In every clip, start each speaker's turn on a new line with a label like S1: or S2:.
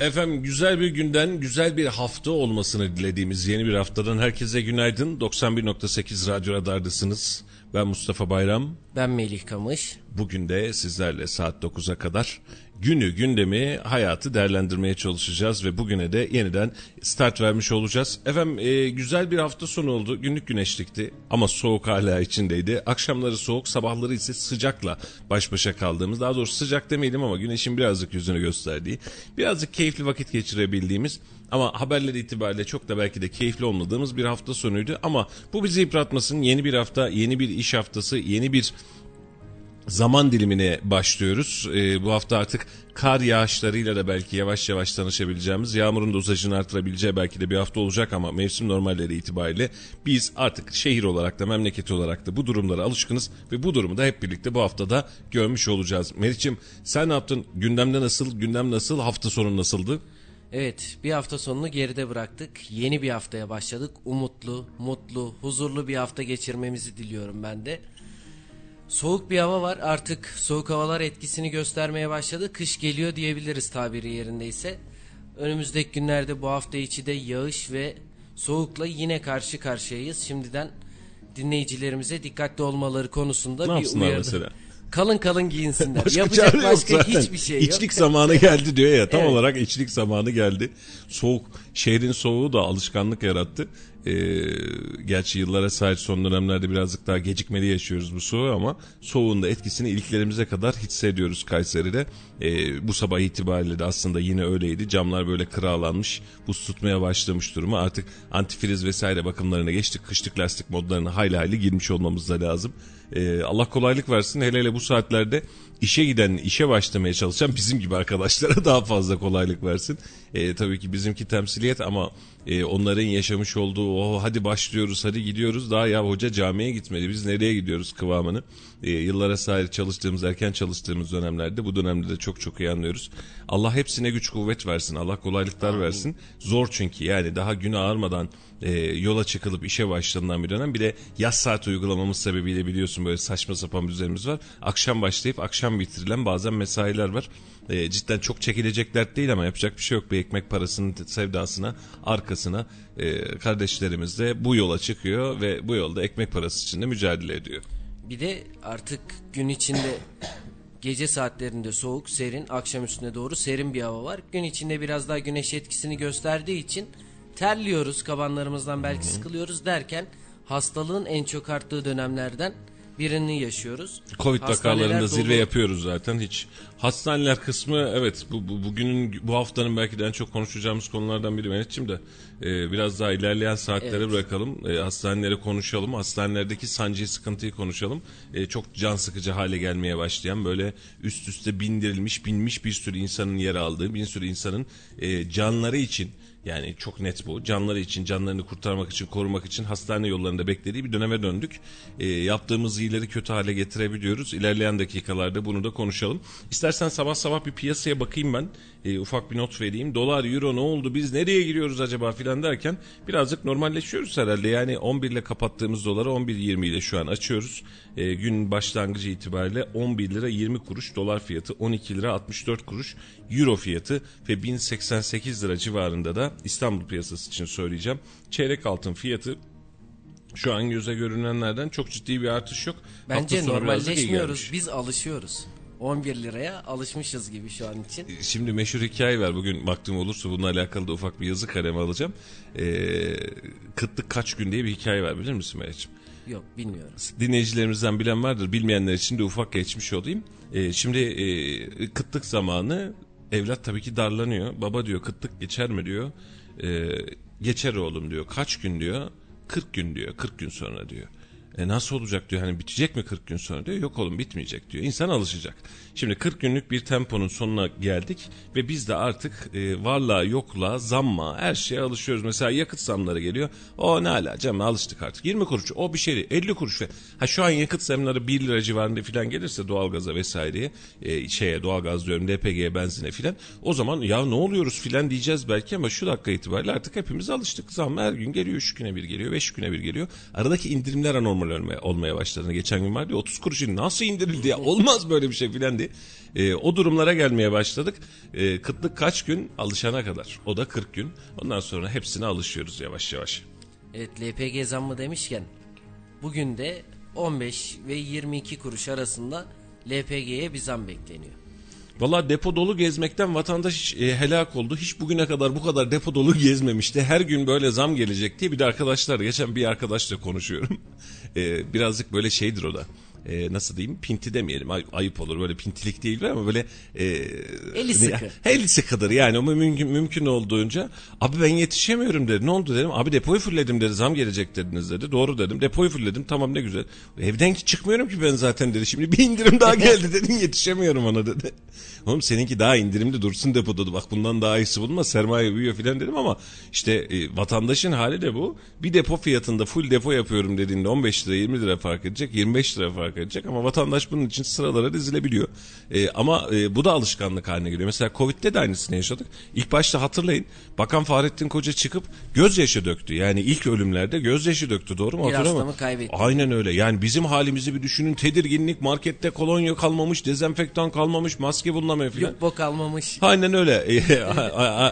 S1: Efendim güzel bir günden, güzel bir hafta olmasını dilediğimiz yeni bir haftadan herkese günaydın. 91.8 Radyo Radar'dasınız. Ben Mustafa Bayram.
S2: Ben Melih Kamış.
S1: Bugün de sizlerle saat 9'a kadar günü, gündemi, hayatı değerlendirmeye çalışacağız ve bugüne de yeniden start vermiş olacağız. Efendim e, güzel bir hafta sonu oldu. Günlük güneşlikti ama soğuk hala içindeydi. Akşamları soğuk, sabahları ise sıcakla baş başa kaldığımız, daha doğrusu sıcak demeyelim ama güneşin birazcık yüzünü gösterdiği, birazcık keyifli vakit geçirebildiğimiz ama haberler itibariyle çok da belki de keyifli olmadığımız bir hafta sonuydu. Ama bu bizi yıpratmasın. Yeni bir hafta, yeni bir iş haftası, yeni bir zaman dilimine başlıyoruz. Ee, bu hafta artık kar yağışlarıyla da belki yavaş yavaş tanışabileceğimiz, yağmurun dozajını artırabileceği belki de bir hafta olacak ama mevsim normalleri itibariyle biz artık şehir olarak da memleketi olarak da bu durumlara alışkınız ve bu durumu da hep birlikte bu haftada görmüş olacağız. Meriç'im sen ne yaptın? Gündemde nasıl? Gündem nasıl? Hafta sonu nasıldı?
S2: Evet bir hafta sonunu geride bıraktık. Yeni bir haftaya başladık. Umutlu, mutlu, huzurlu bir hafta geçirmemizi diliyorum ben de. Soğuk bir hava var. Artık soğuk havalar etkisini göstermeye başladı. Kış geliyor diyebiliriz tabiri yerindeyse. Önümüzdeki günlerde bu hafta içi de yağış ve soğukla yine karşı karşıyayız. Şimdiden dinleyicilerimize dikkatli olmaları konusunda
S1: ne
S2: bir uyarı.
S1: mesela?
S2: Kalın kalın giyinsinler.
S1: Başka
S2: Yapacak başka
S1: zaten.
S2: hiçbir şey yok.
S1: İçlik zamanı geldi diyor ya. Tam
S2: Evet.
S1: olarak içlik zamanı geldi. Soğuk, şehrin soğuğu da alışkanlık yarattı. Ee, gerçi yıllara sahip son dönemlerde birazcık daha gecikmeli yaşıyoruz bu soğuğu ama soğuğun da etkisini iliklerimize kadar hissediyoruz Kayseri'de. Ee, bu sabah itibariyle de aslında yine öyleydi. Camlar böyle kıralanmış, buz tutmaya başlamış durumu. Artık antifriz vesaire bakımlarına geçtik. Kışlık lastik modlarına hayli hayli girmiş olmamız da lazım. Ee, Allah kolaylık versin. Hele hele bu saatlerde işe giden, işe başlamaya çalışan bizim gibi arkadaşlara daha fazla kolaylık versin. Ee, tabii ki bizimki temsiliyet ama e, onların yaşamış olduğu o hadi başlıyoruz, hadi gidiyoruz. Daha ya hoca camiye gitmedi, biz nereye gidiyoruz kıvamını. E, yıllara sahip çalıştığımız, erken çalıştığımız dönemlerde bu dönemde de çok çok iyi anlıyoruz. Allah hepsine güç kuvvet versin, Allah kolaylıklar versin. Zor çünkü yani daha gün ağarmadan e, yola çıkılıp işe başlanılan bir dönem. Bir de yaz saat uygulamamız sebebiyle biliyorsun böyle saçma sapan bir düzenimiz var. Akşam başlayıp akşam bitirilen bazen mesailer var. E, cidden çok çekilecek dert değil ama yapacak bir şey yok. Bir ekmek parasının sevdasına, arkasına e, kardeşlerimiz de bu yola çıkıyor ve bu yolda ekmek parası için de mücadele ediyor.
S2: Bir de artık gün içinde gece saatlerinde soğuk, serin, akşam üstüne doğru serin bir hava var. Gün içinde biraz daha güneş etkisini gösterdiği için terliyoruz, kabanlarımızdan belki sıkılıyoruz derken hastalığın en çok arttığı dönemlerden birini yaşıyoruz.
S1: Covid
S2: Hastaneler
S1: vakalarında zirve
S2: dolu.
S1: yapıyoruz zaten hiç. Hastaneler kısmı evet bu, bu bugünün bu haftanın belki de en çok konuşacağımız konulardan biri Mehmetciğim de e, biraz daha ilerleyen saatlere
S2: Evet.
S1: bırakalım. E, hastanelere konuşalım. Hastanelerdeki sancıyı sıkıntıyı konuşalım. E, çok can sıkıcı hale gelmeye başlayan böyle üst üste bindirilmiş binmiş bir sürü insanın yer aldığı bir sürü insanın e, canları için yani çok net bu. Canları için, canlarını kurtarmak için, korumak için hastane yollarında beklediği bir döneme döndük. E, yaptığımız iyileri kötü hale getirebiliyoruz. İlerleyen dakikalarda bunu da konuşalım. İstersen sabah sabah bir piyasaya bakayım ben. E, ufak bir not vereyim. Dolar, euro ne oldu? Biz nereye giriyoruz acaba filan derken birazcık normalleşiyoruz herhalde. Yani 11 ile kapattığımız doları 11.20 ile şu an açıyoruz. E, gün başlangıcı itibariyle 11 lira 20 kuruş dolar fiyatı 12 lira 64 kuruş euro fiyatı ve 1088 lira civarında da İstanbul piyasası için söyleyeceğim. Çeyrek altın fiyatı şu an göze görünenlerden çok ciddi bir artış yok.
S2: Bence normalleşmiyoruz, biz alışıyoruz. 11 liraya alışmışız gibi şu an için.
S1: Şimdi meşhur hikaye var. Bugün vaktim olursa bununla alakalı da ufak bir yazı kaleme alacağım. Ee, kıtlık kaç gün diye bir hikaye var bilir misin Meriç'im?
S2: Yok bilmiyorum.
S1: dinleyicilerimizden bilen vardır. Bilmeyenler için de ufak geçmiş olayım. Ee, şimdi e, kıtlık zamanı evlat tabii ki darlanıyor. Baba diyor kıtlık geçer mi diyor. Ee, geçer oğlum diyor. Kaç gün diyor? 40 gün diyor. 40 gün sonra diyor. E nasıl olacak diyor hani bitecek mi 40 gün sonra diyor. Yok oğlum bitmeyecek diyor. İnsan alışacak. Şimdi 40 günlük bir temponun sonuna geldik ve biz de artık e, varlığa yokluğa zamma her şeye alışıyoruz. Mesela yakıt zamları geliyor. O ne ala canım alıştık artık. 20 kuruş o bir şey değil. 50 kuruş. Ha şu an yakıt zamları 1 lira civarında falan gelirse doğalgaza vesaireye e, şeye doğalgaz diyorum LPG'ye benzine filan. O zaman ya ne oluyoruz filan diyeceğiz belki ama şu dakika itibariyle artık hepimiz alıştık. Zam her gün geliyor 3 güne bir geliyor 5 güne bir geliyor. Aradaki indirimler anormal normal olmaya, olmaya başladığını. Geçen gün vardı ya 30 kuruşun nasıl indirildi ya olmaz böyle bir şey filan diye. E, o durumlara gelmeye başladık. E, kıtlık kaç gün? Alışana kadar. O da 40 gün. Ondan sonra hepsine alışıyoruz yavaş yavaş.
S2: Evet LPG zammı demişken bugün de 15 ve 22 kuruş arasında LPG'ye bir zam bekleniyor.
S1: Valla depo dolu gezmekten vatandaş e, helak oldu. Hiç bugüne kadar bu kadar depo dolu gezmemişti. Her gün böyle zam gelecek diye bir de arkadaşlar geçen bir arkadaşla konuşuyorum. E, birazcık böyle şeydir o da e, nasıl diyeyim pinti demeyelim ay, ayıp olur böyle pintilik değil ama böyle e,
S2: eli sıkı.
S1: Eli sıkıdır yani ama mümkün, mümkün olduğunca abi ben yetişemiyorum dedi. Ne oldu? dedim. Abi depoyu fulledim dedi. Zam gelecek dediniz dedi. Doğru dedim. Depoyu fulledim tamam ne güzel. Evden ki çıkmıyorum ki ben zaten dedi. Şimdi bir indirim daha geldi dedin yetişemiyorum ona dedi. Oğlum seninki daha indirimli dursun depoda bak bundan daha iyisi bulma sermaye büyüyor filan dedim ama işte e, vatandaşın hali de bu. Bir depo fiyatında full depo yapıyorum dediğinde 15 lira 20 lira fark edecek 25 lira fark edecek ama vatandaş bunun için sıralara dizilebiliyor. E, ama e, bu da alışkanlık haline geliyor. Mesela Covid'de de aynısını yaşadık. İlk başta hatırlayın Bakan Fahrettin Koca çıkıp gözyaşı döktü. Yani ilk ölümlerde gözyaşı döktü doğru mu?
S2: Bir hastamı kaybetti.
S1: Aynen öyle. Yani bizim halimizi bir düşünün. Tedirginlik, markette kolonya kalmamış, dezenfektan kalmamış, maske bulunamıyor filan.
S2: Lupo kalmamış.
S1: Aynen öyle.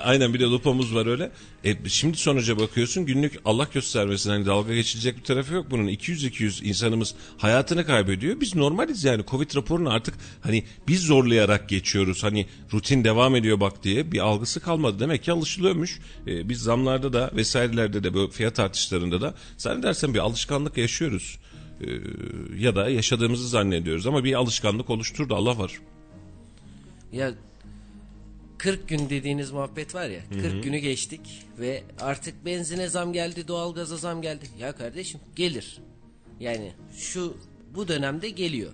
S1: Aynen bir de lupamız var öyle. E, şimdi sonuca bakıyorsun günlük Allah göstermesin hani dalga geçilecek bir tarafı yok bunun. 200-200 insanımız hayatını kaybediyor. Biz normaliz yani Covid raporunu artık hani biz zorlayarak geçiyoruz. Hani rutin devam ediyor bak diye bir algısı kalmadı. Demek ki alışılıyormuş. E, biz zamlarda da vesairelerde de böyle fiyat artışlarında da zannedersem bir alışkanlık yaşıyoruz. E, ya da yaşadığımızı zannediyoruz ama bir alışkanlık oluşturdu Allah var.
S2: Ya 40 gün dediğiniz muhabbet var ya. 40 Hı-hı. günü geçtik ve artık benzine zam geldi, doğalgaza zam geldi. Ya kardeşim gelir. Yani şu bu dönemde geliyor.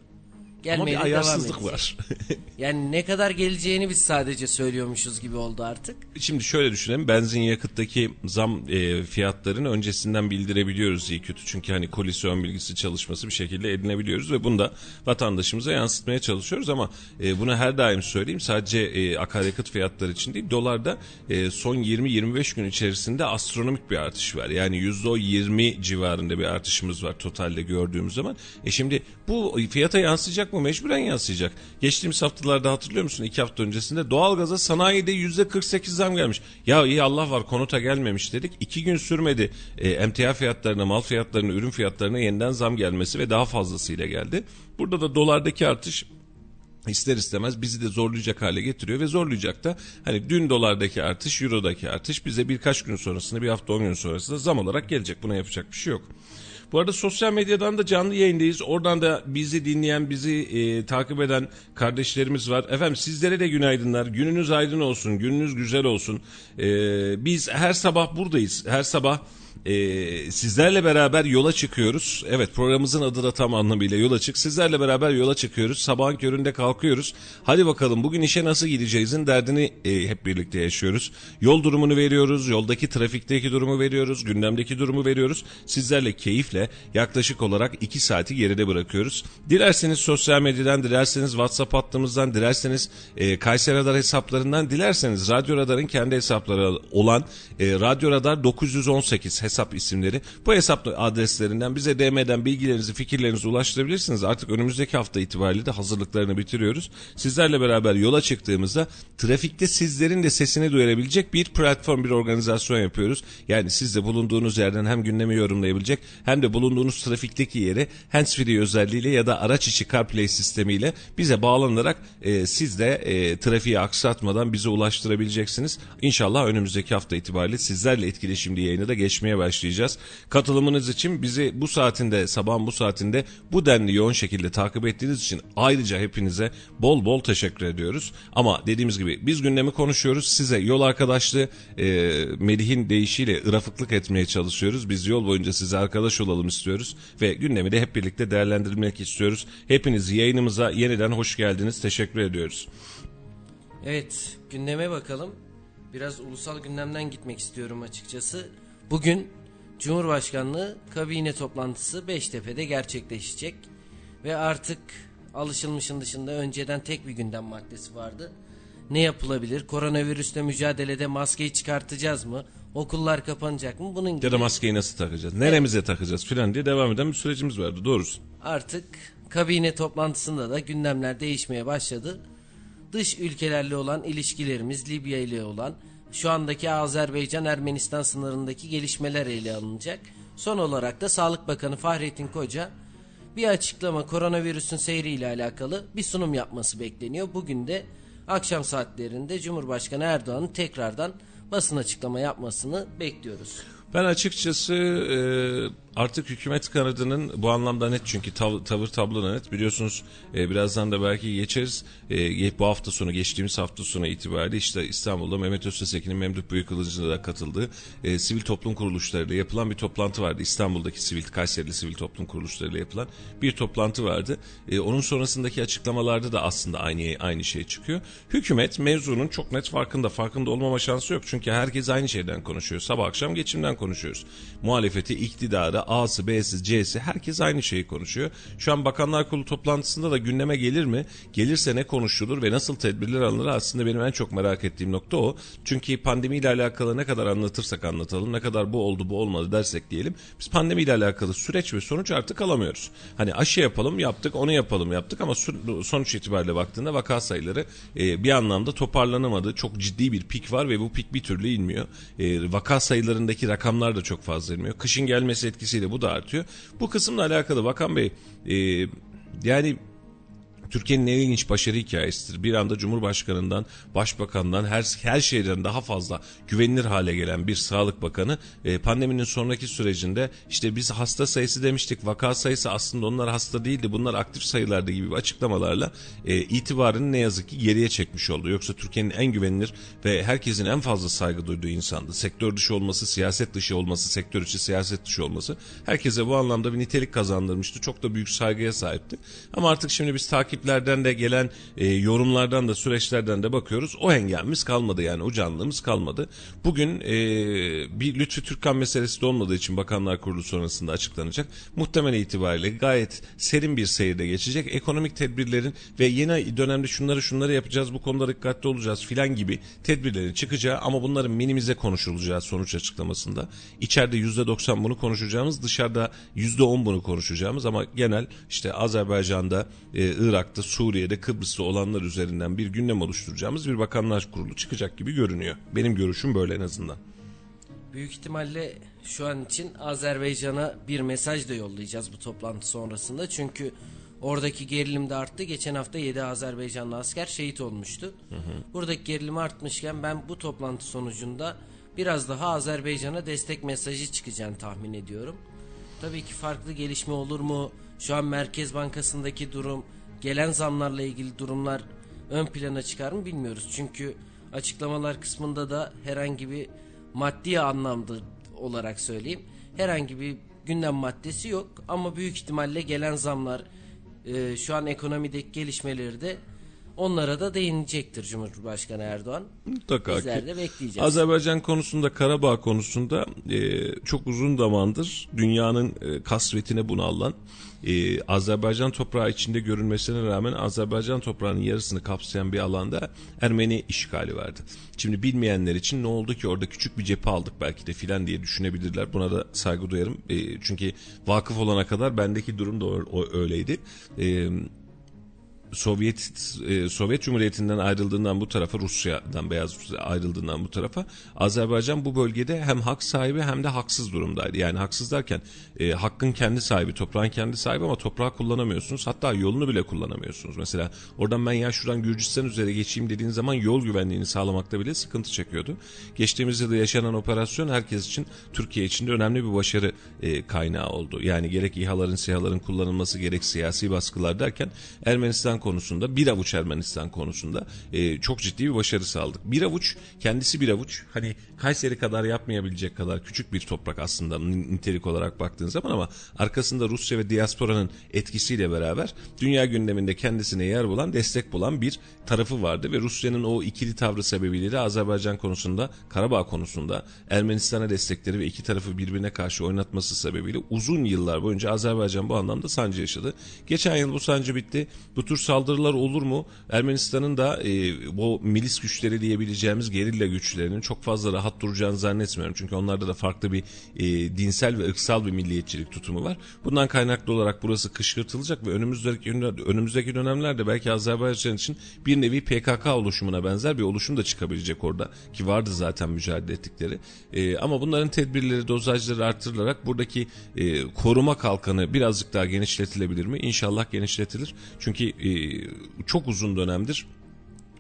S1: Gelmeye Ama bir ayarsızlık var.
S2: yani ne kadar geleceğini biz sadece söylüyormuşuz gibi oldu artık.
S1: Şimdi şöyle düşünelim. Benzin yakıttaki zam e, fiyatlarını öncesinden bildirebiliyoruz iyi kötü. Çünkü hani kolisyon bilgisi çalışması bir şekilde edinebiliyoruz ve bunu da vatandaşımıza yansıtmaya çalışıyoruz ama e, bunu her daim söyleyeyim. Sadece e, akaryakıt fiyatları için değil. Dolarda e, son 20-25 gün içerisinde astronomik bir artış var. Yani %20 civarında bir artışımız var totalde gördüğümüz zaman. E şimdi bu fiyata yansıyacak mı? Mecburen yansıyacak. Geçtiğimiz haftalarda hatırlıyor musun? İki hafta öncesinde doğalgaza sanayide yüzde 48 zam gelmiş. Ya iyi Allah var konuta gelmemiş dedik. İki gün sürmedi. E, emtia fiyatlarına, mal fiyatlarına, ürün fiyatlarına yeniden zam gelmesi ve daha fazlasıyla geldi. Burada da dolardaki artış ister istemez bizi de zorlayacak hale getiriyor ve zorlayacak da hani dün dolardaki artış, eurodaki artış bize birkaç gün sonrasında, bir hafta on gün sonrasında zam olarak gelecek. Buna yapacak bir şey yok. Bu arada sosyal medyadan da canlı yayındayız. Oradan da bizi dinleyen, bizi e, takip eden kardeşlerimiz var. Efendim sizlere de günaydınlar. Gününüz aydın olsun, gününüz güzel olsun. E, biz her sabah buradayız. Her sabah e, sizlerle beraber yola çıkıyoruz. Evet programımızın adı da tam anlamıyla yola çık. Sizlerle beraber yola çıkıyoruz. Sabahın köründe kalkıyoruz. Hadi bakalım bugün işe nasıl gideceğizin derdini e, hep birlikte yaşıyoruz. Yol durumunu veriyoruz. Yoldaki trafikteki durumu veriyoruz. Gündemdeki durumu veriyoruz. Sizlerle keyifle yaklaşık olarak 2 saati geride bırakıyoruz. Dilerseniz sosyal medyadan, dilerseniz WhatsApp hattımızdan, dilerseniz e, Kayseri Radar hesaplarından, dilerseniz Radyo Radar'ın kendi hesapları olan e, Radyo Radar 918 hesap isimleri. Bu hesap adreslerinden bize DM'den bilgilerinizi, fikirlerinizi ulaştırabilirsiniz. Artık önümüzdeki hafta itibariyle de hazırlıklarını bitiriyoruz. Sizlerle beraber yola çıktığımızda trafikte sizlerin de sesini duyurabilecek bir platform, bir organizasyon yapıyoruz. Yani siz de bulunduğunuz yerden hem gündemi yorumlayabilecek hem de bulunduğunuz trafikteki yeri handsfree özelliğiyle ya da araç içi CarPlay sistemiyle bize bağlanarak e, siz de e, trafiği aksatmadan bize ulaştırabileceksiniz. İnşallah önümüzdeki hafta itibariyle sizlerle etkileşimli yayını da geçmeye yapmaya başlayacağız. Katılımınız için bizi bu saatinde sabahın bu saatinde bu denli yoğun şekilde takip ettiğiniz için ayrıca hepinize bol bol teşekkür ediyoruz. Ama dediğimiz gibi biz gündemi konuşuyoruz. Size yol arkadaşlığı e, Melih'in deyişiyle ırafıklık etmeye çalışıyoruz. Biz yol boyunca size arkadaş olalım istiyoruz ve gündemi de hep birlikte değerlendirmek istiyoruz. Hepiniz yayınımıza yeniden hoş geldiniz. Teşekkür ediyoruz.
S2: Evet gündeme bakalım. Biraz ulusal gündemden gitmek istiyorum açıkçası. Bugün Cumhurbaşkanlığı kabine toplantısı Beştepe'de gerçekleşecek ve artık alışılmışın dışında önceden tek bir gündem maddesi vardı. Ne yapılabilir? Koronavirüsle mücadelede maskeyi çıkartacağız mı? Okullar kapanacak mı? Bunun gibi
S1: Ya da maskeyi nasıl takacağız? Neremize takacağız filan diye devam eden bir sürecimiz vardı doğrusu.
S2: artık kabine toplantısında da gündemler değişmeye başladı. Dış ülkelerle olan ilişkilerimiz, Libya ile olan şu andaki Azerbaycan-Ermenistan sınırındaki gelişmeler ele alınacak. Son olarak da Sağlık Bakanı Fahrettin Koca bir açıklama koronavirüsün seyriyle alakalı bir sunum yapması bekleniyor. Bugün de akşam saatlerinde Cumhurbaşkanı Erdoğan'ın tekrardan basın açıklama yapmasını bekliyoruz.
S1: Ben açıkçası e, artık hükümet kanadının bu anlamda net çünkü tav- tavır tablo net. Biliyorsunuz e, birazdan da belki geçeriz. E, bu hafta sonu geçtiğimiz hafta sonu itibariyle işte İstanbul'da Mehmet Öztesekin'in Memduh Büyükılıcı'na da katıldığı e, sivil toplum kuruluşlarıyla yapılan bir toplantı vardı. İstanbul'daki sivil, Kayseri'li sivil toplum kuruluşlarıyla yapılan bir toplantı vardı. E, onun sonrasındaki açıklamalarda da aslında aynı aynı şey çıkıyor. Hükümet mevzunun çok net farkında. Farkında olmama şansı yok. Çünkü herkes aynı şeyden konuşuyor. Sabah akşam geçimden konuşuyoruz. Muhalefeti, iktidarı, A'sı, B'si, C'si herkes aynı şeyi konuşuyor. Şu an Bakanlar Kurulu toplantısında da gündeme gelir mi? Gelirse ne konuşulur ve nasıl tedbirler alınır aslında benim en çok merak ettiğim nokta o. Çünkü pandemiyle alakalı ne kadar anlatırsak anlatalım, ne kadar bu oldu bu olmadı dersek diyelim. Biz pandemiyle alakalı süreç ve sonuç artık alamıyoruz. Hani aşı yapalım yaptık, onu yapalım yaptık ama sonuç itibariyle baktığında vaka sayıları e, bir anlamda toparlanamadı. Çok ciddi bir pik var ve bu pik bir türlü inmiyor. E, vaka sayılarındaki rakamlar da çok fazla inmiyor. Kışın gelmesi etkisiyle bu da artıyor. Bu kısımla alakalı Bakan Bey e, yani Türkiye'nin en ilginç başarı hikayesidir. Bir anda Cumhurbaşkanından, Başbakandan, her, her şeyden daha fazla güvenilir hale gelen bir Sağlık Bakanı e, pandeminin sonraki sürecinde işte biz hasta sayısı demiştik, vaka sayısı aslında onlar hasta değildi, bunlar aktif sayılardı gibi açıklamalarla e, itibarını ne yazık ki geriye çekmiş oldu. Yoksa Türkiye'nin en güvenilir ve herkesin en fazla saygı duyduğu insandı. Sektör dışı olması, siyaset dışı olması, sektör içi siyaset dışı olması herkese bu anlamda bir nitelik kazandırmıştı. Çok da büyük saygıya sahipti. Ama artık şimdi biz takip takiplerden de gelen e, yorumlardan da süreçlerden de bakıyoruz. O engelimiz kalmadı yani o canlılığımız kalmadı. Bugün e, bir Lütfü Türkkan meselesi de olmadığı için Bakanlar Kurulu sonrasında açıklanacak. Muhtemel itibariyle gayet serin bir seyirde geçecek. Ekonomik tedbirlerin ve yeni dönemde şunları şunları yapacağız bu konuda dikkatli olacağız filan gibi tedbirlerin çıkacağı ama bunların minimize konuşulacağı sonuç açıklamasında. İçeride %90 bunu konuşacağımız dışarıda %10 bunu konuşacağımız ama genel işte Azerbaycan'da, e, Irak'ta Irak'ta, Suriye'de, Kıbrıs'ta olanlar üzerinden bir gündem oluşturacağımız bir bakanlar kurulu çıkacak gibi görünüyor. Benim görüşüm böyle en azından.
S2: Büyük ihtimalle şu an için Azerbaycan'a bir mesaj da yollayacağız bu toplantı sonrasında. Çünkü oradaki gerilim de arttı. Geçen hafta 7 Azerbaycanlı asker şehit olmuştu. Hı hı. Buradaki gerilim artmışken ben bu toplantı sonucunda biraz daha Azerbaycan'a destek mesajı çıkacağını tahmin ediyorum. Tabii ki farklı gelişme olur mu? Şu an Merkez Bankası'ndaki durum gelen zamlarla ilgili durumlar ön plana çıkar mı bilmiyoruz. Çünkü açıklamalar kısmında da herhangi bir maddi anlamda olarak söyleyeyim herhangi bir gündem maddesi yok ama büyük ihtimalle gelen zamlar e, şu an ekonomideki gelişmeleri de onlara da değinecektir Cumhurbaşkanı Erdoğan.
S1: Mutlaka
S2: Bizler ki. de bekleyeceğiz.
S1: Azerbaycan konusunda, Karabağ konusunda e, çok uzun zamandır dünyanın e, kasvetine bunu alan e, Azerbaycan toprağı içinde görünmesine rağmen Azerbaycan toprağının yarısını kapsayan bir alanda Ermeni işgali vardı. Şimdi bilmeyenler için ne oldu ki orada küçük bir cephe aldık belki de filan diye düşünebilirler. Buna da saygı duyarım. E, çünkü vakıf olana kadar bendeki durum da öyleydi. E, Sovyet e, Sovyet Cumhuriyeti'nden ayrıldığından bu tarafa Rusya'dan beyaz Rusya ayrıldığından bu tarafa Azerbaycan bu bölgede hem hak sahibi hem de haksız durumdaydı. Yani haksız derken e, hakkın kendi sahibi, toprağın kendi sahibi ama toprağı kullanamıyorsunuz. Hatta yolunu bile kullanamıyorsunuz. Mesela oradan ben ya şuradan Gürcistan üzere geçeyim dediğin zaman yol güvenliğini sağlamakta bile sıkıntı çekiyordu. Geçtiğimiz yılda yaşanan operasyon herkes için Türkiye için de önemli bir başarı e, kaynağı oldu. Yani gerek İHA'ların, SİHA'ların kullanılması gerek siyasi baskılar derken Ermenistan konusunda bir avuç Ermenistan konusunda e, çok ciddi bir başarı sağladık. Bir avuç kendisi bir avuç hani Kayseri kadar yapmayabilecek kadar küçük bir toprak aslında nitelik olarak baktığın zaman ama arkasında Rusya ve diasporanın etkisiyle beraber dünya gündeminde kendisine yer bulan destek bulan bir tarafı vardı ve Rusya'nın o ikili tavrı sebebiyle de Azerbaycan konusunda Karabağ konusunda Ermenistan'a destekleri ve iki tarafı birbirine karşı oynatması sebebiyle uzun yıllar boyunca Azerbaycan bu anlamda sancı yaşadı. Geçen yıl bu sancı bitti. Bu tür saldırılar olur mu? Ermenistan'ın da e, bu milis güçleri diyebileceğimiz gerilla güçlerinin çok fazla rahat duracağını zannetmiyorum. Çünkü onlarda da farklı bir e, dinsel ve ırksal bir milliyetçilik tutumu var. Bundan kaynaklı olarak burası kışkırtılacak ve önümüzdeki önümüzdeki dönemlerde belki Azerbaycan için bir nevi PKK oluşumuna benzer bir oluşum da çıkabilecek orada ki vardı zaten mücadele ettikleri. E, ama bunların tedbirleri, dozajları artırılarak buradaki e, koruma kalkanı birazcık daha genişletilebilir mi? İnşallah genişletilir. Çünkü e, çok uzun dönemdir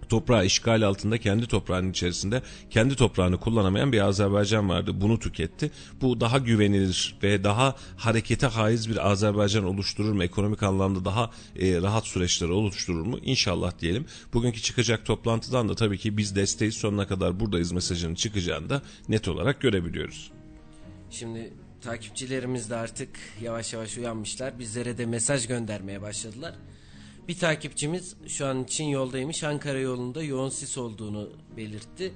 S1: toprağı işgal altında kendi toprağının içerisinde kendi toprağını kullanamayan bir Azerbaycan vardı. Bunu tüketti. Bu daha güvenilir ve daha harekete haiz bir Azerbaycan oluşturur mu? Ekonomik anlamda daha e, rahat süreçleri oluşturur mu? İnşallah diyelim. Bugünkü çıkacak toplantıdan da tabii ki biz desteği sonuna kadar buradayız mesajının çıkacağını da net olarak görebiliyoruz.
S2: Şimdi takipçilerimiz de artık yavaş yavaş uyanmışlar. Bizlere de mesaj göndermeye başladılar. Bir takipçimiz şu an için yoldaymış. Ankara yolunda yoğun sis olduğunu belirtti.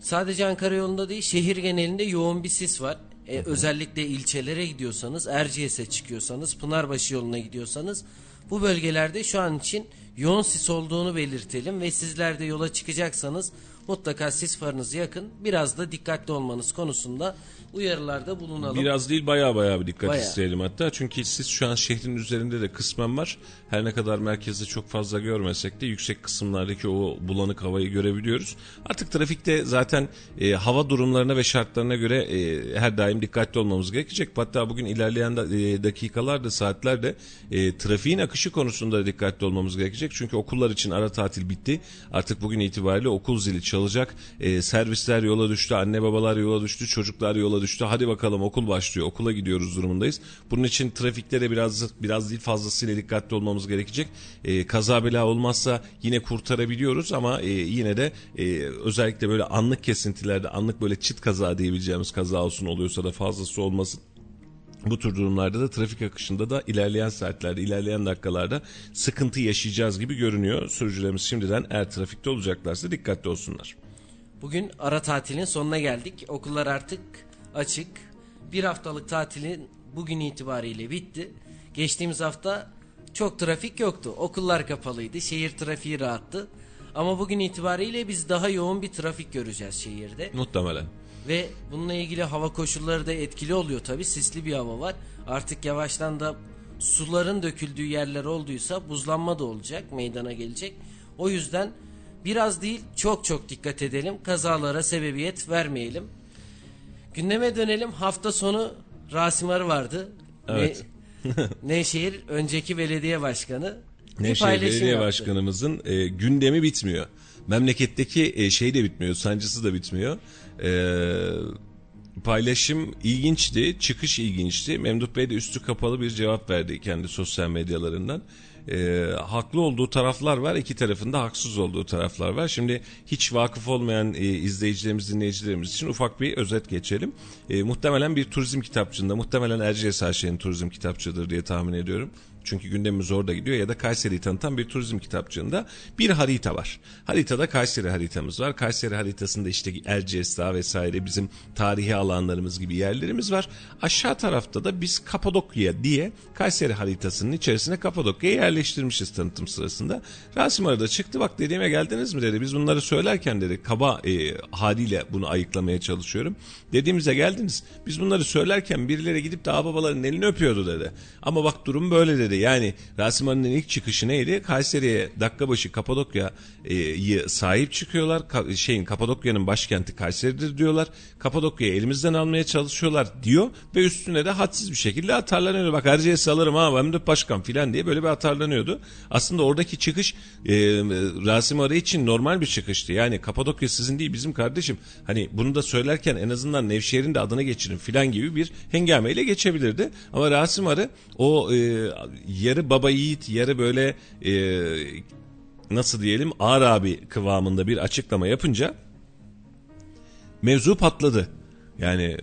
S2: Sadece Ankara yolunda değil şehir genelinde yoğun bir sis var. Ee, özellikle ilçelere gidiyorsanız, Erciyes'e çıkıyorsanız, Pınarbaşı yoluna gidiyorsanız bu bölgelerde şu an için yoğun sis olduğunu belirtelim ve sizler de yola çıkacaksanız mutlaka sis farınızı yakın. Biraz da dikkatli olmanız konusunda uyarılarda bulunalım.
S1: Biraz değil baya baya bir dikkat bayağı. isteyelim hatta. Çünkü siz şu an şehrin üzerinde de kısmen var. Her ne kadar merkezde çok fazla görmesek de yüksek kısımlardaki o bulanık havayı görebiliyoruz. Artık trafikte zaten e, hava durumlarına ve şartlarına göre e, her daim dikkatli olmamız gerekecek. Hatta bugün ilerleyen da, e, dakikalarda saatlerde e, trafiğin akışı konusunda dikkatli olmamız gerekecek. Çünkü okullar için ara tatil bitti. Artık bugün itibariyle okul zili çalacak. E, servisler yola düştü, anne babalar yola düştü, çocuklar yola düştü. Hadi bakalım okul başlıyor. Okula gidiyoruz durumundayız. Bunun için trafikte de biraz biraz değil fazlasıyla dikkatli olmamız gerekecek. E, kaza bela olmazsa yine kurtarabiliyoruz ama e, yine de e, özellikle böyle anlık kesintilerde anlık böyle çit kaza diyebileceğimiz kaza olsun oluyorsa da fazlası olmasın. Bu tür durumlarda da trafik akışında da ilerleyen saatlerde, ilerleyen dakikalarda sıkıntı yaşayacağız gibi görünüyor. Sürücülerimiz şimdiden eğer trafikte olacaklarsa dikkatli olsunlar.
S2: Bugün ara tatilin sonuna geldik. Okullar artık açık. Bir haftalık tatilin bugün itibariyle bitti. Geçtiğimiz hafta çok trafik yoktu. Okullar kapalıydı. Şehir trafiği rahattı. Ama bugün itibariyle biz daha yoğun bir trafik göreceğiz şehirde.
S1: Muhtemelen.
S2: Ve bununla ilgili hava koşulları da etkili oluyor tabi. Sisli bir hava var. Artık yavaştan da suların döküldüğü yerler olduysa buzlanma da olacak, meydana gelecek. O yüzden biraz değil çok çok dikkat edelim. Kazalara sebebiyet vermeyelim. Gündeme dönelim. Hafta sonu Rasim Arı vardı.
S1: Evet.
S2: Ne, Nevşehir önceki belediye başkanı.
S1: Nevşehir Belediye yaptı. Başkanımızın e, gündemi bitmiyor. Memleketteki e, şey de bitmiyor, sancısı da bitmiyor. E, paylaşım ilginçti, çıkış ilginçti. Memduh Bey de üstü kapalı bir cevap verdi kendi sosyal medyalarından e, haklı olduğu taraflar var. iki tarafında haksız olduğu taraflar var. Şimdi hiç vakıf olmayan e, izleyicilerimiz, dinleyicilerimiz için ufak bir özet geçelim. E, muhtemelen bir turizm kitapçığında, muhtemelen Erciyes Ayşe'nin turizm kitapçıdır diye tahmin ediyorum çünkü gündemimiz orada gidiyor ya da Kayseri'yi tanıtan bir turizm kitapçığında bir harita var. Haritada Kayseri haritamız var. Kayseri haritasında işte Erciyes Dağı vesaire bizim tarihi alanlarımız gibi yerlerimiz var. Aşağı tarafta da biz Kapadokya diye Kayseri haritasının içerisine Kapadokya'yı yerleştirmişiz tanıtım sırasında. Rasim arada çıktı bak dediğime geldiniz mi dedi. Biz bunları söylerken dedi kaba e, haliyle bunu ayıklamaya çalışıyorum. Dediğimize geldiniz. Biz bunları söylerken birileri gidip de babaların elini öpüyordu dedi. Ama bak durum böyle dedi. Yani Rasim Ali'nin ilk çıkışı neydi? Kayseri'ye dakika başı Kapadokya'yı sahip çıkıyorlar. Ka- şeyin Kapadokya'nın başkenti Kayseri'dir diyorlar. Kapadokya'yı elimizden almaya çalışıyorlar diyor ve üstüne de hadsiz bir şekilde atarlanıyor. Bak Erciyes alırım ha ben de başkan filan diye böyle bir atarlanıyordu. Aslında oradaki çıkış e, Rasim Ali için normal bir çıkıştı. Yani Kapadokya sizin değil bizim kardeşim. Hani bunu da söylerken en azından Nevşehir'in de adını geçirin filan gibi bir hengameyle geçebilirdi. Ama Rasim Arı o e, yarı baba yiğit yarı böyle e, nasıl diyelim ağır abi kıvamında bir açıklama yapınca mevzu patladı. Yani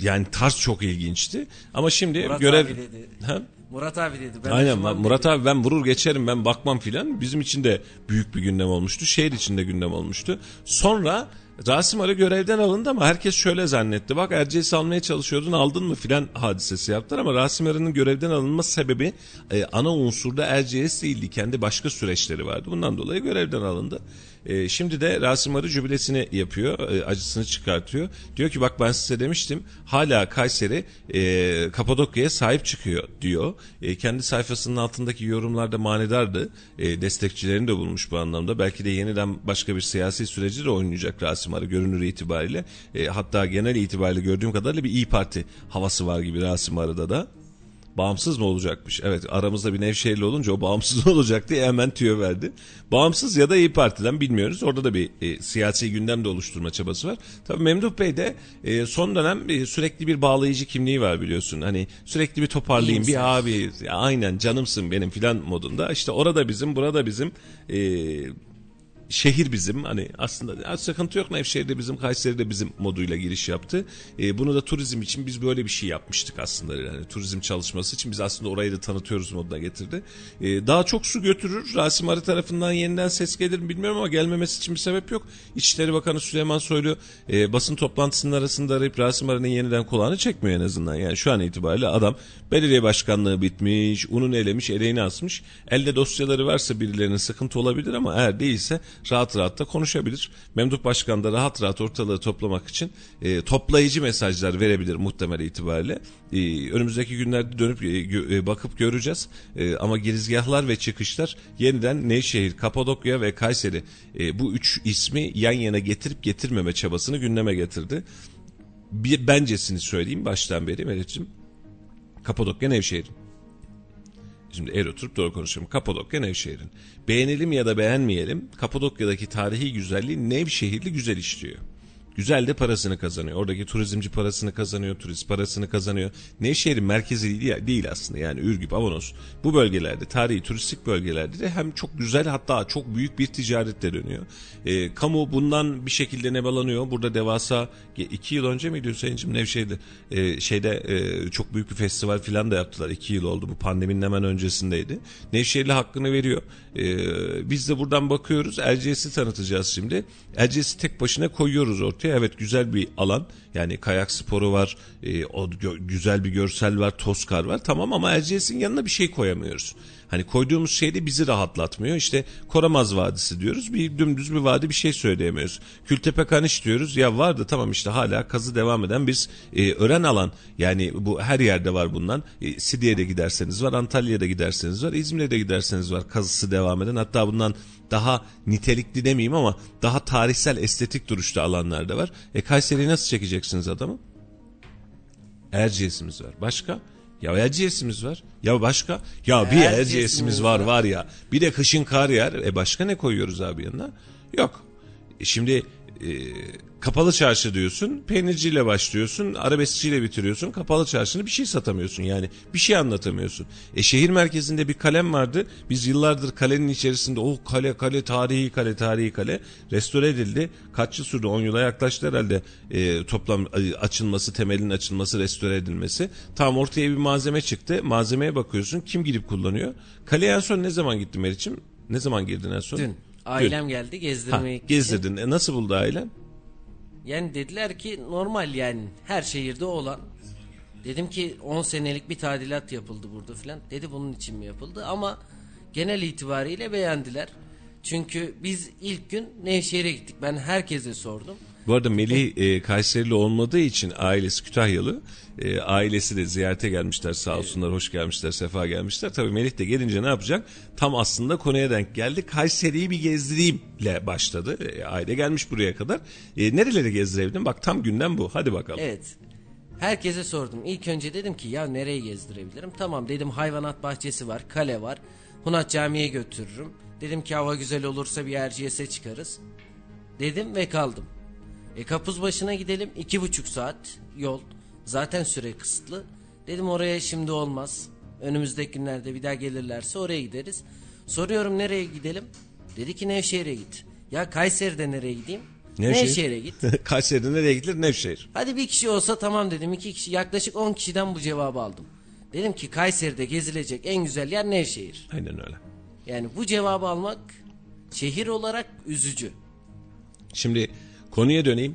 S1: yani tarz çok ilginçti. Ama şimdi
S2: Murat
S1: görev...
S2: Abi dedi. Ha? Murat abi dedi. Ben
S1: Aynen Murat dedi. abi ben vurur geçerim ben bakmam filan. Bizim için de büyük bir gündem olmuştu. Şehir için de gündem olmuştu. Sonra Rasim Arı görevden alındı ama herkes şöyle zannetti. Bak Erciyes almaya çalışıyordun aldın mı filan hadisesi yaptılar ama Rasim Arı'nın görevden alınma sebebi e, ana unsurda Erciyes değildi. Kendi başka süreçleri vardı. Bundan dolayı görevden alındı. E, şimdi de Rasim Arı jübilesini yapıyor. E, acısını çıkartıyor. Diyor ki bak ben size demiştim hala Kayseri e, Kapadokya'ya sahip çıkıyor diyor. E, kendi sayfasının altındaki yorumlarda manedardı. E, destekçilerini de bulmuş bu anlamda. Belki de yeniden başka bir siyasi süreci de oynayacak Rasim Arı görünür itibariyle. E, hatta genel itibariyle gördüğüm kadarıyla bir İyi Parti havası var gibi Rasim Arı'da da. Bağımsız mı olacakmış? Evet aramızda bir Nevşehirli olunca o bağımsız olacak diye hemen tüyo verdi. Bağımsız ya da İyi Parti'den bilmiyoruz. Orada da bir e, siyasi gündem de oluşturma çabası var. Tabii Memduh Bey de e, son dönem e, sürekli bir bağlayıcı kimliği var biliyorsun. Hani sürekli bir toparlayayım bir abi ya, aynen canımsın benim filan modunda. İşte orada bizim burada bizim e, şehir bizim hani aslında sıkıntı yok Nevşehir'de bizim Kayseri'de bizim moduyla giriş yaptı. E, bunu da turizm için biz böyle bir şey yapmıştık aslında yani turizm çalışması için biz aslında orayı da tanıtıyoruz moduna getirdi. E, daha çok su götürür. Rasim Arı tarafından yeniden ses gelir mi bilmiyorum ama gelmemesi için bir sebep yok. İçişleri Bakanı Süleyman Soylu e, basın toplantısının arasında arayıp Rasim Arı'nın yeniden kulağını çekmiyor en azından. Yani şu an itibariyle adam belediye başkanlığı bitmiş, unun elemiş, eleğini asmış. Elde dosyaları varsa birilerinin sıkıntı olabilir ama eğer değilse rahat rahat da konuşabilir. Memduh Başkan da rahat rahat ortalığı toplamak için e, toplayıcı mesajlar verebilir muhtemel itibariyle. E, önümüzdeki günlerde dönüp e, e, bakıp göreceğiz. E, ama girizgahlar ve çıkışlar yeniden Nevşehir, Kapadokya ve Kayseri e, bu üç ismi yan yana getirip getirmeme çabasını gündeme getirdi. Bir bencesini söyleyeyim baştan beri Melih'ciğim. Kapadokya Nevşehir'in. Şimdi eğri oturup doğru konuşalım. Kapadokya Nevşehir'in. Beğenelim ya da beğenmeyelim Kapadokya'daki tarihi güzelliği Nevşehirli güzel işliyor. Güzel de parasını kazanıyor. Oradaki turizmci parasını kazanıyor, turist parasını kazanıyor. Nevşehir'in merkezi değil, aslında yani Ürgüp, Avanos. Bu bölgelerde, tarihi turistik bölgelerde de hem çok güzel hatta çok büyük bir ticaretle dönüyor. E, kamu bundan bir şekilde nebalanıyor. Burada devasa iki yıl önce miydi Hüseyin'cim Nevşehir'de e, şeyde e, çok büyük bir festival filan da yaptılar. iki yıl oldu. Bu pandeminin hemen öncesindeydi. Nevşehirli hakkını veriyor. E, biz de buradan bakıyoruz. Erciyes'i tanıtacağız şimdi. Erciyes'i tek başına koyuyoruz ortaya. Evet güzel bir alan. Yani kayak sporu var. E, o gö- güzel bir görsel var. Toskar var. Tamam ama Erciyes'in yanına bir şey koyamıyoruz. Hani koyduğumuz şey de bizi rahatlatmıyor. İşte Koramaz Vadisi diyoruz. Bir dümdüz bir vadi bir şey söyleyemiyoruz. Kültepe Kaniş diyoruz. Ya vardı tamam işte hala kazı devam eden biz e, öğren alan. Yani bu her yerde var bundan. E, Sidiye'de giderseniz var. Antalya'da giderseniz var. İzmir'de de giderseniz var. Kazısı devam eden. Hatta bundan daha nitelikli demeyeyim ama daha tarihsel estetik duruşta alanlar da var. E Kayseri'yi nasıl çekeceksiniz adamı? Erciyes'imiz var. Başka? Ya Erciyes'imiz var. Ya başka? Ya bir
S2: Erciyes'imiz
S1: var
S2: var.
S1: var ya. Bir de kışın kar yer. E başka ne koyuyoruz abi yanına? Yok. E şimdi e, kapalı çarşı diyorsun. Peynirciyle başlıyorsun. Arabeskçiyle bitiriyorsun. Kapalı çarşını bir şey satamıyorsun. Yani bir şey anlatamıyorsun. E şehir merkezinde bir kalem vardı. Biz yıllardır kalenin içerisinde o kale kale tarihi kale tarihi kale restore edildi. Kaç yıl sürdü? 10 yıla yaklaştı herhalde e, toplam e, açılması, temelin açılması, restore edilmesi. Tam ortaya bir malzeme çıktı. Malzemeye bakıyorsun. Kim gidip kullanıyor? Kaleye en son ne zaman gittin Meriç'im? Ne zaman girdin en son?
S2: Dün ailem geldi
S1: Ha,
S2: gezdirmeye için.
S1: gezdirdin. E, nasıl buldu ailen?
S2: Yani dediler ki normal yani her şehirde olan. Dedim ki 10 senelik bir tadilat yapıldı burada filan. Dedi bunun için mi yapıldı ama genel itibariyle beğendiler. Çünkü biz ilk gün Nevşehir'e gittik. Ben herkese sordum.
S1: Bu arada Melih e, Kayserili olmadığı için ailesi Kütahyalı. E, ailesi de ziyarete gelmişler sağ olsunlar hoş gelmişler sefa gelmişler. Tabii Melih de gelince ne yapacak? Tam aslında konuya denk geldi. Kayseri'yi bir gezdireyimle başladı. E, aile gelmiş buraya kadar. E, nereleri gezdirebildin? Bak tam gündem bu. Hadi bakalım.
S2: Evet. Herkese sordum. İlk önce dedim ki ya nereye gezdirebilirim? Tamam dedim hayvanat bahçesi var, kale var. Hunat Camii'ye götürürüm. Dedim ki hava güzel olursa bir Erciyes'e çıkarız. Dedim ve kaldım. E kapuz başına gidelim. iki buçuk saat yol. Zaten süre kısıtlı. Dedim oraya şimdi olmaz. Önümüzdeki günlerde bir daha gelirlerse oraya gideriz. Soruyorum nereye gidelim? Dedi ki Nevşehir'e git. Ya Kayseri'de nereye gideyim?
S1: Nevşehir.
S2: Nevşehir'e git.
S1: Kayseri'de nereye gidilir? Nevşehir.
S2: Hadi bir kişi olsa tamam dedim. iki kişi yaklaşık 10 kişiden bu cevabı aldım. Dedim ki Kayseri'de gezilecek en güzel yer Nevşehir.
S1: Aynen öyle.
S2: Yani bu cevabı almak şehir olarak üzücü.
S1: Şimdi Konuya döneyim.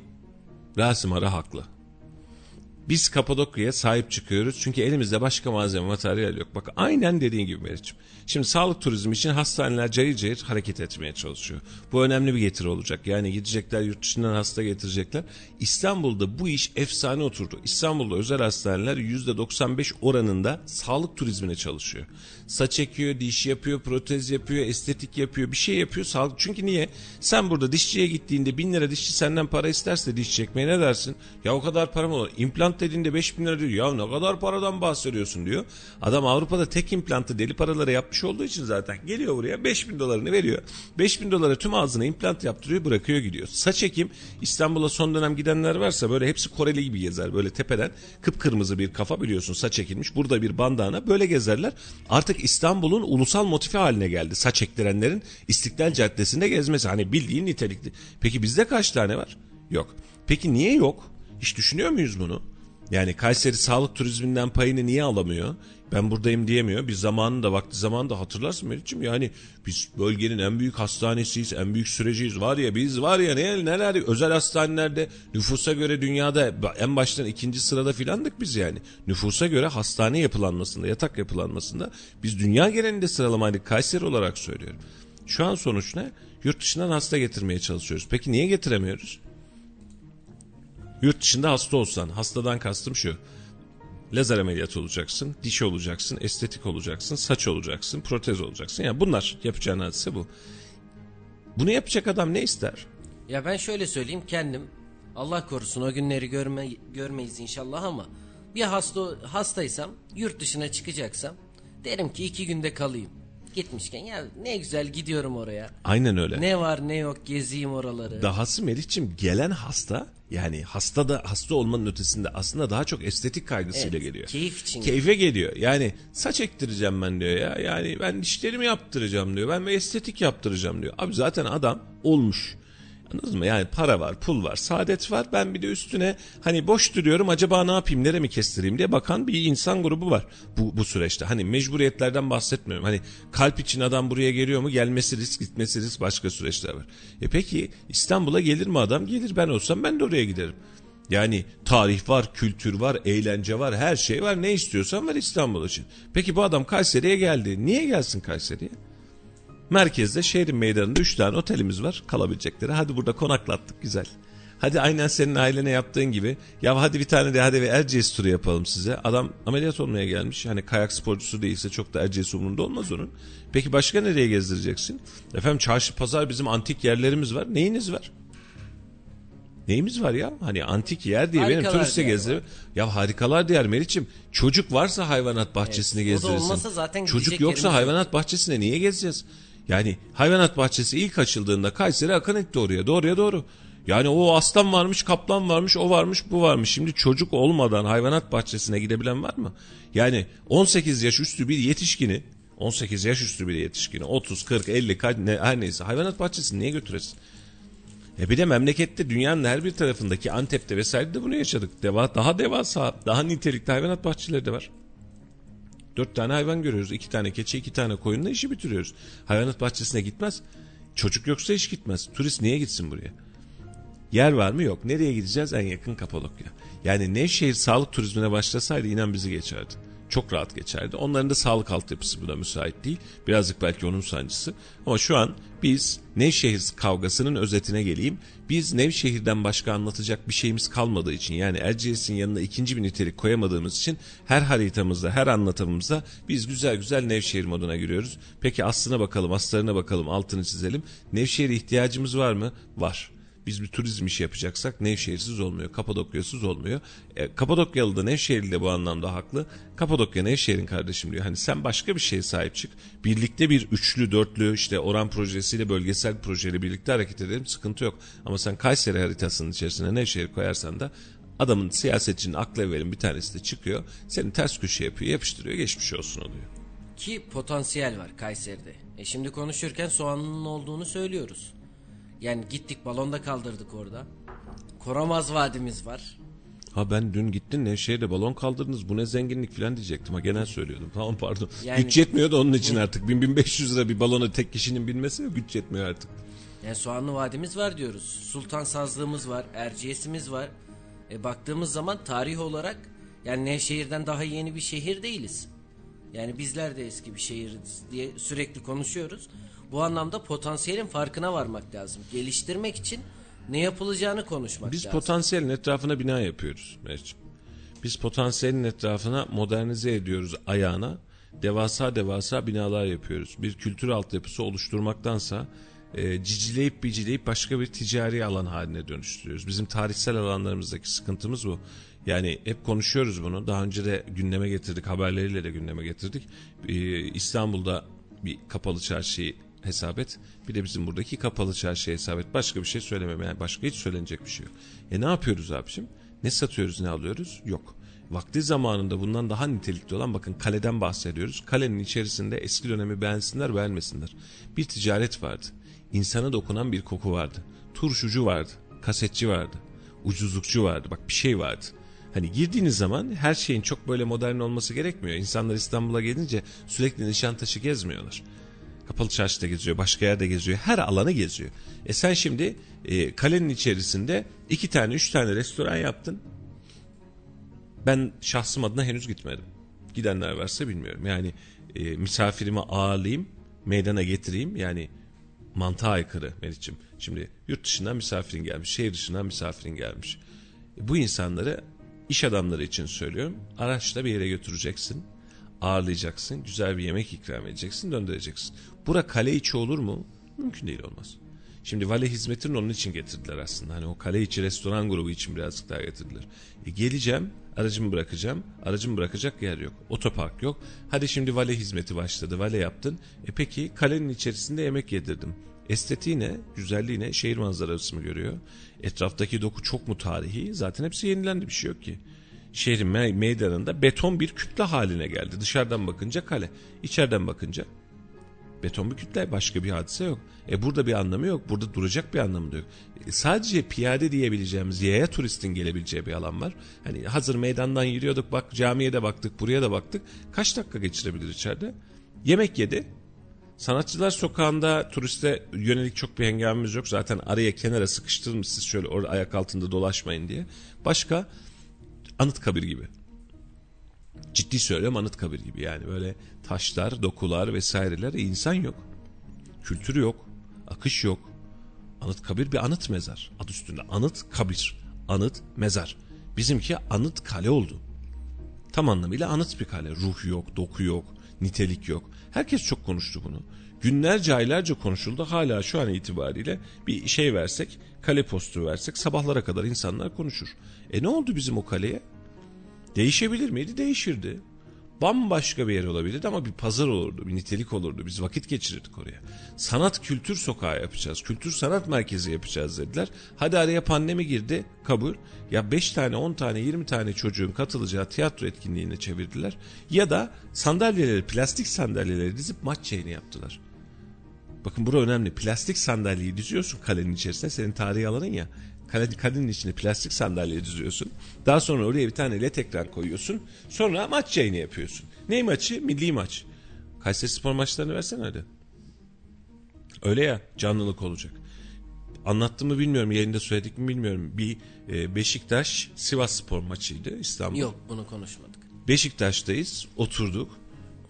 S1: Rasim Ara haklı. Biz Kapadokya'ya sahip çıkıyoruz çünkü elimizde başka malzeme materyal yok. Bak aynen dediğin gibi Meriç'im. Şimdi sağlık turizmi için hastaneler cayır cayır hareket etmeye çalışıyor. Bu önemli bir getiri olacak. Yani gidecekler yurt dışından hasta getirecekler. İstanbul'da bu iş efsane oturdu. İstanbul'da özel hastaneler %95 oranında sağlık turizmine çalışıyor. Saç ekiyor, diş yapıyor, protez yapıyor, estetik yapıyor, bir şey yapıyor. Sağlık. Çünkü niye? Sen burada dişçiye gittiğinde bin lira dişçi senden para isterse diş çekmeye ne dersin? Ya o kadar param olur. İmplant dediğinde 5 bin lira diyor. Ya ne kadar paradan bahsediyorsun diyor. Adam Avrupa'da tek implantı deli paralara yapmış olduğu için zaten geliyor buraya 5 bin dolarını veriyor. 5 bin dolara tüm ağzına implant yaptırıyor bırakıyor gidiyor. Saç ekim İstanbul'a son dönem gidenler varsa böyle hepsi Koreli gibi gezer. Böyle tepeden kıpkırmızı bir kafa biliyorsun saç ekilmiş. Burada bir bandana böyle gezerler. Artık İstanbul'un ulusal motifi haline geldi. Saç ektirenlerin İstiklal Caddesi'nde gezmesi. Hani bildiğin nitelikli. Peki bizde kaç tane var? Yok. Peki niye yok? Hiç düşünüyor muyuz bunu? Yani Kayseri sağlık turizminden payını niye alamıyor? Ben buradayım diyemiyor. Bir zamanında vakti zamanında hatırlarsın Meriç'im yani biz bölgenin en büyük hastanesiyiz, en büyük süreciyiz. Var ya biz var ya ne, neler özel hastanelerde nüfusa göre dünyada en baştan ikinci sırada filandık biz yani. Nüfusa göre hastane yapılanmasında, yatak yapılanmasında biz dünya genelinde sıralamaydık Kayseri olarak söylüyorum. Şu an sonuç ne? Yurt dışından hasta getirmeye çalışıyoruz. Peki niye getiremiyoruz? Yurt dışında hasta olsan, hastadan kastım şu. Lazer ameliyatı olacaksın, diş olacaksın, estetik olacaksın, saç olacaksın, protez olacaksın. Yani bunlar yapacağın hadise bu. Bunu yapacak adam ne ister?
S2: Ya ben şöyle söyleyeyim kendim Allah korusun o günleri görme, görmeyiz inşallah ama bir hasta hastaysam yurt dışına çıkacaksam derim ki iki günde kalayım. Gitmişken ya ne güzel gidiyorum oraya.
S1: Aynen öyle.
S2: Ne var ne yok gezeyim oraları.
S1: Dahası Melih'ciğim gelen hasta yani hasta da hasta olmanın ötesinde aslında daha çok estetik kaygısıyla
S2: Evet,
S1: geliyor.
S2: keyif için.
S1: Keyfe geliyor. Yani saç ektireceğim ben diyor ya. Yani ben dişlerimi yaptıracağım diyor. Ben bir estetik yaptıracağım diyor. Abi zaten adam olmuş. Anladın mı? Yani para var, pul var, saadet var. Ben bir de üstüne hani boş duruyorum acaba ne yapayım, neremi kestireyim diye bakan bir insan grubu var bu, bu süreçte. Hani mecburiyetlerden bahsetmiyorum. Hani kalp için adam buraya geliyor mu? Gelmesi risk, gitmesi risk başka süreçler var. E peki İstanbul'a gelir mi adam? Gelir ben olsam ben de oraya giderim. Yani tarih var, kültür var, eğlence var, her şey var. Ne istiyorsan var İstanbul için. Peki bu adam Kayseri'ye geldi. Niye gelsin Kayseri'ye? Merkezde şehrin meydanında 3 tane otelimiz var kalabilecekleri. Hadi burada konaklattık güzel. Hadi aynen senin ailene yaptığın gibi. Ya hadi bir tane de hadi bir Erciyes turu yapalım size. Adam ameliyat olmaya gelmiş. Hani kayak sporcusu değilse çok da Erciyes umurunda olmaz onun. Peki başka nereye gezdireceksin? Efendim çarşı pazar bizim antik yerlerimiz var. Neyiniz var? Neyimiz var ya? Hani antik yer diye benim
S2: Harikalar
S1: turiste
S2: diyarı
S1: gezdir. Ya harikalar diğer Meriç'im. Çocuk varsa hayvanat bahçesine
S2: Evet,
S1: gezdirirsin. Çocuk yoksa hayvanat bahçesine niye gezeceğiz? Yani hayvanat bahçesi ilk açıldığında Kayseri akın etti oraya. Doğruya doğru. Yani o aslan varmış, kaplan varmış, o varmış, bu varmış. Şimdi çocuk olmadan hayvanat bahçesine gidebilen var mı? Yani 18 yaş üstü bir yetişkini, 18 yaş üstü bir yetişkini, 30, 40, 50 kaç, ne, her neyse hayvanat bahçesine niye götüresin? E bir de memlekette dünyanın her bir tarafındaki Antep'te vesaire de bunu yaşadık. Deva, daha devasa, daha nitelikli hayvanat bahçeleri de var. Dört tane hayvan görüyoruz. iki tane keçi, iki tane koyunla işi bitiriyoruz. Hayvanat bahçesine gitmez. Çocuk yoksa hiç gitmez. Turist niye gitsin buraya? Yer var mı? Yok. Nereye gideceğiz? En yakın Kapadokya. Yani Nevşehir sağlık turizmine başlasaydı inan bizi geçerdi. Çok rahat geçerdi. Onların da sağlık altyapısı buna müsait değil. Birazcık belki onun sancısı. Ama şu an biz Nevşehir kavgasının özetine geleyim. Biz Nevşehir'den başka anlatacak bir şeyimiz kalmadığı için yani Erciyes'in yanına ikinci bir nitelik koyamadığımız için her haritamızda, her anlatımımızda biz güzel güzel Nevşehir moduna giriyoruz. Peki aslına bakalım, aslarına bakalım, altını çizelim. Nevşehir'e ihtiyacımız var mı? Var biz bir turizm işi yapacaksak Nevşehir'siz olmuyor. Kapadokya'sız olmuyor. E, Kapadokyalı da Nevşehirli de bu anlamda haklı. Kapadokya Nevşehir'in kardeşim diyor. Hani sen başka bir şeye sahip çık. Birlikte bir üçlü, dörtlü işte oran projesiyle bölgesel projeyle birlikte hareket edelim. Sıkıntı yok. Ama sen Kayseri haritasının içerisine Nevşehir koyarsan da adamın siyasetçinin aklı evvelin bir tanesi de çıkıyor. Seni ters köşe yapıyor, yapıştırıyor, geçmiş olsun oluyor.
S2: Ki potansiyel var Kayseri'de. E şimdi konuşurken soğanının olduğunu söylüyoruz. Yani gittik balonda kaldırdık orada. Koramaz Vadimiz var.
S1: Ha ben dün gittin Nevşehir'de balon kaldırdınız bu ne zenginlik falan diyecektim ha genel söylüyordum tamam pardon.
S2: Yani-
S1: güç yetmiyor da onun için artık 1000-1500 lira bir balona tek kişinin binmesi güç yetmiyor artık.
S2: Yani Soğanlı Vadimiz var diyoruz. Sultan Sazlığımız var, Erciyes'imiz var. E, baktığımız zaman tarih olarak yani Nevşehir'den daha yeni bir şehir değiliz. Yani bizler de eski bir şehiriz diye sürekli konuşuyoruz. Bu anlamda potansiyelin farkına varmak lazım. Geliştirmek için ne yapılacağını konuşmak
S1: Biz
S2: lazım.
S1: potansiyelin etrafına bina yapıyoruz Meriç'im. Biz potansiyelin etrafına modernize ediyoruz ayağına. Devasa devasa binalar yapıyoruz. Bir kültür altyapısı oluşturmaktansa e, cicileyip bicileyip başka bir ticari alan haline dönüştürüyoruz. Bizim tarihsel alanlarımızdaki sıkıntımız bu. Yani hep konuşuyoruz bunu. Daha önce de gündeme getirdik, haberleriyle de gündeme getirdik. E, İstanbul'da bir kapalı çarşıyı hesap et. Bir de bizim buradaki kapalı çarşıya hesap et. Başka bir şey söylemem. Yani başka hiç söylenecek bir şey yok. E ne yapıyoruz abiciğim? Ne satıyoruz, ne alıyoruz? Yok. Vakti zamanında bundan daha nitelikli olan bakın kaleden bahsediyoruz. Kalenin içerisinde eski dönemi beğensinler beğenmesinler. Bir ticaret vardı. İnsana dokunan bir koku vardı. Turşucu vardı. Kasetçi vardı. Ucuzlukçu vardı. Bak bir şey vardı. Hani girdiğiniz zaman her şeyin çok böyle modern olması gerekmiyor. İnsanlar İstanbul'a gelince sürekli Nişantaşı gezmiyorlar. Kapalı çarşıda geziyor, başka yerde geziyor, her alanı geziyor. E sen şimdi e, kalenin içerisinde iki tane, üç tane restoran yaptın. Ben şahsım adına henüz gitmedim. Gidenler varsa bilmiyorum. Yani e, misafirimi ağırlayayım, meydana getireyim. Yani mantığa aykırı Meriç'im. Şimdi yurt dışından misafirin gelmiş, şehir dışından misafirin gelmiş. E, bu insanları iş adamları için söylüyorum. Araçla bir yere götüreceksin ağırlayacaksın, güzel bir yemek ikram edeceksin, döndüreceksin. Bura kale içi olur mu? Mümkün değil olmaz. Şimdi vale hizmetini onun için getirdiler aslında. Hani o kale içi restoran grubu için birazcık daha getirdiler. E geleceğim, aracımı bırakacağım. Aracımı bırakacak yer yok. Otopark yok. Hadi şimdi vale hizmeti başladı. Vale yaptın. E peki kalenin içerisinde yemek yedirdim. Estetiği ne? Güzelliği ne? Şehir manzarası mı görüyor? Etraftaki doku çok mu tarihi? Zaten hepsi yenilendi bir şey yok ki şehrin me- meydanında beton bir kütle haline geldi. Dışarıdan bakınca kale, içeriden bakınca beton bir başka bir hadise yok. E burada bir anlamı yok. Burada duracak bir anlamı da yok. E sadece piyade diyebileceğimiz yaya turistin gelebileceği bir alan var. Hani hazır meydandan yürüyorduk bak camiye de baktık buraya da baktık. Kaç dakika geçirebilir içeride? Yemek yedi. Sanatçılar sokağında turiste yönelik çok bir hengamemiz yok. Zaten araya kenara sıkıştırmışsınız şöyle orada ayak altında dolaşmayın diye. Başka Anıtkabir gibi. Ciddi söylüyorum Anıtkabir gibi yani böyle taşlar, dokular vesaireler e, insan yok. Kültürü yok. Akış yok. Anıtkabir bir anıt mezar. Adı üstünde anıt kabir. Anıt mezar. Bizimki anıt kale oldu. Tam anlamıyla anıt bir kale. Ruh yok, doku yok, nitelik yok. Herkes çok konuştu bunu. Günlerce aylarca konuşuldu. Hala şu an itibariyle bir şey versek, kale posturu versek sabahlara kadar insanlar konuşur. E ne oldu bizim o kaleye? Değişebilir miydi? Değişirdi. Bambaşka bir yer olabilirdi ama bir pazar olurdu, bir nitelik olurdu. Biz vakit geçirirdik oraya. Sanat kültür sokağı yapacağız, kültür sanat merkezi yapacağız dediler. Hadi araya pandemi girdi, kabul. Ya 5 tane, 10 tane, 20 tane çocuğun katılacağı tiyatro etkinliğine çevirdiler. Ya da sandalyeleri, plastik sandalyeleri dizip maç yayını yaptılar. Bakın bura önemli. Plastik sandalyeyi diziyorsun kalenin içerisine. Senin tarihi alanın ya. Kalenin içine plastik sandalye diziyorsun. Daha sonra oraya bir tane led ekran koyuyorsun. Sonra maç yayını yapıyorsun. Ne maçı? Milli maç. Kayseri spor maçlarını versene hadi. Öyle ya canlılık olacak. Anlattım mı bilmiyorum yayında söyledik mi bilmiyorum. Bir e, Beşiktaş Sivas spor maçıydı İstanbul.
S2: Yok bunu konuşmadık.
S1: Beşiktaş'tayız oturduk.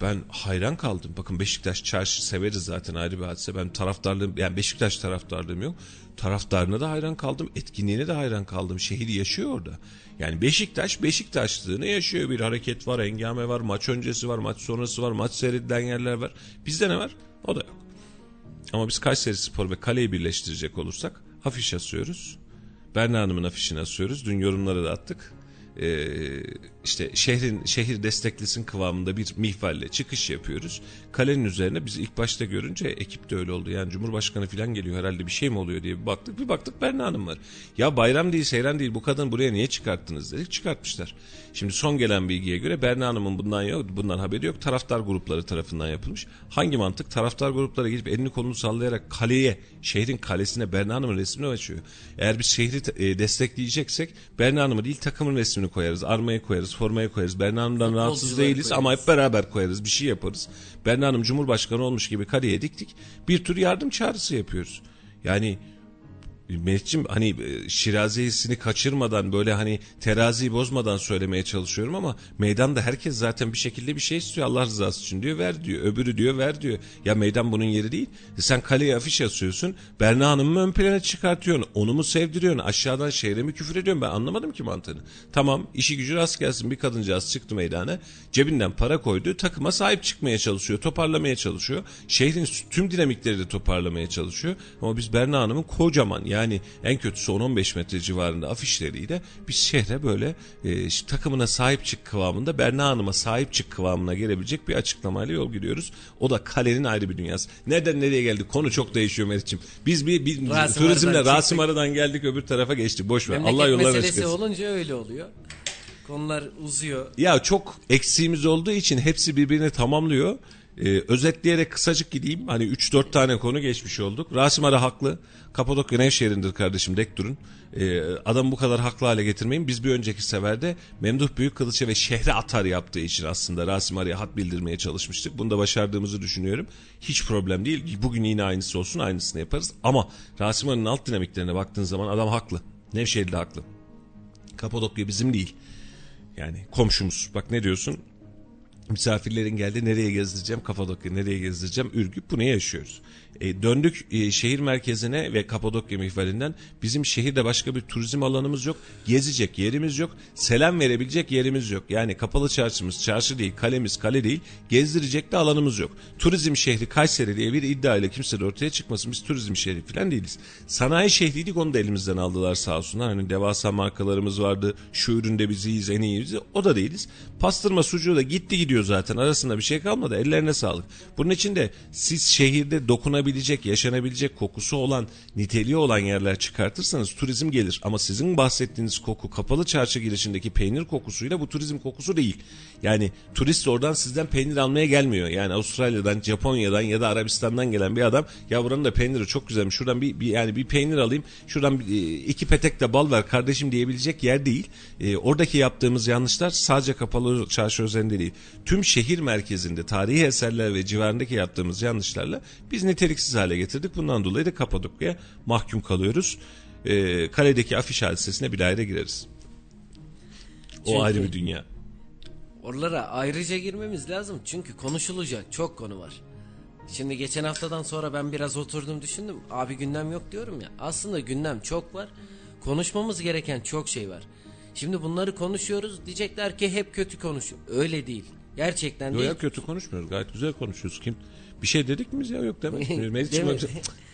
S1: Ben hayran kaldım. Bakın Beşiktaş çarşı severiz zaten ayrı bir hadise. Ben taraftarlığım yani Beşiktaş taraftarlığım yok. Taraftarına da hayran kaldım. Etkinliğine de hayran kaldım. Şehir yaşıyor orada. Yani Beşiktaş Beşiktaşlığını yaşıyor. Bir hareket var, engame var, maç öncesi var, maç sonrası var, maç seyredilen yerler var. Bizde ne var? O da yok. Ama biz Kayseri Spor ve Kale'yi birleştirecek olursak afiş asıyoruz. Berna Hanım'ın afişini asıyoruz. Dün yorumları da attık e, işte şehrin şehir desteklisin kıvamında bir mihvalle çıkış yapıyoruz. Kalenin üzerine biz ilk başta görünce ekip de öyle oldu. Yani Cumhurbaşkanı falan geliyor herhalde bir şey mi oluyor diye bir baktık. Bir baktık Berna Hanım var. Ya bayram değil seyran değil bu kadın buraya niye çıkarttınız dedik. Çıkartmışlar. Şimdi son gelen bilgiye göre Berna Hanım'ın bundan yok, bundan haberi yok. Taraftar grupları tarafından yapılmış. Hangi mantık? Taraftar grupları gidip elini kolunu sallayarak kaleye, şehrin kalesine Berna Hanım'ın resmini açıyor. Eğer biz şehri e, destekleyeceksek Berna Hanım'ı değil takımın resmini koyarız. Armaya koyarız, formaya koyarız. Berna Hanım'dan rahatsız değiliz koyarız. ama hep beraber koyarız. Bir şey yaparız. Berna Hanım Cumhurbaşkanı olmuş gibi kaleye diktik. Bir tür yardım çağrısı yapıyoruz. Yani Mehmetciğim hani e, şirazesini kaçırmadan böyle hani teraziyi bozmadan söylemeye çalışıyorum ama meydanda herkes zaten bir şekilde bir şey istiyor Allah rızası için diyor ver diyor öbürü diyor ver diyor. Ya meydan bunun yeri değil. E sen kaleye afiş asıyorsun Berna Hanım'ı ön plana çıkartıyorsun onu mu sevdiriyorsun aşağıdan şehre mi küfür ediyorsun? Ben anlamadım ki mantığını. Tamam işi gücü rast gelsin bir kadıncağız çıktı meydana cebinden para koydu takıma sahip çıkmaya çalışıyor toparlamaya çalışıyor. Şehrin tüm dinamikleri de toparlamaya çalışıyor. Ama biz Berna Hanım'ın kocaman yani en kötüsü 10-15 metre civarında afişleriyle biz şehre böyle e, takımına sahip çık kıvamında Berna Hanım'a sahip çık kıvamına gelebilecek bir açıklamayla yol gidiyoruz. O da kalenin ayrı bir dünyası. Nereden nereye geldik? Konu çok değişiyor Meriç'im. Biz bir, bir Rasim turizmle Rasim Aradan geldik öbür tarafa geçtik. Boş ver.
S2: Allah yollar meselesi olunca öyle oluyor. Konular uzuyor.
S1: Ya çok eksiğimiz olduğu için hepsi birbirini tamamlıyor. Ee, özetleyerek kısacık gideyim. Hani 3-4 tane konu geçmiş olduk. Rasim Ara haklı. Kapadokya Nevşehir'indir kardeşim dek durun. Ee, adamı bu kadar haklı hale getirmeyin. Biz bir önceki seferde Memduh Büyükkılıç'a ve şehre atar yaptığı için aslında Rasim Ara'ya hat bildirmeye çalışmıştık. Bunu da başardığımızı düşünüyorum. Hiç problem değil. Bugün yine aynısı olsun aynısını yaparız. Ama Rasim Ara'nın alt dinamiklerine baktığın zaman adam haklı. Nevşehir'de haklı. Kapadokya bizim değil. Yani komşumuz. Bak ne diyorsun? Misafirlerin geldi nereye gezdireceğim Kapadokya nereye gezdireceğim Ürgüp bunu yaşıyoruz. E, döndük e, şehir merkezine ve Kapadokya mihvalinden bizim şehirde başka bir turizm alanımız yok. Gezecek yerimiz yok. Selam verebilecek yerimiz yok. Yani kapalı çarşımız çarşı değil kalemiz kale değil. Gezdirecek de alanımız yok. Turizm şehri Kayseri diye bir iddia ile kimse de ortaya çıkmasın. Biz turizm şehri falan değiliz. Sanayi şehriydik onu da elimizden aldılar sağ olsunlar. Hani devasa markalarımız vardı. Şu üründe biziyiz en iyiyiz. O da değiliz. Pastırma sucuğu da gitti gidiyor zaten. Arasında bir şey kalmadı. Ellerine sağlık. Bunun için de siz şehirde dokunabilecek dokunabilecek, yaşanabilecek kokusu olan, niteliği olan yerler çıkartırsanız turizm gelir. Ama sizin bahsettiğiniz koku kapalı çarşı girişindeki peynir kokusuyla bu turizm kokusu değil. Yani turist oradan sizden peynir almaya gelmiyor. Yani Avustralya'dan, Japonya'dan ya da Arabistan'dan gelen bir adam ya buranın da peyniri çok güzelmiş. Şuradan bir, bir yani bir peynir alayım. Şuradan bir, e, iki petek de bal ver kardeşim diyebilecek yer değil. E, oradaki yaptığımız yanlışlar sadece kapalı çarşı üzerinde değil. Tüm şehir merkezinde tarihi eserler ve civarındaki yaptığımız yanlışlarla biz niteliksiz hale getirdik. Bundan dolayı da Kapadokya'ya mahkum kalıyoruz. E, kaledeki afiş hadisesine bir daire gireriz. O Çünkü... ayrı bir dünya.
S2: Oralara ayrıca girmemiz lazım çünkü konuşulacak çok konu var. Şimdi geçen haftadan sonra ben biraz oturdum düşündüm. Abi gündem yok diyorum ya. Aslında gündem çok var. Konuşmamız gereken çok şey var. Şimdi bunları konuşuyoruz. Diyecekler ki hep kötü konuşuyor. Öyle değil. Gerçekten
S1: yok
S2: değil.
S1: Yok kötü konuşmuyoruz. Gayet güzel konuşuyoruz. Kim bir şey dedik mi biz ya yok demek. Değil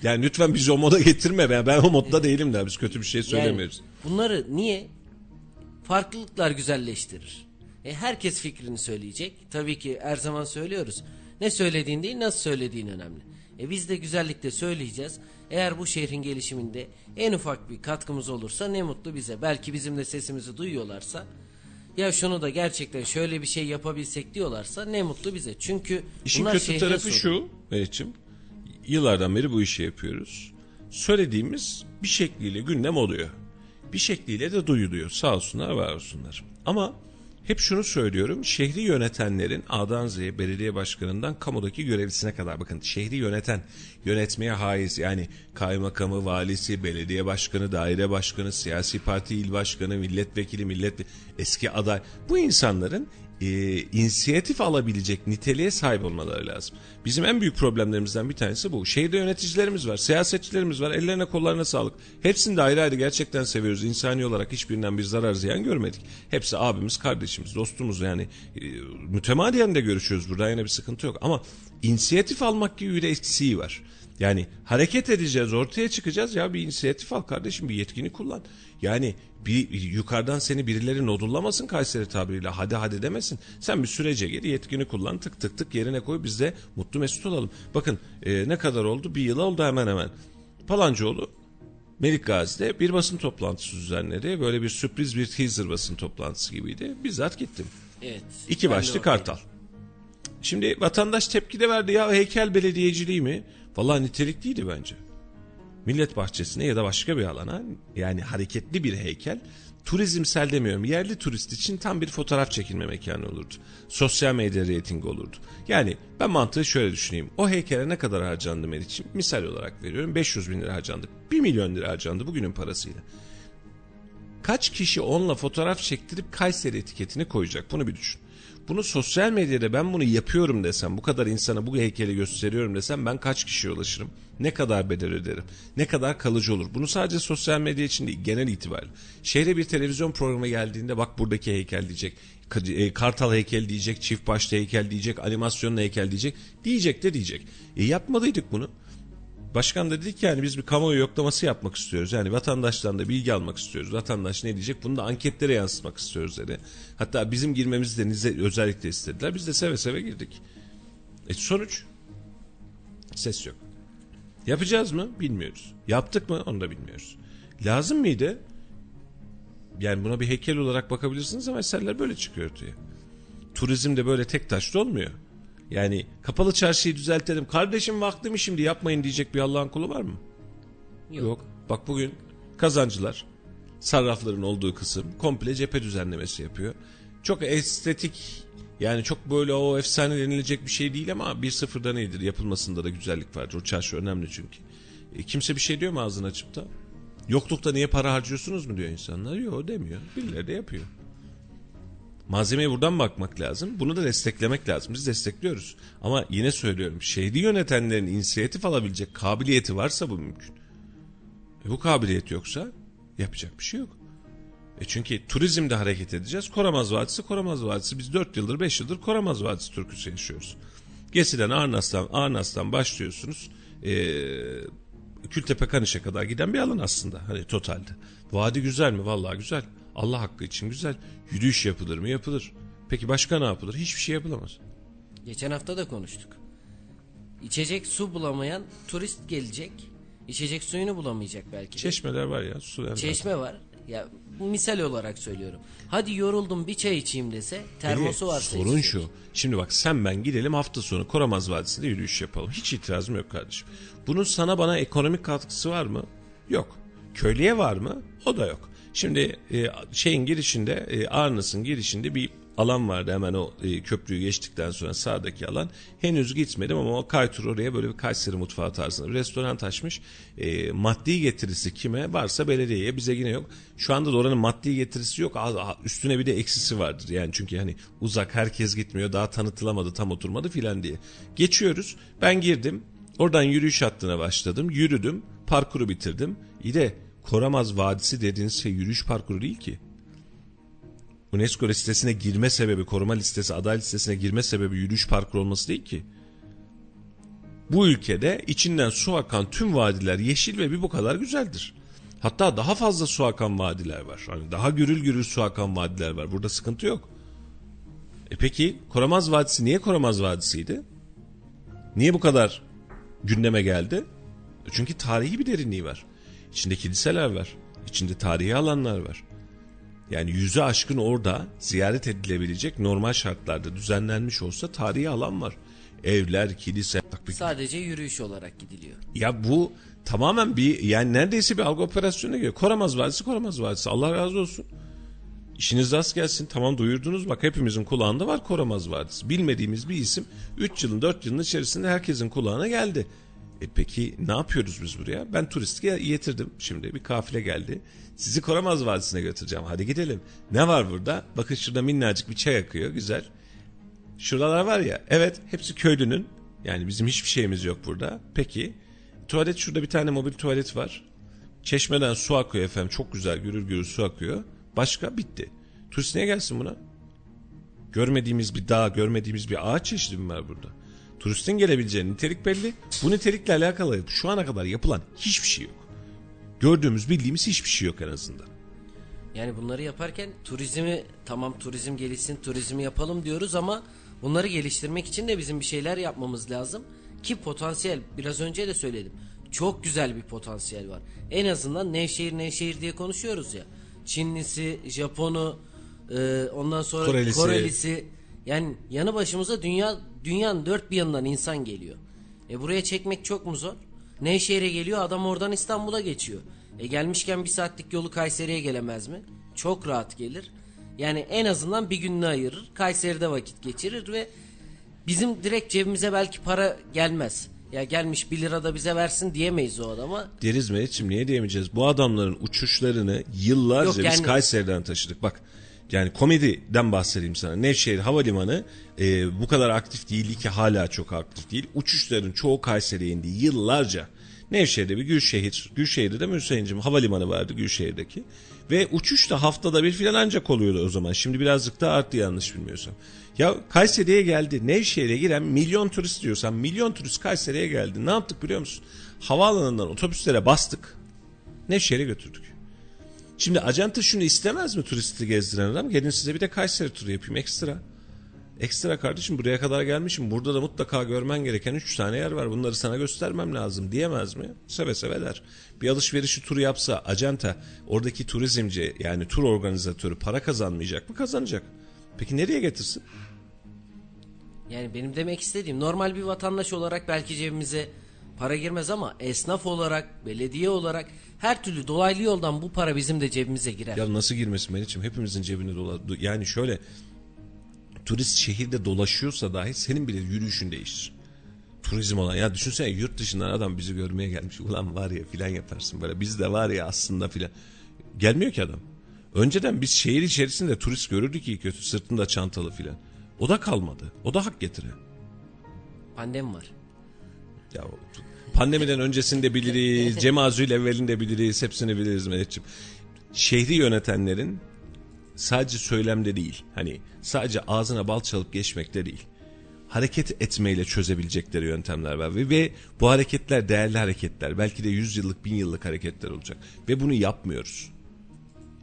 S1: yani lütfen bizi o moda getirme. Ben, ben o modda değilim de biz kötü bir şey söylemiyoruz.
S2: Yani bunları niye? Farklılıklar güzelleştirir. E, herkes fikrini söyleyecek. Tabii ki her zaman söylüyoruz. Ne söylediğin değil nasıl söylediğin önemli. E biz de güzellikte söyleyeceğiz. Eğer bu şehrin gelişiminde en ufak bir katkımız olursa ne mutlu bize. Belki bizim de sesimizi duyuyorlarsa ya şunu da gerçekten şöyle bir şey yapabilsek diyorlarsa ne mutlu bize. Çünkü
S1: İşin kötü tarafı sorun. şu Meriç'im. Yıllardan beri bu işi yapıyoruz. Söylediğimiz bir şekliyle gündem oluyor. Bir şekliyle de duyuluyor. Sağ olsunlar var olsunlar. Ama hep şunu söylüyorum. Şehri yönetenlerin A'dan Z'ye belediye başkanından kamudaki görevlisine kadar bakın şehri yöneten, yönetmeye haiz yani kaymakamı, valisi, belediye başkanı, daire başkanı, siyasi parti il başkanı, milletvekili, millet eski aday bu insanların e, inisiyatif alabilecek niteliğe sahip olmaları lazım. Bizim en büyük problemlerimizden bir tanesi bu. Şehirde yöneticilerimiz var, siyasetçilerimiz var. Ellerine kollarına sağlık. Hepsini de ayrı ayrı gerçekten seviyoruz. İnsani olarak hiçbirinden bir zarar ziyan görmedik. Hepsi abimiz, kardeşimiz, dostumuz yani. E, mütemadiyen de görüşüyoruz. Burada yine bir sıkıntı yok. Ama inisiyatif almak gibi bir eksiği var. Yani hareket edeceğiz, ortaya çıkacağız. Ya bir inisiyatif al kardeşim, bir yetkini kullan. Yani bir yukarıdan seni birileri nodullamasın Kayseri tabiriyle. Hadi hadi demesin. Sen bir sürece gir, yetkini kullan, tık tık tık yerine koy. Biz de mutlu mesut olalım. Bakın e, ne kadar oldu? Bir yıl oldu hemen hemen. Palancıoğlu Melik Gazi'de bir basın toplantısı düzenledi. Böyle bir sürpriz bir teaser basın toplantısı gibiydi. Bizzat gittim.
S2: Evet.
S1: İki başlı kartal. Şimdi vatandaş tepki de verdi ya heykel belediyeciliği mi? Vallahi nitelikliydi bence. Millet bahçesine ya da başka bir alana yani hareketli bir heykel turizmsel demiyorum. Yerli turist için tam bir fotoğraf çekilme mekanı olurdu. Sosyal medya reyting olurdu. Yani ben mantığı şöyle düşüneyim. O heykele ne kadar harcandı Meriç'im? Misal olarak veriyorum 500 bin lira harcandı. 1 milyon lira harcandı bugünün parasıyla. Kaç kişi onunla fotoğraf çektirip Kayseri etiketini koyacak? Bunu bir düşün. Bunu sosyal medyada ben bunu yapıyorum desem, bu kadar insana bu heykeli gösteriyorum desem ben kaç kişiye ulaşırım? Ne kadar bedel öderim? Ne kadar kalıcı olur? Bunu sadece sosyal medya için değil, genel itibariyle. Şehre bir televizyon programı geldiğinde bak buradaki heykel diyecek, e, kartal heykel diyecek, çift başlı heykel diyecek, animasyonlu heykel diyecek. Diyecek de diyecek. E yapmalıydık bunu. Başkan da dedi ki yani biz bir kamuoyu yoklaması yapmak istiyoruz. Yani vatandaştan da bilgi almak istiyoruz. Vatandaş ne diyecek bunu da anketlere yansıtmak istiyoruz dedi. Hatta bizim girmemizi de özellikle istediler. Biz de seve seve girdik. E sonuç? Ses yok. Yapacağız mı? Bilmiyoruz. Yaptık mı? Onu da bilmiyoruz. Lazım mıydı? Yani buna bir heykel olarak bakabilirsiniz ama eserler böyle çıkıyor diye. Turizm de böyle tek taşlı olmuyor. Yani kapalı çarşıyı düzeltelim. Kardeşim vakti mi şimdi yapmayın diyecek bir Allah'ın kulu var mı?
S2: Yok.
S1: Yok. Bak bugün kazancılar sarrafların olduğu kısım komple cephe düzenlemesi yapıyor. Çok estetik yani çok böyle o efsane denilecek bir şey değil ama bir sıfırdan iyidir. Yapılmasında da güzellik vardır. O çarşı önemli çünkü. E, kimse bir şey diyor mu ağzını açıp da? Yoklukta niye para harcıyorsunuz mu diyor insanlar. Yok demiyor. Birileri de yapıyor. Malzemeye buradan bakmak lazım. Bunu da desteklemek lazım. Biz destekliyoruz. Ama yine söylüyorum şehri yönetenlerin inisiyatif alabilecek kabiliyeti varsa bu mümkün. E bu kabiliyet yoksa yapacak bir şey yok. E çünkü turizmde hareket edeceğiz. Koramaz Vadisi, Koramaz Vadisi. Biz 4 yıldır 5 yıldır Koramaz Vadisi türküsü yaşıyoruz. Gesi'den Arnas'tan, Arnas'tan başlıyorsunuz. Eee Kültepe Kaniş'e kadar giden bir alan aslında hani totalde. Vadi güzel mi? Vallahi güzel. Allah hakkı için güzel. Yürüyüş yapılır mı? Yapılır. Peki başka ne yapılır? Hiçbir şey yapılamaz.
S2: Geçen hafta da konuştuk. İçecek su bulamayan turist gelecek. İçecek suyunu bulamayacak belki. de.
S1: Çeşmeler var ya. Su
S2: Çeşme var. Ya misal olarak söylüyorum. Hadi yoruldum bir çay içeyim dese termosu varsa
S1: Sorun
S2: içecek.
S1: şu. Şimdi bak sen ben gidelim hafta sonu Koramaz Vadisi'nde yürüyüş yapalım. Hiç itirazım yok kardeşim. Bunun sana bana ekonomik katkısı var mı? Yok. Köylüye var mı? O da yok. Şimdi e, şeyin girişinde e, Arnas'ın girişinde bir alan vardı hemen o e, köprüyü geçtikten sonra sağdaki alan. Henüz gitmedim ama o kaytur oraya böyle bir Kayseri mutfağı tarzında bir restoran taşmış. E, maddi getirisi kime varsa belediyeye bize yine yok. Şu anda da oranın maddi getirisi yok. Üstüne bir de eksisi vardır. Yani çünkü hani uzak herkes gitmiyor daha tanıtılamadı tam oturmadı filan diye. Geçiyoruz ben girdim oradan yürüyüş hattına başladım yürüdüm parkuru bitirdim. İyi de Koramaz Vadisi dediğiniz şey yürüyüş parkuru değil ki. UNESCO listesine girme sebebi, koruma listesi, aday listesine girme sebebi yürüyüş parkuru olması değil ki. Bu ülkede içinden su akan tüm vadiler yeşil ve bir bu kadar güzeldir. Hatta daha fazla su akan vadiler var. Hani daha gürül gürül su akan vadiler var. Burada sıkıntı yok. E peki Koramaz Vadisi niye Koramaz Vadisi'ydi? Niye bu kadar gündeme geldi? E Çünkü tarihi bir derinliği var. İçinde kiliseler var. İçinde tarihi alanlar var. Yani yüzü aşkın orada ziyaret edilebilecek normal şartlarda düzenlenmiş olsa tarihi alan var. Evler, kilise.
S2: Sadece yürüyüş olarak gidiliyor.
S1: Ya bu tamamen bir yani neredeyse bir algı operasyonuna giriyor. Koramaz Vadisi, Koramaz Vadisi. Allah razı olsun. İşiniz rast gelsin. Tamam duyurdunuz. Bak hepimizin kulağında var Koramaz Vadisi. Bilmediğimiz bir isim 3 yılın 4 yılın içerisinde herkesin kulağına geldi. E peki ne yapıyoruz biz buraya? Ben turisti getirdim şimdi. Bir kafile geldi. Sizi Koramaz Vadisi'ne götüreceğim. Hadi gidelim. Ne var burada? Bakın şurada minnacık bir çay akıyor. Güzel. Şuralar var ya. Evet hepsi köylünün. Yani bizim hiçbir şeyimiz yok burada. Peki. Tuvalet şurada bir tane mobil tuvalet var. Çeşmeden su akıyor efendim. Çok güzel gürür gürür su akıyor. Başka bitti. Turist niye gelsin buna? Görmediğimiz bir dağ, görmediğimiz bir ağaç çeşidi mi var burada? Turistin gelebileceği nitelik belli. Bu nitelikle alakalı şu ana kadar yapılan hiçbir şey yok. Gördüğümüz, bildiğimiz hiçbir şey yok en azından.
S2: Yani bunları yaparken turizmi tamam turizm gelişsin turizmi yapalım diyoruz ama bunları geliştirmek için de bizim bir şeyler yapmamız lazım. Ki potansiyel biraz önce de söyledim. Çok güzel bir potansiyel var. En azından Nevşehir Nevşehir diye konuşuyoruz ya. Çinlisi, Japonu, e, ondan sonra
S1: Korelisi.
S2: Korelisi. Yani yanı başımıza dünya dünyanın dört bir yanından insan geliyor. E buraya çekmek çok mu zor? Nevşehir'e geliyor adam oradan İstanbul'a geçiyor. E gelmişken bir saatlik yolu Kayseri'ye gelemez mi? çok rahat gelir. Yani en azından bir gününü ayırır. Kayseri'de vakit geçirir ve bizim direkt cebimize belki para gelmez. Ya gelmiş 1 lira da bize versin diyemeyiz o adama.
S1: Deriz Meriç'im niye diyemeyeceğiz? Bu adamların uçuşlarını yıllarca
S2: Yok, yani-
S1: biz Kayseri'den taşıdık. Bak yani komediden bahsedeyim sana. Nevşehir Havalimanı e, bu kadar aktif değildi ki hala çok aktif değil. Uçuşların çoğu Kayseri'ye indi yıllarca. Nevşehir'de bir Gülşehir, Gülşehir'de de Hüseyin'cim havalimanı vardı Gülşehir'deki. Ve uçuş da haftada bir filan ancak oluyordu o zaman. Şimdi birazcık daha arttı yanlış bilmiyorsam. Ya Kayseri'ye geldi. Nevşehir'e giren milyon turist diyorsan milyon turist Kayseri'ye geldi. Ne yaptık biliyor musun? Havaalanından otobüslere bastık. Nevşehir'e götürdük. Şimdi acenta şunu istemez mi turisti gezdiren adam? Gelin size bir de Kayseri turu yapayım ekstra. Ekstra kardeşim buraya kadar gelmişim. Burada da mutlaka görmen gereken 3 tane yer var. Bunları sana göstermem lazım diyemez mi? Seve seve der. Bir alışverişi turu yapsa acenta oradaki turizmci yani tur organizatörü para kazanmayacak mı? Kazanacak. Peki nereye getirsin?
S2: Yani benim demek istediğim normal bir vatandaş olarak belki cebimize para girmez ama esnaf olarak, belediye olarak her türlü dolaylı yoldan bu para bizim de cebimize girer.
S1: Ya nasıl girmesin Meriç'im? Hepimizin cebine dolar. Yani şöyle turist şehirde dolaşıyorsa dahi senin bile yürüyüşün değişir. Turizm olan ya düşünsene yurt dışından adam bizi görmeye gelmiş. Ulan var ya filan yaparsın böyle. Biz de var ya aslında filan. Gelmiyor ki adam. Önceden biz şehir içerisinde turist görürdük iyi kötü sırtında çantalı filan. O da kalmadı. O da hak getire.
S2: Pandemi var.
S1: Ya pandemiden öncesinde biliriz, Cemazül evvelinde biliriz, hepsini biliriz Melek'ciğim. Şehri yönetenlerin sadece söylemde değil, hani sadece ağzına bal çalıp geçmekte değil. Hareket etmeyle çözebilecekleri yöntemler var ve, ve bu hareketler değerli hareketler. Belki de 100 yıllık, 1000 yıllık hareketler olacak. Ve bunu yapmıyoruz.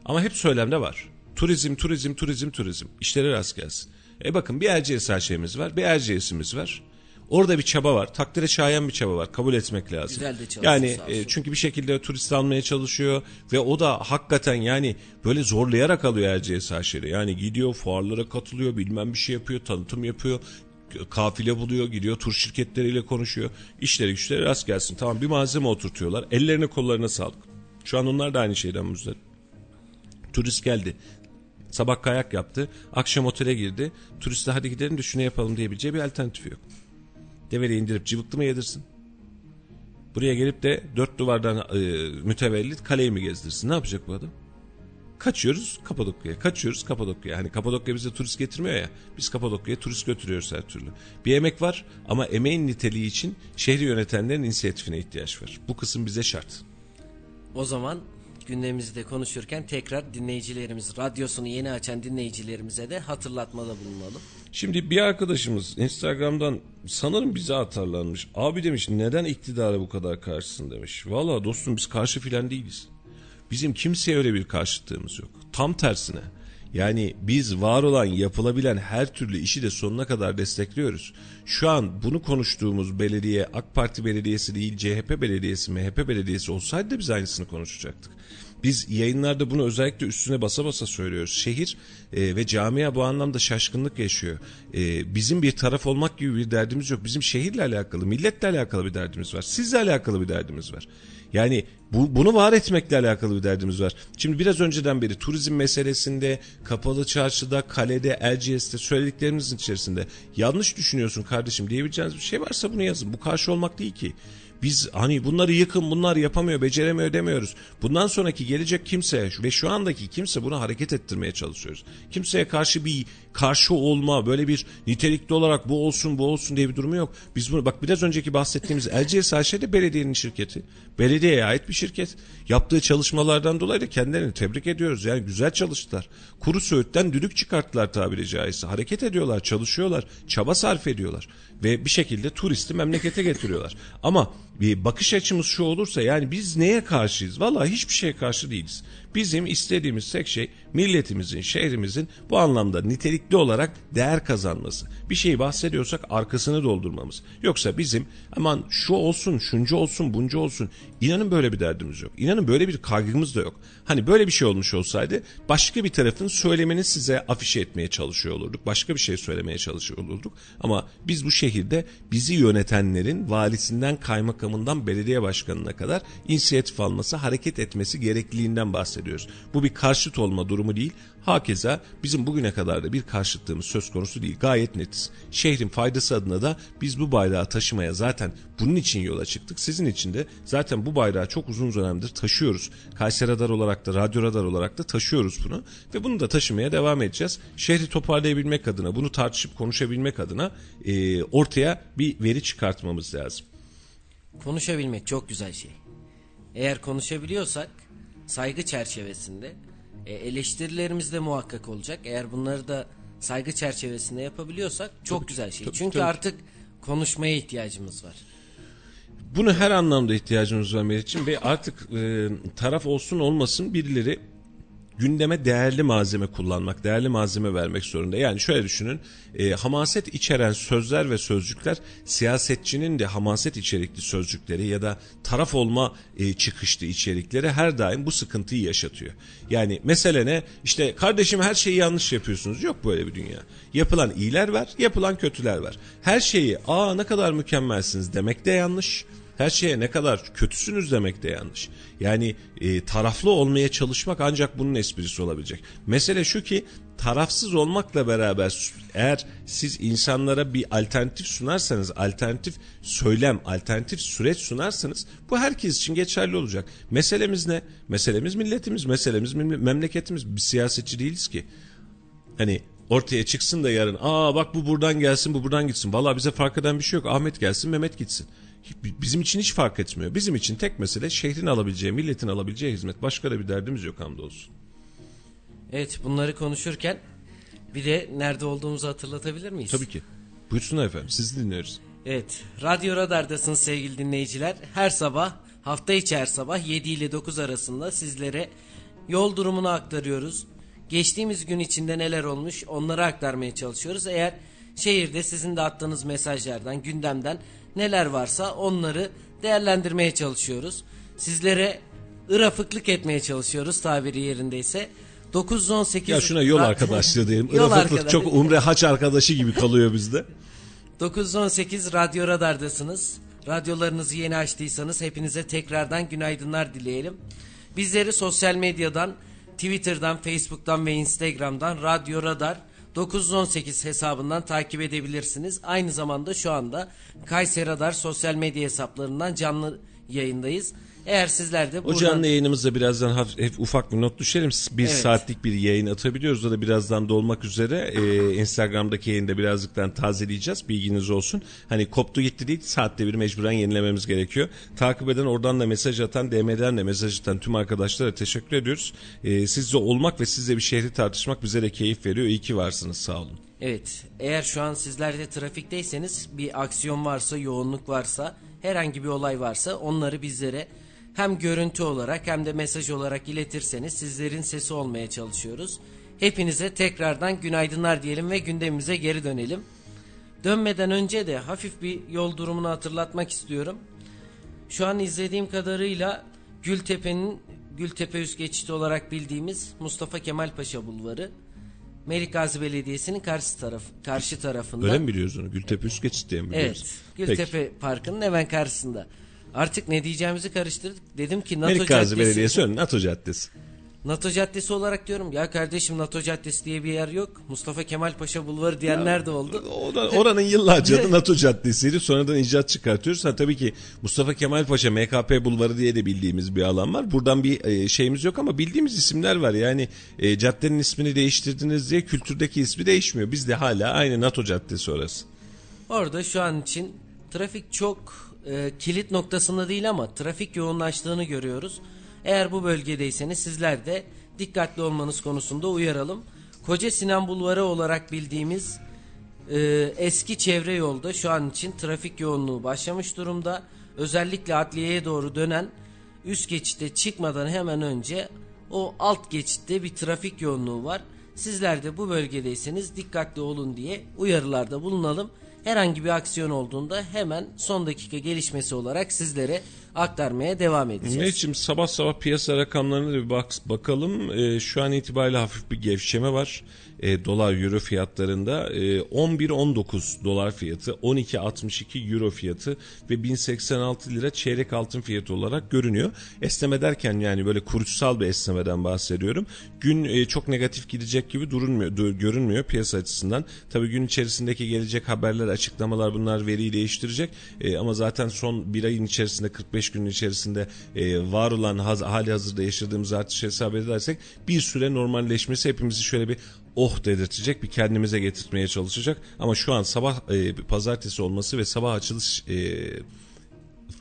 S1: Ama hep söylemde var. Turizm, turizm, turizm, turizm. İşleri rast gelsin. E bakın bir Erciyes şeyimiz var, bir Erciyes'imiz var. Orada bir çaba var. Takdire şayan bir çaba var. Kabul etmek lazım.
S2: Güzel de
S1: Yani e, çünkü bir şekilde turist almaya çalışıyor ve o da hakikaten yani böyle zorlayarak alıyor Erciyes Haşeri. Yani gidiyor fuarlara katılıyor, bilmem bir şey yapıyor, tanıtım yapıyor, kafile buluyor, gidiyor tur şirketleriyle konuşuyor. İşleri güçleri rast gelsin. Tamam bir malzeme oturtuyorlar. Ellerine kollarına sağlık. Şu an onlar da aynı şeyden müzdarip. Turist geldi. Sabah kayak yaptı. Akşam otele girdi. Turiste hadi gidelim de şunu yapalım diyebileceği bir alternatifi yok. Develi indirip cıvıklı mı yedirsin? Buraya gelip de dört duvardan e, mütevellit kaleyi mi gezdirsin? Ne yapacak bu adam? Kaçıyoruz Kapadokya'ya. Kaçıyoruz Kapadokya'ya. Hani Kapadokya bize turist getirmiyor ya. Biz Kapadokya'ya turist götürüyoruz her türlü. Bir emek var ama emeğin niteliği için şehri yönetenlerin inisiyatifine ihtiyaç var. Bu kısım bize şart.
S2: O zaman gündemimizde konuşurken tekrar dinleyicilerimiz, radyosunu yeni açan dinleyicilerimize de hatırlatmada bulunalım.
S1: Şimdi bir arkadaşımız Instagram'dan sanırım bize atarlanmış. Abi demiş neden iktidara bu kadar karşısın demiş. Valla dostum biz karşı filan değiliz. Bizim kimseye öyle bir karşıtlığımız yok. Tam tersine. Yani biz var olan yapılabilen her türlü işi de sonuna kadar destekliyoruz. Şu an bunu konuştuğumuz belediye AK Parti belediyesi değil CHP belediyesi MHP belediyesi olsaydı da biz aynısını konuşacaktık. Biz yayınlarda bunu özellikle üstüne basa basa söylüyoruz. Şehir e, ve camia bu anlamda şaşkınlık yaşıyor. E, bizim bir taraf olmak gibi bir derdimiz yok. Bizim şehirle alakalı, milletle alakalı bir derdimiz var. Sizle alakalı bir derdimiz var. Yani bu, bunu var etmekle alakalı bir derdimiz var. Şimdi biraz önceden beri turizm meselesinde, kapalı çarşıda, kalede, Erciyes'te söylediklerimizin içerisinde yanlış düşünüyorsun kardeşim diyebileceğiniz bir şey varsa bunu yazın. Bu karşı olmak değil ki. Biz hani bunları yıkın bunlar yapamıyor beceremiyor demiyoruz. Bundan sonraki gelecek kimse ve şu andaki kimse bunu hareket ettirmeye çalışıyoruz. Kimseye karşı bir karşı olma böyle bir nitelikli olarak bu olsun bu olsun diye bir durumu yok. Biz bunu bak biraz önceki bahsettiğimiz Erciyes AŞ de belediyenin şirketi. Belediyeye ait bir şirket. Yaptığı çalışmalardan dolayı da kendilerini tebrik ediyoruz. Yani güzel çalıştılar. Kuru söğütten düdük çıkarttılar tabiri caizse. Hareket ediyorlar, çalışıyorlar, çaba sarf ediyorlar. Ve bir şekilde turisti memlekete getiriyorlar. Ama bir bakış açımız şu olursa yani biz neye karşıyız? Vallahi hiçbir şeye karşı değiliz. Bizim istediğimiz tek şey milletimizin, şehrimizin bu anlamda nitelikli olarak değer kazanması. Bir şeyi bahsediyorsak arkasını doldurmamız. Yoksa bizim aman şu olsun, şuncu olsun, buncu olsun. İnanın böyle bir derdimiz yok. İnanın böyle bir kaygımız da yok. Hani böyle bir şey olmuş olsaydı başka bir tarafın söylemini size afişe etmeye çalışıyor olurduk. Başka bir şey söylemeye çalışıyor olurduk. Ama biz bu şehirde bizi yönetenlerin valisinden, kaymakamından belediye başkanına kadar inisiyatif alması, hareket etmesi gerekliliğinden bahsediyoruz ediyoruz. Bu bir karşıt olma durumu değil. Hakeza bizim bugüne kadar da bir karşıtlığımız söz konusu değil. Gayet netiz. Şehrin faydası adına da biz bu bayrağı taşımaya zaten bunun için yola çıktık. Sizin için de zaten bu bayrağı çok uzun dönemdir taşıyoruz. Kayseri Radar olarak da Radyo Radar olarak da taşıyoruz bunu. Ve bunu da taşımaya devam edeceğiz. Şehri toparlayabilmek adına, bunu tartışıp konuşabilmek adına e, ortaya bir veri çıkartmamız lazım.
S2: Konuşabilmek çok güzel şey. Eğer konuşabiliyorsak saygı çerçevesinde e, eleştirilerimiz de muhakkak olacak. Eğer bunları da saygı çerçevesinde yapabiliyorsak çok
S1: Tabii,
S2: güzel şey.
S1: tabii,
S2: Çünkü
S1: tabii.
S2: artık konuşmaya ihtiyacımız var.
S1: Bunu her anlamda ihtiyacımız var Meriç'im ve artık e, taraf olsun olmasın birileri gündeme değerli malzeme kullanmak, değerli malzeme vermek zorunda. Yani şöyle düşünün, e, hamaset içeren sözler ve sözcükler siyasetçinin de hamaset içerikli sözcükleri ya da taraf olma e, çıkışlı içerikleri her daim bu sıkıntıyı yaşatıyor. Yani mesele ne? İşte kardeşim her şeyi yanlış yapıyorsunuz. Yok böyle bir dünya. Yapılan iyiler var, yapılan kötüler var. Her şeyi aa ne kadar mükemmelsiniz demek de yanlış her şeye ne kadar kötüsünüz demek de yanlış. Yani e, taraflı olmaya çalışmak ancak bunun esprisi olabilecek. Mesele şu ki tarafsız olmakla beraber eğer siz insanlara bir alternatif sunarsanız, alternatif söylem, alternatif süreç sunarsanız bu herkes için geçerli olacak. Meselemiz ne? Meselemiz milletimiz, meselemiz memleketimiz. Biz siyasetçi değiliz ki. Hani ortaya çıksın da yarın aa bak bu buradan gelsin bu buradan gitsin. Valla bize fark eden bir şey yok. Ahmet gelsin Mehmet gitsin. Bizim için hiç fark etmiyor. Bizim için tek mesele şehrin alabileceği, milletin alabileceği hizmet. Başka da bir derdimiz yok hamdolsun.
S2: Evet bunları konuşurken bir de nerede olduğumuzu hatırlatabilir miyiz?
S1: Tabii ki. Buyursunlar efendim sizi dinliyoruz.
S2: Evet Radyo Radar'dasınız sevgili dinleyiciler. Her sabah hafta içi her sabah 7 ile 9 arasında sizlere yol durumunu aktarıyoruz. Geçtiğimiz gün içinde neler olmuş onları aktarmaya çalışıyoruz. Eğer şehirde sizin de attığınız mesajlardan, gündemden neler varsa onları değerlendirmeye çalışıyoruz. Sizlere ırafıklık etmeye çalışıyoruz tabiri yerindeyse. 918
S1: Ya şuna yol arkadaşlığı diyelim.
S2: Yol
S1: Irafıklık
S2: arkadaş-
S1: çok umre haç arkadaşı gibi kalıyor bizde.
S2: 918 Radyo Radar'dasınız. Radyolarınızı yeni açtıysanız hepinize tekrardan günaydınlar dileyelim. Bizleri sosyal medyadan, Twitter'dan, Facebook'tan ve Instagram'dan Radyo Radar 918 hesabından takip edebilirsiniz. Aynı zamanda şu anda Kayseri Radar sosyal medya hesaplarından canlı yayındayız. Eğer sizler de
S1: O
S2: buradan...
S1: canlı yayınımızda birazdan hafif, hafif ufak bir not düşelim. Bir
S2: Evet.
S1: saatlik bir yayın atabiliyoruz. O da birazdan dolmak üzere. Ee, Instagram'daki yayında birazcıktan tazeleyeceğiz. Bilginiz olsun. Hani koptu gitti değil. Saatte bir mecburen yenilememiz gerekiyor. Takip eden oradan da mesaj atan, DM'den de mesaj atan tüm arkadaşlara teşekkür ediyoruz. Ee, sizle olmak ve sizle bir şehri tartışmak bize de keyif veriyor. İyi ki varsınız. Sağ olun.
S2: Evet, eğer şu an sizler de trafikteyseniz bir aksiyon varsa, yoğunluk varsa, herhangi bir olay varsa onları bizlere hem görüntü olarak hem de mesaj olarak iletirseniz sizlerin sesi olmaya çalışıyoruz. Hepinize tekrardan günaydınlar diyelim ve gündemimize geri dönelim. Dönmeden önce de hafif bir yol durumunu hatırlatmak istiyorum. Şu an izlediğim kadarıyla Gültepe'nin Gültepe üst geçiti olarak bildiğimiz Mustafa Kemal Paşa Bulvarı Melik Gazi Belediyesi'nin karşı taraf karşı tarafında.
S1: Öyle mi biliyoruz onu? Gültepe üst geçit diye mi biliyoruz?
S2: Evet. Gültepe Parkı'nın hemen karşısında. Artık ne diyeceğimizi karıştırdık. Dedim ki NATO
S1: Melik Gazi
S2: Caddesi.
S1: Belediyesi önü NATO Caddesi.
S2: NATO Caddesi olarak diyorum. Ya kardeşim NATO Caddesi diye bir yer yok. Mustafa Kemal Paşa Bulvarı diyenler de oldu.
S1: Oran- Oranın yıllarca adı NATO Caddesi'ydi. Sonradan icat çıkartıyoruz. Ha, tabii ki Mustafa Kemal Paşa MKP Bulvarı diye de bildiğimiz bir alan var. Buradan bir e, şeyimiz yok ama bildiğimiz isimler var. Yani e, caddenin ismini değiştirdiniz diye kültürdeki ismi değişmiyor. Bizde hala aynı NATO Caddesi orası.
S2: Orada şu an için trafik çok e, kilit noktasında değil ama trafik yoğunlaştığını görüyoruz. Eğer bu bölgedeyseniz sizler de dikkatli olmanız konusunda uyaralım. Koca Sinan Bulvarı olarak bildiğimiz e, eski çevre yolda şu an için trafik yoğunluğu başlamış durumda. Özellikle adliyeye doğru dönen üst geçitte çıkmadan hemen önce o alt geçitte bir trafik yoğunluğu var. Sizler de bu bölgedeyseniz dikkatli olun diye uyarılarda bulunalım. Herhangi bir aksiyon olduğunda hemen son dakika gelişmesi olarak sizlere aktarmaya devam edeceğiz.
S1: Meriç'im sabah sabah piyasa rakamlarına da bir bak, bakalım. Ee, şu an itibariyle hafif bir gevşeme var. e, dolar euro fiyatlarında e, 11-19 dolar fiyatı, 12-62 euro fiyatı ve 1086 lira çeyrek altın fiyatı olarak görünüyor. Esneme derken yani böyle kuruşsal bir esnemeden bahsediyorum. Gün e, çok negatif gidecek gibi durunmuyor, dur, görünmüyor piyasa açısından. Tabii gün içerisindeki gelecek haberler, açıklamalar bunlar veriyi değiştirecek. E, ama zaten son bir ayın içerisinde 45 günün içerisinde e, var olan haz, hali hazırda yaşadığımız artış hesap edersek bir süre normalleşmesi hepimizi şöyle bir oh dedirtecek bir kendimize getirtmeye çalışacak. Ama şu an sabah e, pazartesi olması ve sabah açılış e,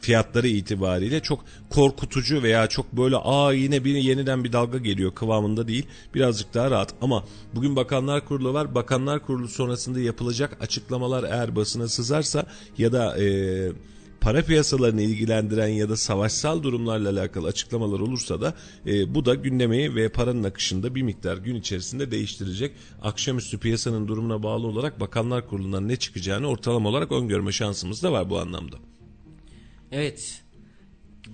S1: fiyatları itibariyle çok korkutucu veya çok böyle aa yine bir yeniden bir dalga geliyor kıvamında değil. Birazcık daha rahat ama bugün Bakanlar Kurulu var. Bakanlar Kurulu sonrasında yapılacak açıklamalar eğer basına sızarsa ya da eee para piyasalarını ilgilendiren ya da savaşsal durumlarla alakalı açıklamalar olursa da e, bu da gündemi ve paranın akışında bir miktar gün içerisinde değiştirecek. Akşamüstü piyasanın durumuna bağlı olarak Bakanlar Kurulu'ndan ne çıkacağını ortalama olarak öngörme şansımız da var bu anlamda.
S2: Evet.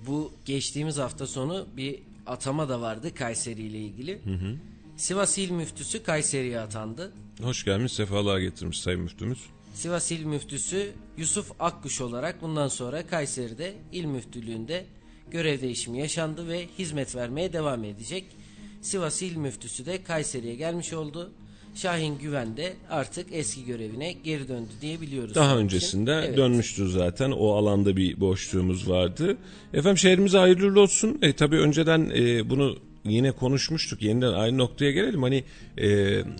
S2: Bu geçtiğimiz hafta sonu bir atama da vardı Kayseri ile ilgili. Hı hı. Sivas İl Müftüsü Kayseri'ye atandı.
S1: Hoş gelmiş, sefalar getirmiş Sayın Müftümüz.
S2: Sivas İl Müftüsü Yusuf Akkuş olarak bundan sonra Kayseri'de il müftülüğünde görev değişimi yaşandı ve hizmet vermeye devam edecek. Sivas İl Müftüsü de Kayseri'ye gelmiş oldu. Şahin Güven de artık eski görevine geri döndü diyebiliyoruz.
S1: Daha öncesinde evet. dönmüştü zaten. O alanda bir boşluğumuz vardı. Efendim şehrimize hayırlı olsun. E, tabii önceden e, bunu yine konuşmuştuk. Yeniden aynı noktaya gelelim. Hani e,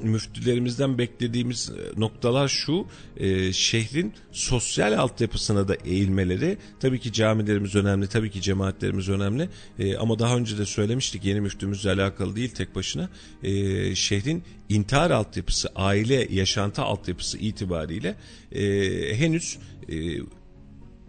S1: müftülerimizden beklediğimiz e, noktalar şu. E, şehrin sosyal altyapısına da eğilmeleri. Tabii ki camilerimiz önemli. Tabii ki cemaatlerimiz önemli. E, ama daha önce de söylemiştik. Yeni müftümüzle alakalı değil tek başına. E, şehrin intihar altyapısı, aile yaşantı altyapısı itibariyle e, henüz e,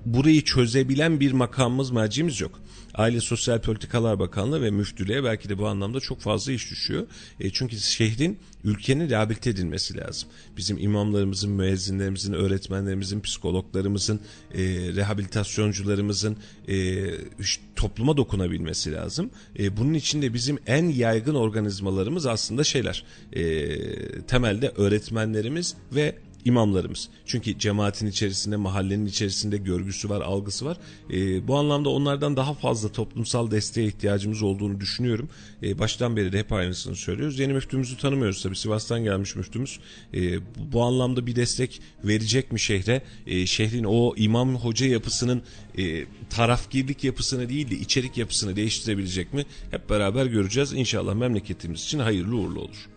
S1: burayı çözebilen bir makamımız, mercimiz yok. Aile Sosyal Politikalar Bakanlığı ve müftülüğe belki de bu anlamda çok fazla iş düşüyor. E, çünkü şehrin, ülkenin rehabilite edilmesi lazım. Bizim imamlarımızın, müezzinlerimizin, öğretmenlerimizin, psikologlarımızın, e, rehabilitasyoncularımızın e, topluma dokunabilmesi lazım. E, bunun için de bizim en yaygın organizmalarımız aslında şeyler. E, temelde öğretmenlerimiz ve imamlarımız. Çünkü cemaatin içerisinde, mahallenin içerisinde görgüsü var, algısı var. E, bu anlamda onlardan daha fazla toplumsal desteğe ihtiyacımız olduğunu düşünüyorum. E, baştan beri de hep aynısını söylüyoruz. Yeni müftümüzü tanımıyoruz tabii. Sivas'tan gelmiş müftümüz. E, bu, anlamda bir destek verecek mi şehre? E, şehrin o imam hoca yapısının e, tarafgirlik yapısını değil de içerik yapısını değiştirebilecek mi? Hep beraber göreceğiz. İnşallah memleketimiz için hayırlı uğurlu olur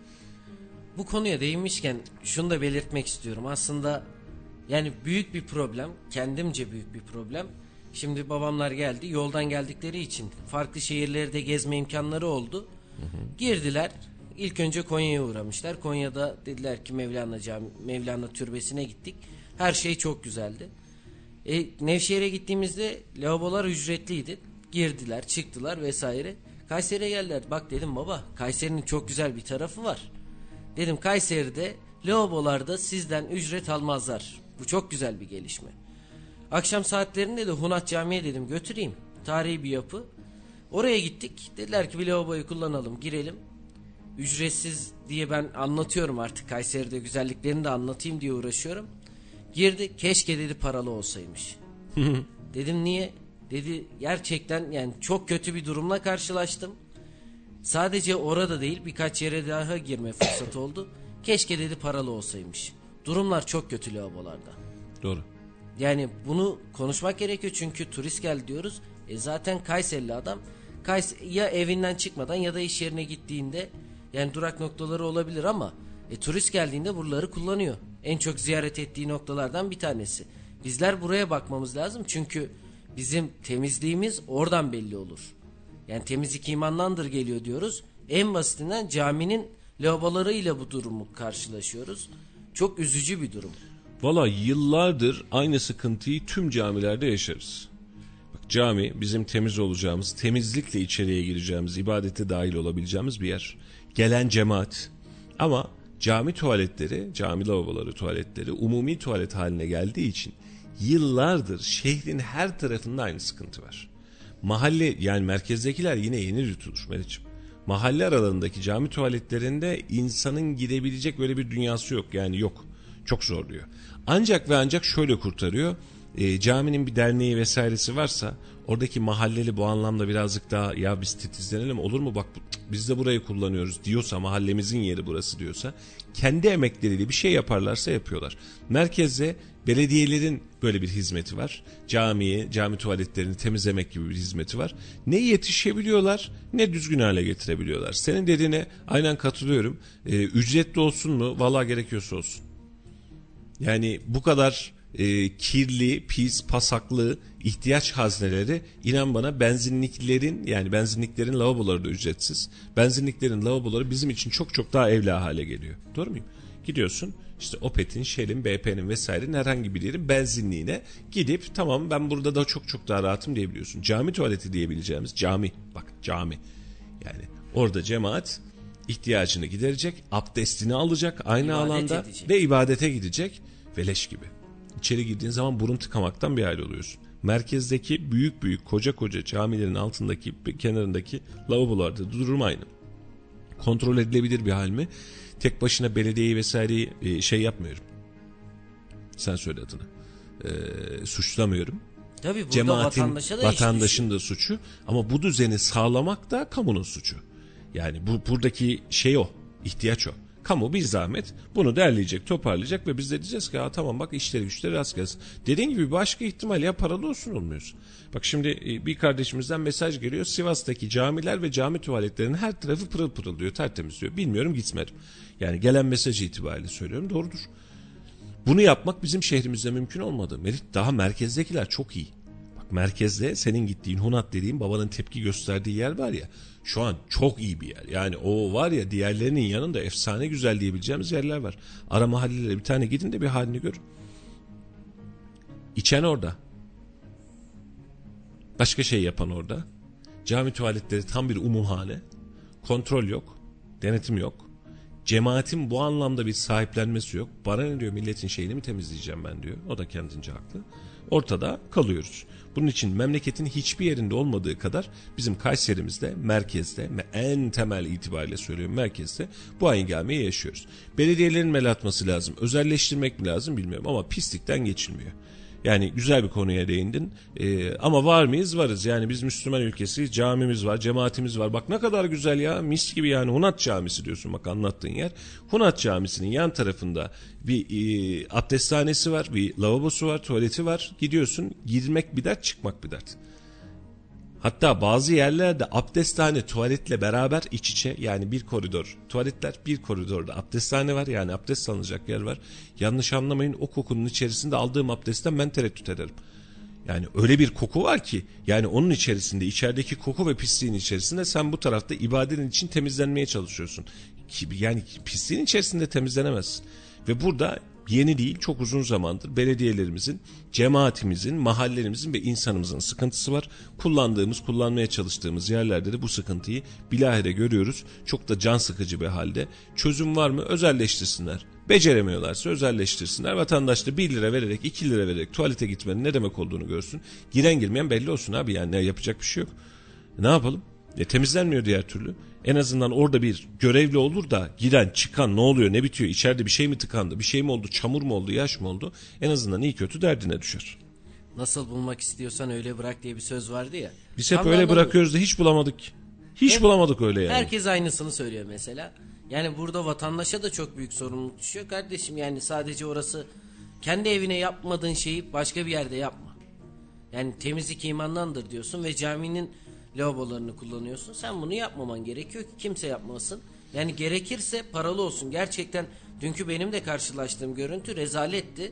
S2: bu konuya değinmişken şunu da belirtmek istiyorum. Aslında yani büyük bir problem, kendimce büyük bir problem. Şimdi babamlar geldi, yoldan geldikleri için farklı şehirlerde gezme imkanları oldu. Girdiler. İlk önce Konya'ya uğramışlar. Konya'da dediler ki Mevlana Cami, Mevlana Türbesi'ne gittik. Her şey çok güzeldi. E, Nevşehir'e gittiğimizde lavabolar ücretliydi. Girdiler, çıktılar vesaire. Kayseri'ye geldiler. Bak dedim baba, Kayseri'nin çok güzel bir tarafı var. Dedim Kayseri'de lavabolarda sizden ücret almazlar. Bu çok güzel bir gelişme. Akşam saatlerinde de Hunat Camii'ye dedim götüreyim. Tarihi bir yapı. Oraya gittik. Dediler ki bir lavaboyu kullanalım girelim. Ücretsiz diye ben anlatıyorum artık Kayseri'de güzelliklerini de anlatayım diye uğraşıyorum. Girdi keşke dedi paralı olsaymış. dedim niye? Dedi gerçekten yani çok kötü bir durumla karşılaştım. Sadece orada değil birkaç yere daha girme fırsatı oldu. Keşke dedi paralı olsaymış. Durumlar çok kötü lavabolarda.
S1: Doğru.
S2: Yani bunu konuşmak gerekiyor çünkü turist gel diyoruz. E zaten Kayserili adam Kays ya evinden çıkmadan ya da iş yerine gittiğinde yani durak noktaları olabilir ama e, turist geldiğinde buraları kullanıyor. En çok ziyaret ettiği noktalardan bir tanesi. Bizler buraya bakmamız lazım çünkü bizim temizliğimiz oradan belli olur. Yani temizlik imandandır geliyor diyoruz. En basitinden caminin lavabolarıyla bu durumu karşılaşıyoruz. Çok üzücü bir durum.
S1: Valla yıllardır aynı sıkıntıyı tüm camilerde yaşarız. Bak cami bizim temiz olacağımız, temizlikle içeriye gireceğimiz, ibadete dahil olabileceğimiz bir yer. Gelen cemaat. Ama cami tuvaletleri, cami lavaboları tuvaletleri umumi tuvalet haline geldiği için yıllardır şehrin her tarafında aynı sıkıntı var. Mahalle yani merkezdekiler yine yeni yutulur Meriç'im. mahalle aralarındaki cami tuvaletlerinde insanın gidebilecek böyle bir dünyası yok. Yani yok. Çok zor diyor. Ancak ve ancak şöyle kurtarıyor. E, caminin bir derneği vesairesi varsa oradaki mahalleli bu anlamda birazcık daha ya biz titizlenelim olur mu bak biz de burayı kullanıyoruz diyorsa mahallemizin yeri burası diyorsa kendi emekleriyle bir şey yaparlarsa yapıyorlar. Merkezde belediyelerin böyle bir hizmeti var. Camiyi, cami tuvaletlerini temizlemek gibi bir hizmeti var. Ne yetişebiliyorlar ne düzgün hale getirebiliyorlar. Senin dediğine aynen katılıyorum. Ee, ücretli olsun mu? Valla gerekiyorsa olsun. Yani bu kadar e, kirli, pis, pasaklı ihtiyaç hazneleri inan bana benzinliklerin yani benzinliklerin lavaboları da ücretsiz. Benzinliklerin lavaboları bizim için çok çok daha evla hale geliyor. Doğru muyum? Gidiyorsun işte Opet'in, Shell'in, BP'nin vesairenin herhangi bir yerin benzinliğine gidip tamam ben burada da çok çok daha rahatım diyebiliyorsun. Cami tuvaleti diyebileceğimiz cami bak cami yani orada cemaat ihtiyacını giderecek, abdestini alacak aynı İbadet alanda edecek. ve ibadete gidecek ve leş gibi. İçeri girdiğin zaman burun tıkamaktan bir hal oluyorsun. Merkezdeki büyük büyük koca koca camilerin altındaki kenarındaki lavabolarda durum aynı. Kontrol edilebilir bir hal mi? Tek başına belediyeyi vesaireyi e, şey yapmıyorum. Sen söyle adını. E, suçlamıyorum.
S2: Tabii burada Cemaatin, vatandaşa da
S1: vatandaşın da suçu ama bu düzeni sağlamak da kamunun suçu. Yani bu buradaki şey o, ihtiyaç o. Kamu bir zahmet bunu derleyecek, toparlayacak ve biz de diyeceğiz ki tamam bak işleri güçleri rast gelsin. Dediğin gibi başka ihtimal ya paralı olsun olmuyorsun. Bak şimdi e, bir kardeşimizden mesaj geliyor. Sivas'taki camiler ve cami tuvaletlerinin her tarafı pırıl pırıl diyor, tertemiz diyor. Bilmiyorum gitmedim. Yani gelen mesaj itibariyle söylüyorum doğrudur. Bunu yapmak bizim şehrimizde mümkün olmadı. Merit daha merkezdekiler çok iyi. Bak merkezde senin gittiğin Hunat dediğin babanın tepki gösterdiği yer var ya şu an çok iyi bir yer. Yani o var ya diğerlerinin yanında efsane güzel diyebileceğimiz yerler var. Ara mahallelere bir tane gidin de bir halini gör. İçen orada. Başka şey yapan orada. Cami tuvaletleri tam bir umumhane. Kontrol yok. Denetim yok. Cemaatin bu anlamda bir sahiplenmesi yok. Bana ne diyor milletin şeyini mi temizleyeceğim ben diyor. O da kendince haklı. Ortada kalıyoruz. Bunun için memleketin hiçbir yerinde olmadığı kadar bizim Kayserimizde, merkezde ve en temel itibariyle söylüyorum merkezde bu aynı gelmeyi yaşıyoruz. Belediyelerin mel atması lazım. Özelleştirmek mi lazım bilmiyorum ama pislikten geçilmiyor. Yani güzel bir konuya değindin. Ee, ama var mıyız? Varız. Yani biz Müslüman ülkesi, camimiz var, cemaatimiz var. Bak ne kadar güzel ya. Mis gibi yani Hunat Camisi diyorsun bak anlattığın yer. Hunat Camisi'nin yan tarafında bir e, abdesthanesi var, bir lavabosu var, tuvaleti var. Gidiyorsun, girmek bir dert, çıkmak bir dert. Hatta bazı yerlerde abdesthane tuvaletle beraber iç içe yani bir koridor tuvaletler bir koridorda abdesthane var yani abdest alınacak yer var. Yanlış anlamayın o kokunun içerisinde aldığım abdestten ben tereddüt ederim. Yani öyle bir koku var ki yani onun içerisinde içerideki koku ve pisliğin içerisinde sen bu tarafta ibadetin için temizlenmeye çalışıyorsun. Yani pisliğin içerisinde temizlenemezsin. Ve burada yeni değil çok uzun zamandır belediyelerimizin, cemaatimizin, mahallelerimizin ve insanımızın sıkıntısı var. Kullandığımız, kullanmaya çalıştığımız yerlerde de bu sıkıntıyı bilahare görüyoruz. Çok da can sıkıcı bir halde. Çözüm var mı? Özelleştirsinler. Beceremiyorlarsa özelleştirsinler. Vatandaş da 1 lira vererek 2 lira vererek tuvalete gitmenin ne demek olduğunu görsün. Giren girmeyen belli olsun abi yani ne yapacak bir şey yok. Ne yapalım? E, temizlenmiyor diğer türlü. En azından orada bir görevli olur da giren çıkan ne oluyor ne bitiyor içeride bir şey mi tıkandı bir şey mi oldu çamur mu oldu yaş mı oldu en azından iyi kötü derdine düşer.
S2: Nasıl bulmak istiyorsan öyle bırak diye bir söz vardı ya.
S1: Biz hep öyle bırakıyoruz da hiç bulamadık. Hiç hep, bulamadık öyle yani.
S2: Herkes aynısını söylüyor mesela. Yani burada vatandaşa da çok büyük sorumluluk düşüyor kardeşim. Yani sadece orası kendi evine yapmadığın şeyi başka bir yerde yapma. Yani temizlik imandandır diyorsun ve caminin lavabolarını kullanıyorsun. Sen bunu yapmaman gerekiyor ki kimse yapmasın. Yani gerekirse paralı olsun. Gerçekten dünkü benim de karşılaştığım görüntü rezaletti.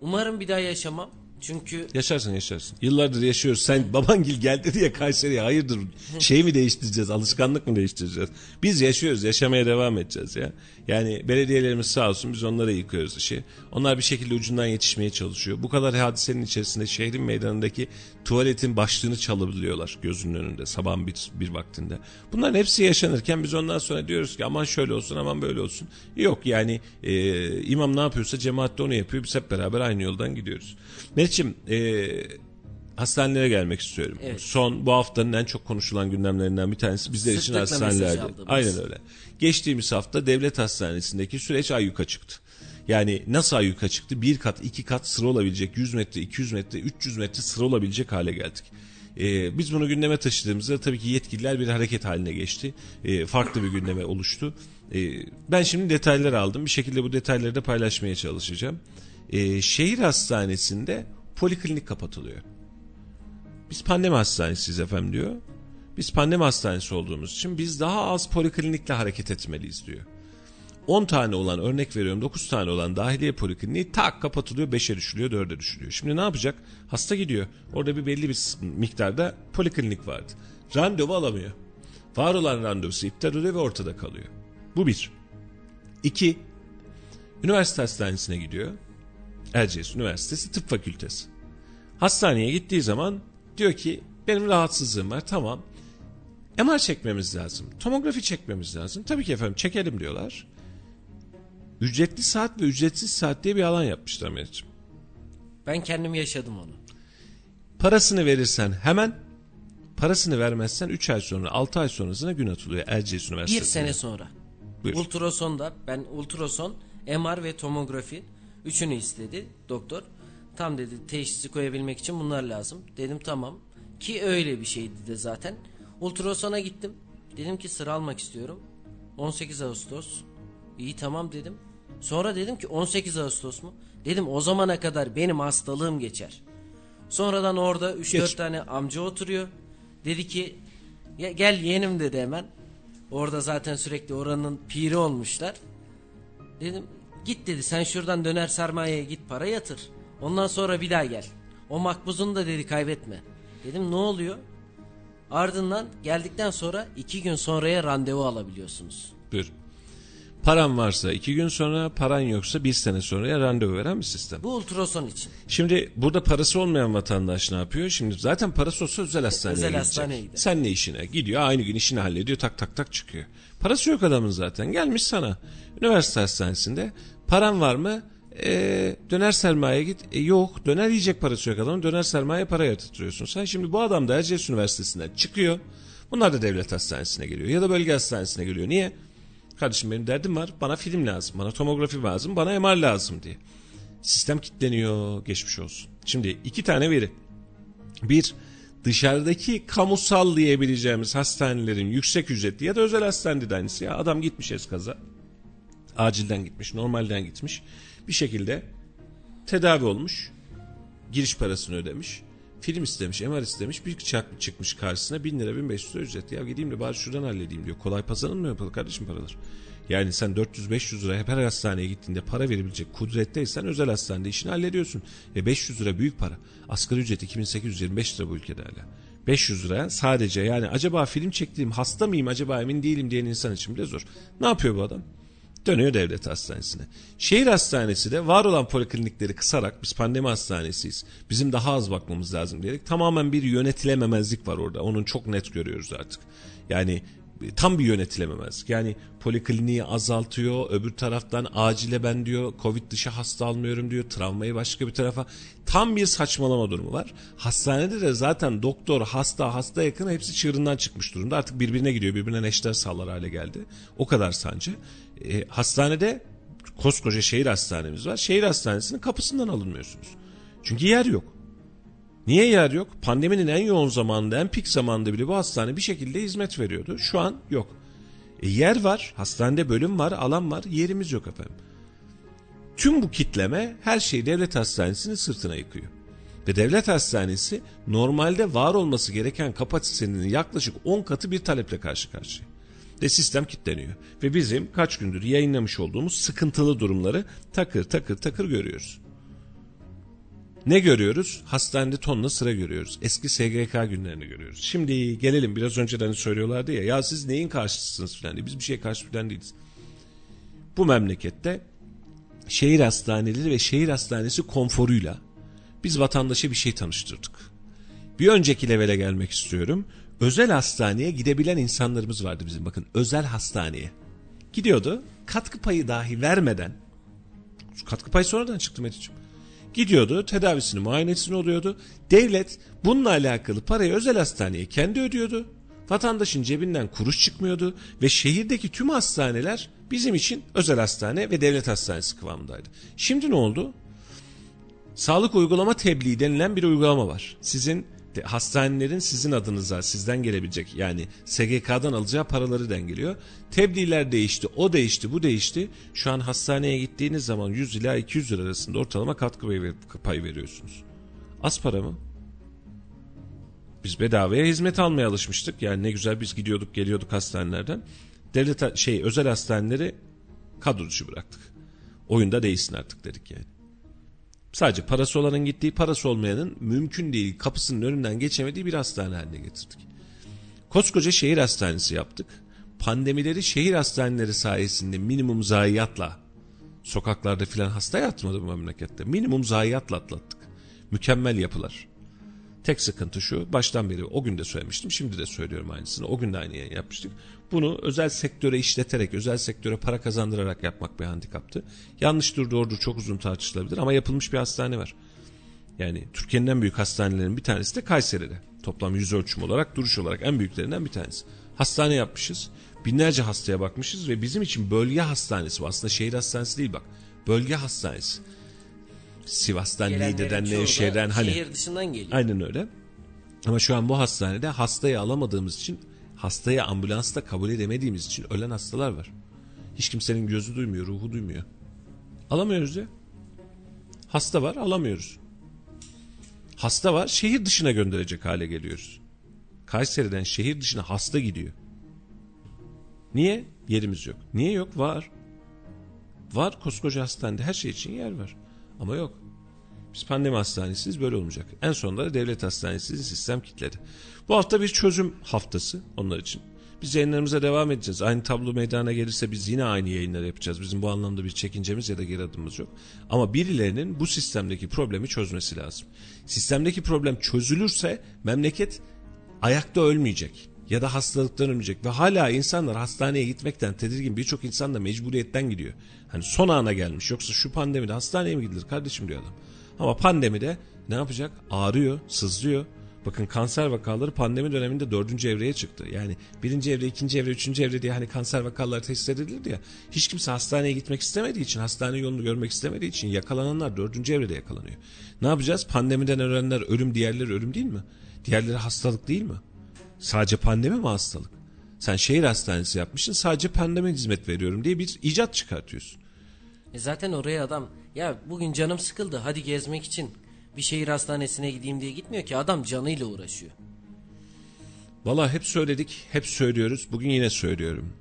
S2: Umarım bir daha yaşamam. Çünkü
S1: yaşarsın yaşarsın. Yıllardır yaşıyoruz. Sen babangil geldi diye Kayseri'ye hayırdır şey mi değiştireceğiz? Alışkanlık mı değiştireceğiz? Biz yaşıyoruz. Yaşamaya devam edeceğiz ya. Yani belediyelerimiz sağ olsun biz onlara yıkıyoruz işi. Onlar bir şekilde ucundan yetişmeye çalışıyor. Bu kadar hadisenin içerisinde şehrin meydanındaki tuvaletin başlığını çalabiliyorlar gözünün önünde sabahın bir, bir vaktinde. Bunların hepsi yaşanırken biz ondan sonra diyoruz ki aman şöyle olsun aman böyle olsun. Yok yani e, imam ne yapıyorsa cemaat de onu yapıyor. Biz hep beraber aynı yoldan gidiyoruz. Meriç'im e, hastanelere gelmek istiyorum.
S2: Evet.
S1: Son bu haftanın en çok konuşulan gündemlerinden bir tanesi bizler için
S2: Sıklıkla mesaj
S1: hastanelerde. Aynen öyle. Geçtiğimiz hafta devlet hastanesindeki süreç ayyuka çıktı. Yani nasıl ayyuka çıktı? Bir kat, iki kat sıra olabilecek, 100 metre, 200 metre, 300 metre sıra olabilecek hale geldik. Ee, biz bunu gündeme taşıdığımızda tabii ki yetkililer bir hareket haline geçti. Ee, farklı bir gündeme oluştu. Ee, ben şimdi detaylar aldım. Bir şekilde bu detayları da paylaşmaya çalışacağım. Ee, şehir hastanesinde poliklinik kapatılıyor. Biz pandemi hastanesiyiz efendim diyor. Biz pandemi hastanesi olduğumuz için biz daha az poliklinikle hareket etmeliyiz diyor. 10 tane olan örnek veriyorum 9 tane olan dahiliye polikliniği tak kapatılıyor 5'e düşülüyor 4'e düşülüyor. Şimdi ne yapacak? Hasta gidiyor. Orada bir belli bir miktarda poliklinik vardı. Randevu alamıyor. Var olan randevusu iptal oluyor ve ortada kalıyor. Bu bir. İki, üniversite hastanesine gidiyor. Erciyes Üniversitesi Tıp Fakültesi. Hastaneye gittiği zaman diyor ki benim rahatsızlığım var tamam. MR çekmemiz lazım. Tomografi çekmemiz lazım. Tabii ki efendim çekelim diyorlar. Ücretli saat ve ücretsiz saat diye bir alan yapmışlar Meriç'im.
S2: Ben kendim yaşadım onu.
S1: Parasını verirsen hemen, parasını vermezsen 3 ay sonra, 6 ay sonrasına gün atılıyor Erciyes
S2: Bir
S1: Üniversitesi'ne.
S2: sene sonra.
S1: Buyur.
S2: Ultrasonda ben ultrason, MR ve tomografi üçünü istedi doktor. Tam dedi teşhisi koyabilmek için bunlar lazım. Dedim tamam. Ki öyle bir şeydi de zaten. Ultrasona gittim. Dedim ki sıra almak istiyorum. 18 Ağustos. İyi tamam dedim. Sonra dedim ki 18 Ağustos mu? Dedim o zamana kadar benim hastalığım geçer. Sonradan orada 3-4
S1: Geç.
S2: tane amca oturuyor. Dedi ki "Ya gel yeğenim dedi hemen. Orada zaten sürekli oranın piri olmuşlar. Dedim git dedi sen şuradan döner sermayeye git para yatır. Ondan sonra bir daha gel. O makbuzunu da dedi kaybetme. Dedim ne oluyor? Ardından geldikten sonra iki gün sonraya randevu alabiliyorsunuz.
S1: Buyur. Paran varsa 2 gün sonra, paran yoksa 1 sene sonraya randevu veren bir sistem.
S2: Bu ultrason için.
S1: Şimdi burada parası olmayan vatandaş ne yapıyor? Şimdi zaten parası olsa özel hastaneye
S2: Özel
S1: gidecek.
S2: hastaneye gider.
S1: Sen ne işine? Gidiyor aynı gün işini hallediyor tak tak tak çıkıyor. Parası yok adamın zaten. Gelmiş sana. Üniversite hastanesinde. Paran var mı? Ee, döner sermaye git. E, yok. Döner yiyecek parası yok adamın. Döner sermaye para yatırıyorsun. Sen şimdi bu adam da Erciyes Üniversitesi'nden çıkıyor. Bunlar da devlet hastanesine geliyor. Ya da bölge hastanesine geliyor. Niye? Kardeşim benim derdim var. Bana film lazım. Bana tomografi lazım. Bana MR lazım diye. Sistem kilitleniyor. Geçmiş olsun. Şimdi iki tane veri. Bir, dışarıdaki kamusal diyebileceğimiz hastanelerin yüksek ücretli ya da özel hastanede de aynısı. Ya adam gitmiş eskaza. Acilden gitmiş, normalden gitmiş. Bir şekilde tedavi olmuş. Giriş parasını ödemiş. Film istemiş, MR istemiş. Bir çak çıkmış karşısına 1000 lira 1500 lira ücret. Ya gideyim de bari şuradan halledeyim diyor. Kolay pazarlanmıyor yapılır kardeşim paralar. Yani sen 400-500 lira her hastaneye gittiğinde para verebilecek kudretteysen özel hastanede işini hallediyorsun. Ve 500 lira büyük para. Asgari ücret 2825 lira bu ülkede hala. 500 lira sadece yani acaba film çektiğim hasta mıyım acaba emin değilim diyen insan için bile zor. Ne yapıyor bu adam? Dönüyor devlet hastanesine. Şehir hastanesi de var olan poliklinikleri kısarak biz pandemi hastanesiyiz. Bizim daha az bakmamız lazım diyerek tamamen bir yönetilememezlik var orada. Onun çok net görüyoruz artık. Yani tam bir yönetilememezlik. Yani polikliniği azaltıyor. Öbür taraftan acile ben diyor Covid dışı hasta almıyorum diyor. Travmayı başka bir tarafa. Tam bir saçmalama durumu var. Hastanede de zaten doktor, hasta, hasta yakın hepsi çığırından çıkmış durumda. Artık birbirine gidiyor. Birbirine neşter sallar hale geldi. O kadar sancı. E, hastanede koskoca şehir hastanemiz var. Şehir hastanesinin kapısından alınmıyorsunuz. Çünkü yer yok. Niye yer yok? Pandeminin en yoğun zamanında, en pik zamanında bile bu hastane bir şekilde hizmet veriyordu. Şu an yok. E yer var, hastanede bölüm var, alan var, yerimiz yok efendim. Tüm bu kitleme her şeyi devlet hastanesinin sırtına yıkıyor. Ve devlet hastanesi normalde var olması gereken kapasitenin yaklaşık 10 katı bir taleple karşı karşıya. Ve sistem kilitleniyor. Ve bizim kaç gündür yayınlamış olduğumuz sıkıntılı durumları takır takır takır görüyoruz. Ne görüyoruz? Hastanede tonla sıra görüyoruz. Eski SGK günlerini görüyoruz. Şimdi gelelim biraz önceden söylüyorlardı ya ya siz neyin karşısınız falan diye. Biz bir şeye karşı falan değiliz. Bu memlekette şehir hastaneleri ve şehir hastanesi konforuyla biz vatandaşa bir şey tanıştırdık. Bir önceki levele gelmek istiyorum. Özel hastaneye gidebilen insanlarımız vardı bizim bakın özel hastaneye. Gidiyordu katkı payı dahi vermeden katkı payı sonradan çıktı Meticiğim. Gidiyordu tedavisini muayenesini oluyordu. Devlet bununla alakalı parayı özel hastaneye kendi ödüyordu. Vatandaşın cebinden kuruş çıkmıyordu ve şehirdeki tüm hastaneler bizim için özel hastane ve devlet hastanesi kıvamındaydı. Şimdi ne oldu? Sağlık uygulama tebliği denilen bir uygulama var. Sizin hastanelerin sizin adınıza sizden gelebilecek yani SGK'dan alacağı paraları dengeliyor. Tebliğler değişti, o değişti, bu değişti. Şu an hastaneye gittiğiniz zaman 100 ila 200 lira arasında ortalama katkı payı veriyorsunuz. Az para mı? Biz bedavaya hizmet almaya alışmıştık. Yani ne güzel biz gidiyorduk geliyorduk hastanelerden. Devlet şey özel hastaneleri kadro dışı bıraktık. Oyunda değilsin artık dedik yani. Sadece parası olanın gittiği parası olmayanın mümkün değil kapısının önünden geçemediği bir hastane haline getirdik. Koskoca şehir hastanesi yaptık. Pandemileri şehir hastaneleri sayesinde minimum zayiatla sokaklarda filan hasta yatmadı bu memlekette. Minimum zayiatla atlattık. Mükemmel yapılar. Tek sıkıntı şu baştan beri o gün de söylemiştim şimdi de söylüyorum aynısını o gün de aynı yayın yapmıştık. Bunu özel sektöre işleterek özel sektöre para kazandırarak yapmak bir handikaptı. Yanlıştır doğrudur çok uzun tartışılabilir ama yapılmış bir hastane var. Yani Türkiye'nin en büyük hastanelerin bir tanesi de Kayseri'de. Toplam yüz ölçüm olarak duruş olarak en büyüklerinden bir tanesi. Hastane yapmışız. Binlerce hastaya bakmışız ve bizim için bölge hastanesi bu. Aslında şehir hastanesi değil bak. Bölge hastanesi. Sivas'tan, Niğde'den, Nevşehir'den hani.
S2: Şehir dışından geliyor.
S1: Aynen öyle. Ama şu an bu hastanede hastayı alamadığımız için hastayı ambulansta kabul edemediğimiz için ölen hastalar var. Hiç kimsenin gözü duymuyor, ruhu duymuyor. Alamıyoruz ya. Hasta var, alamıyoruz. Hasta var, şehir dışına gönderecek hale geliyoruz. Kayseri'den şehir dışına hasta gidiyor. Niye? Yerimiz yok. Niye yok? Var. Var koskoca hastanede her şey için yer var. Ama yok. Biz pandemi hastanesiyiz böyle olmayacak. En sonunda da devlet hastanesi sistem kitledi. Bu hafta bir çözüm haftası onlar için. Biz yayınlarımıza devam edeceğiz. Aynı tablo meydana gelirse biz yine aynı yayınlar yapacağız. Bizim bu anlamda bir çekincemiz ya da geri adımımız yok. Ama birilerinin bu sistemdeki problemi çözmesi lazım. Sistemdeki problem çözülürse memleket ayakta ölmeyecek ya da hastalıktan ölmeyecek ve hala insanlar hastaneye gitmekten tedirgin birçok insan da mecburiyetten gidiyor. Hani son ana gelmiş yoksa şu pandemide hastaneye mi gidilir kardeşim diyor adam. Ama pandemide ne yapacak? Ağrıyor, sızlıyor. Bakın kanser vakaları pandemi döneminde dördüncü evreye çıktı. Yani birinci evre, ikinci evre, üçüncü evre diye hani kanser vakaları teşhis edilirdi ya. Hiç kimse hastaneye gitmek istemediği için, hastane yolunu görmek istemediği için yakalananlar dördüncü evrede yakalanıyor. Ne yapacağız? Pandemiden ölenler ölüm, diğerleri ölüm değil mi? Diğerleri hastalık değil mi? Sadece pandemi mi hastalık? Sen şehir hastanesi yapmışsın sadece pandemi hizmet veriyorum diye bir icat çıkartıyorsun.
S2: E zaten oraya adam ya bugün canım sıkıldı hadi gezmek için bir şehir hastanesine gideyim diye gitmiyor ki adam canıyla uğraşıyor.
S1: Valla hep söyledik, hep söylüyoruz. Bugün yine söylüyorum.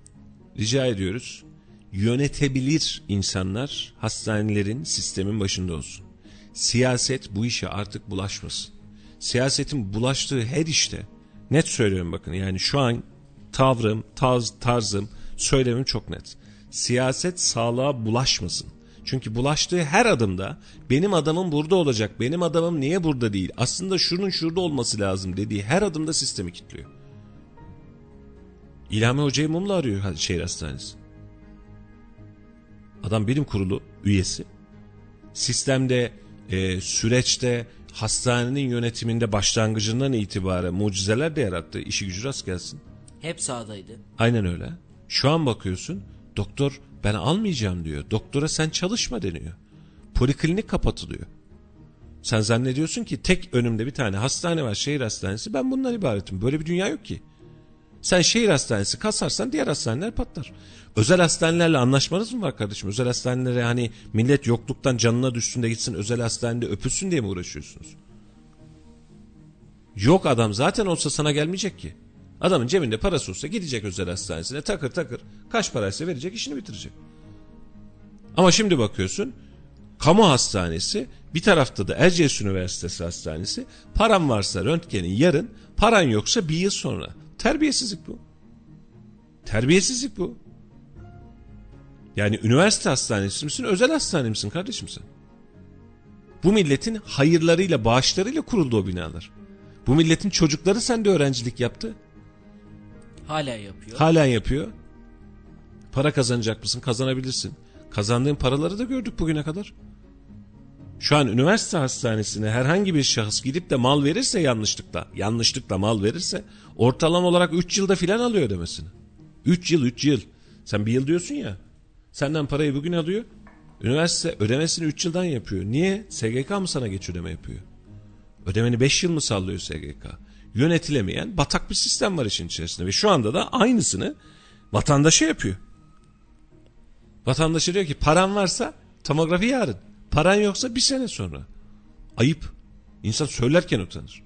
S1: Rica ediyoruz. Yönetebilir insanlar hastanelerin sistemin başında olsun. Siyaset bu işe artık bulaşmasın. Siyasetin bulaştığı her işte net söylüyorum bakın yani şu an tavrım, tarz, tarzım, söylemim çok net. Siyaset sağlığa bulaşmasın. Çünkü bulaştığı her adımda benim adamım burada olacak, benim adamım niye burada değil, aslında şunun şurada olması lazım dediği her adımda sistemi kilitliyor. İlhami Hoca'yı mumla arıyor şehir hastanesi. Adam bilim kurulu üyesi. Sistemde, e, süreçte, hastanenin yönetiminde başlangıcından itibaren mucizeler de yarattı. İşi gücü rast gelsin.
S2: Hep sağdaydı.
S1: Aynen öyle. Şu an bakıyorsun doktor ben almayacağım diyor. Doktora sen çalışma deniyor. Poliklinik kapatılıyor. Sen zannediyorsun ki tek önümde bir tane hastane var şehir hastanesi ben bundan ibaretim. Böyle bir dünya yok ki. Sen şehir hastanesi kasarsan diğer hastaneler patlar. Özel hastanelerle anlaşmanız mı var kardeşim? Özel hastanelere hani millet yokluktan canına düşsün de gitsin özel hastanede öpülsün diye mi uğraşıyorsunuz? Yok adam zaten olsa sana gelmeyecek ki. Adamın cebinde parası olsa gidecek özel hastanesine takır takır kaç paraysa verecek işini bitirecek. Ama şimdi bakıyorsun kamu hastanesi bir tarafta da Erciyes Üniversitesi Hastanesi paran varsa röntgenin yarın paran yoksa bir yıl sonra. Terbiyesizlik bu. Terbiyesizlik bu. Yani üniversite hastanesi misin özel hastane misin kardeşim sen? Bu milletin hayırlarıyla bağışlarıyla kuruldu o binalar. Bu milletin çocukları sende öğrencilik yaptı.
S2: Hala yapıyor.
S1: Halen yapıyor. Para kazanacak mısın? Kazanabilirsin. Kazandığın paraları da gördük bugüne kadar. Şu an üniversite hastanesine herhangi bir şahıs gidip de mal verirse yanlışlıkla, yanlışlıkla mal verirse ortalama olarak 3 yılda filan alıyor ödemesini. 3 yıl 3 yıl. Sen bir yıl diyorsun ya. Senden parayı bugün alıyor. Üniversite ödemesini 3 yıldan yapıyor. Niye? SGK mı sana geç ödeme yapıyor? Ödemeni 5 yıl mı sallıyor SGK? Yönetilemeyen batak bir sistem var işin içerisinde. Ve şu anda da aynısını vatandaşa yapıyor. Vatandaşa diyor ki paran varsa tomografi yarın. Paran yoksa bir sene sonra. Ayıp. İnsan söylerken utanır.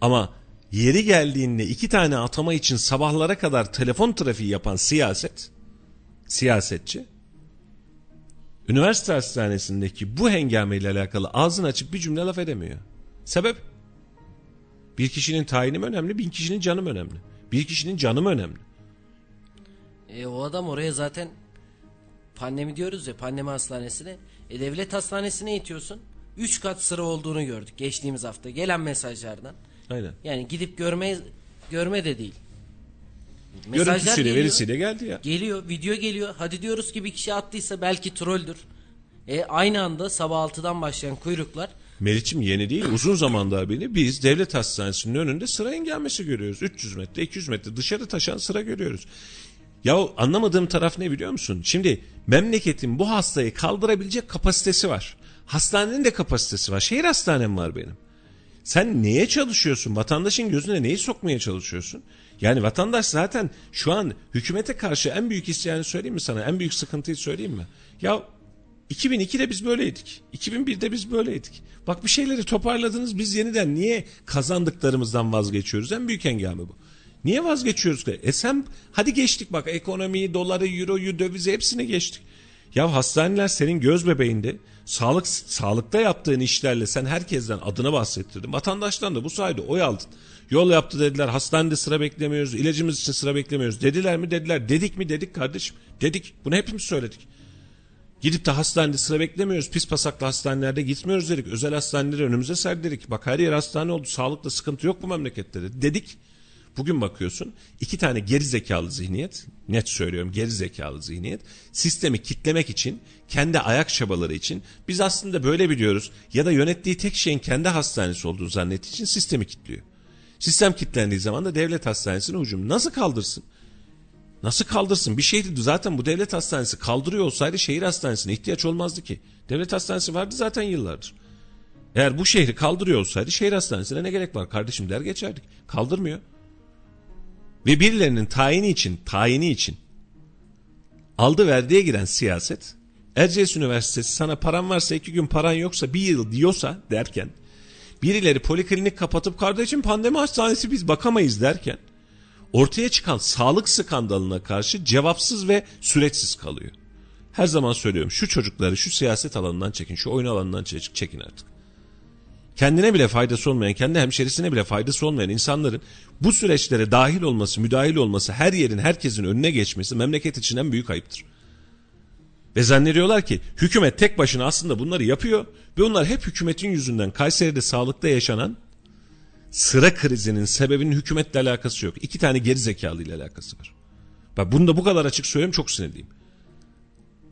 S1: Ama yeri geldiğinde iki tane atama için sabahlara kadar telefon trafiği yapan siyaset, siyasetçi, üniversite hastanesindeki bu hengameyle alakalı ağzını açıp bir cümle laf edemiyor. Sebep? Bir kişinin tayini mi önemli, bin kişinin canı mı önemli? Bir kişinin canı mı önemli?
S2: E, o adam oraya zaten pandemi diyoruz ya pandemi hastanesine. E, devlet hastanesine itiyorsun. 3 kat sıra olduğunu gördük geçtiğimiz hafta gelen mesajlardan.
S1: Aynen.
S2: Yani gidip görme görme de değil.
S1: Görüntüsüyle
S2: geliyor.
S1: verisiyle geldi ya.
S2: Geliyor, video geliyor. Hadi diyoruz ki bir kişi attıysa belki trolldür. E aynı anda sabah 6'dan başlayan kuyruklar
S1: Meriç'im yeni değil uzun zamandır beni biz devlet hastanesinin önünde sıra engelmesi görüyoruz. 300 metre 200 metre dışarı taşan sıra görüyoruz. Ya anlamadığım taraf ne biliyor musun? Şimdi memleketin bu hastayı kaldırabilecek kapasitesi var. Hastanenin de kapasitesi var. Şehir hastanem var benim. Sen neye çalışıyorsun? Vatandaşın gözüne neyi sokmaya çalışıyorsun? Yani vatandaş zaten şu an hükümete karşı en büyük isyanı söyleyeyim mi sana? En büyük sıkıntıyı söyleyeyim mi? Ya 2002'de biz böyleydik. 2001'de biz böyleydik. Bak bir şeyleri toparladınız biz yeniden niye kazandıklarımızdan vazgeçiyoruz? En büyük hengame bu. Niye vazgeçiyoruz? E sen hadi geçtik bak ekonomiyi, doları, euroyu, dövizi hepsini geçtik. Ya hastaneler senin göz bebeğinde sağlık sağlıkta yaptığın işlerle sen herkesten adını bahsettirdin. Vatandaştan da bu sayede oy aldın. Yol yaptı dediler. Hastanede sıra beklemiyoruz. ilacımız için sıra beklemiyoruz. Dediler mi dediler. Dedik mi dedik kardeşim. Dedik. Bunu hepimiz söyledik. Gidip de hastanede sıra beklemiyoruz. Pis pasaklı hastanelerde gitmiyoruz dedik. Özel hastaneleri önümüze serdik. Bak her yer hastane oldu. Sağlıkta sıkıntı yok bu memlekette de. Dedik. Bugün bakıyorsun iki tane geri zekalı zihniyet, net söylüyorum geri zekalı zihniyet, sistemi kitlemek için, kendi ayak çabaları için biz aslında böyle biliyoruz ya da yönettiği tek şeyin kendi hastanesi olduğunu zannettiği için sistemi kitliyor. Sistem kitlendiği zaman da devlet hastanesine hücum nasıl kaldırsın? Nasıl kaldırsın? Bir şehri zaten bu devlet hastanesi kaldırıyor olsaydı şehir hastanesine ihtiyaç olmazdı ki. Devlet hastanesi vardı zaten yıllardır. Eğer bu şehri kaldırıyor olsaydı şehir hastanesine ne gerek var kardeşim der geçerdik. Kaldırmıyor. Ve birilerinin tayini için, tayini için aldı verdiye giren siyaset Erciyes Üniversitesi sana paran varsa iki gün paran yoksa bir yıl diyorsa derken birileri poliklinik kapatıp kardeşim pandemi hastanesi biz bakamayız derken ortaya çıkan sağlık skandalına karşı cevapsız ve süreçsiz kalıyor. Her zaman söylüyorum şu çocukları şu siyaset alanından çekin, şu oyun alanından çekin artık. Kendine bile faydası olmayan, kendi hemşerisine bile faydası olmayan insanların bu süreçlere dahil olması, müdahil olması, her yerin herkesin önüne geçmesi memleket için en büyük ayıptır. Ve zannediyorlar ki hükümet tek başına aslında bunları yapıyor ve bunlar hep hükümetin yüzünden Kayseri'de sağlıkta yaşanan sıra krizinin sebebinin hükümetle alakası yok. İki tane geri zekalı ile alakası var. Ben bunu da bu kadar açık söylüyorum çok sinirliyim.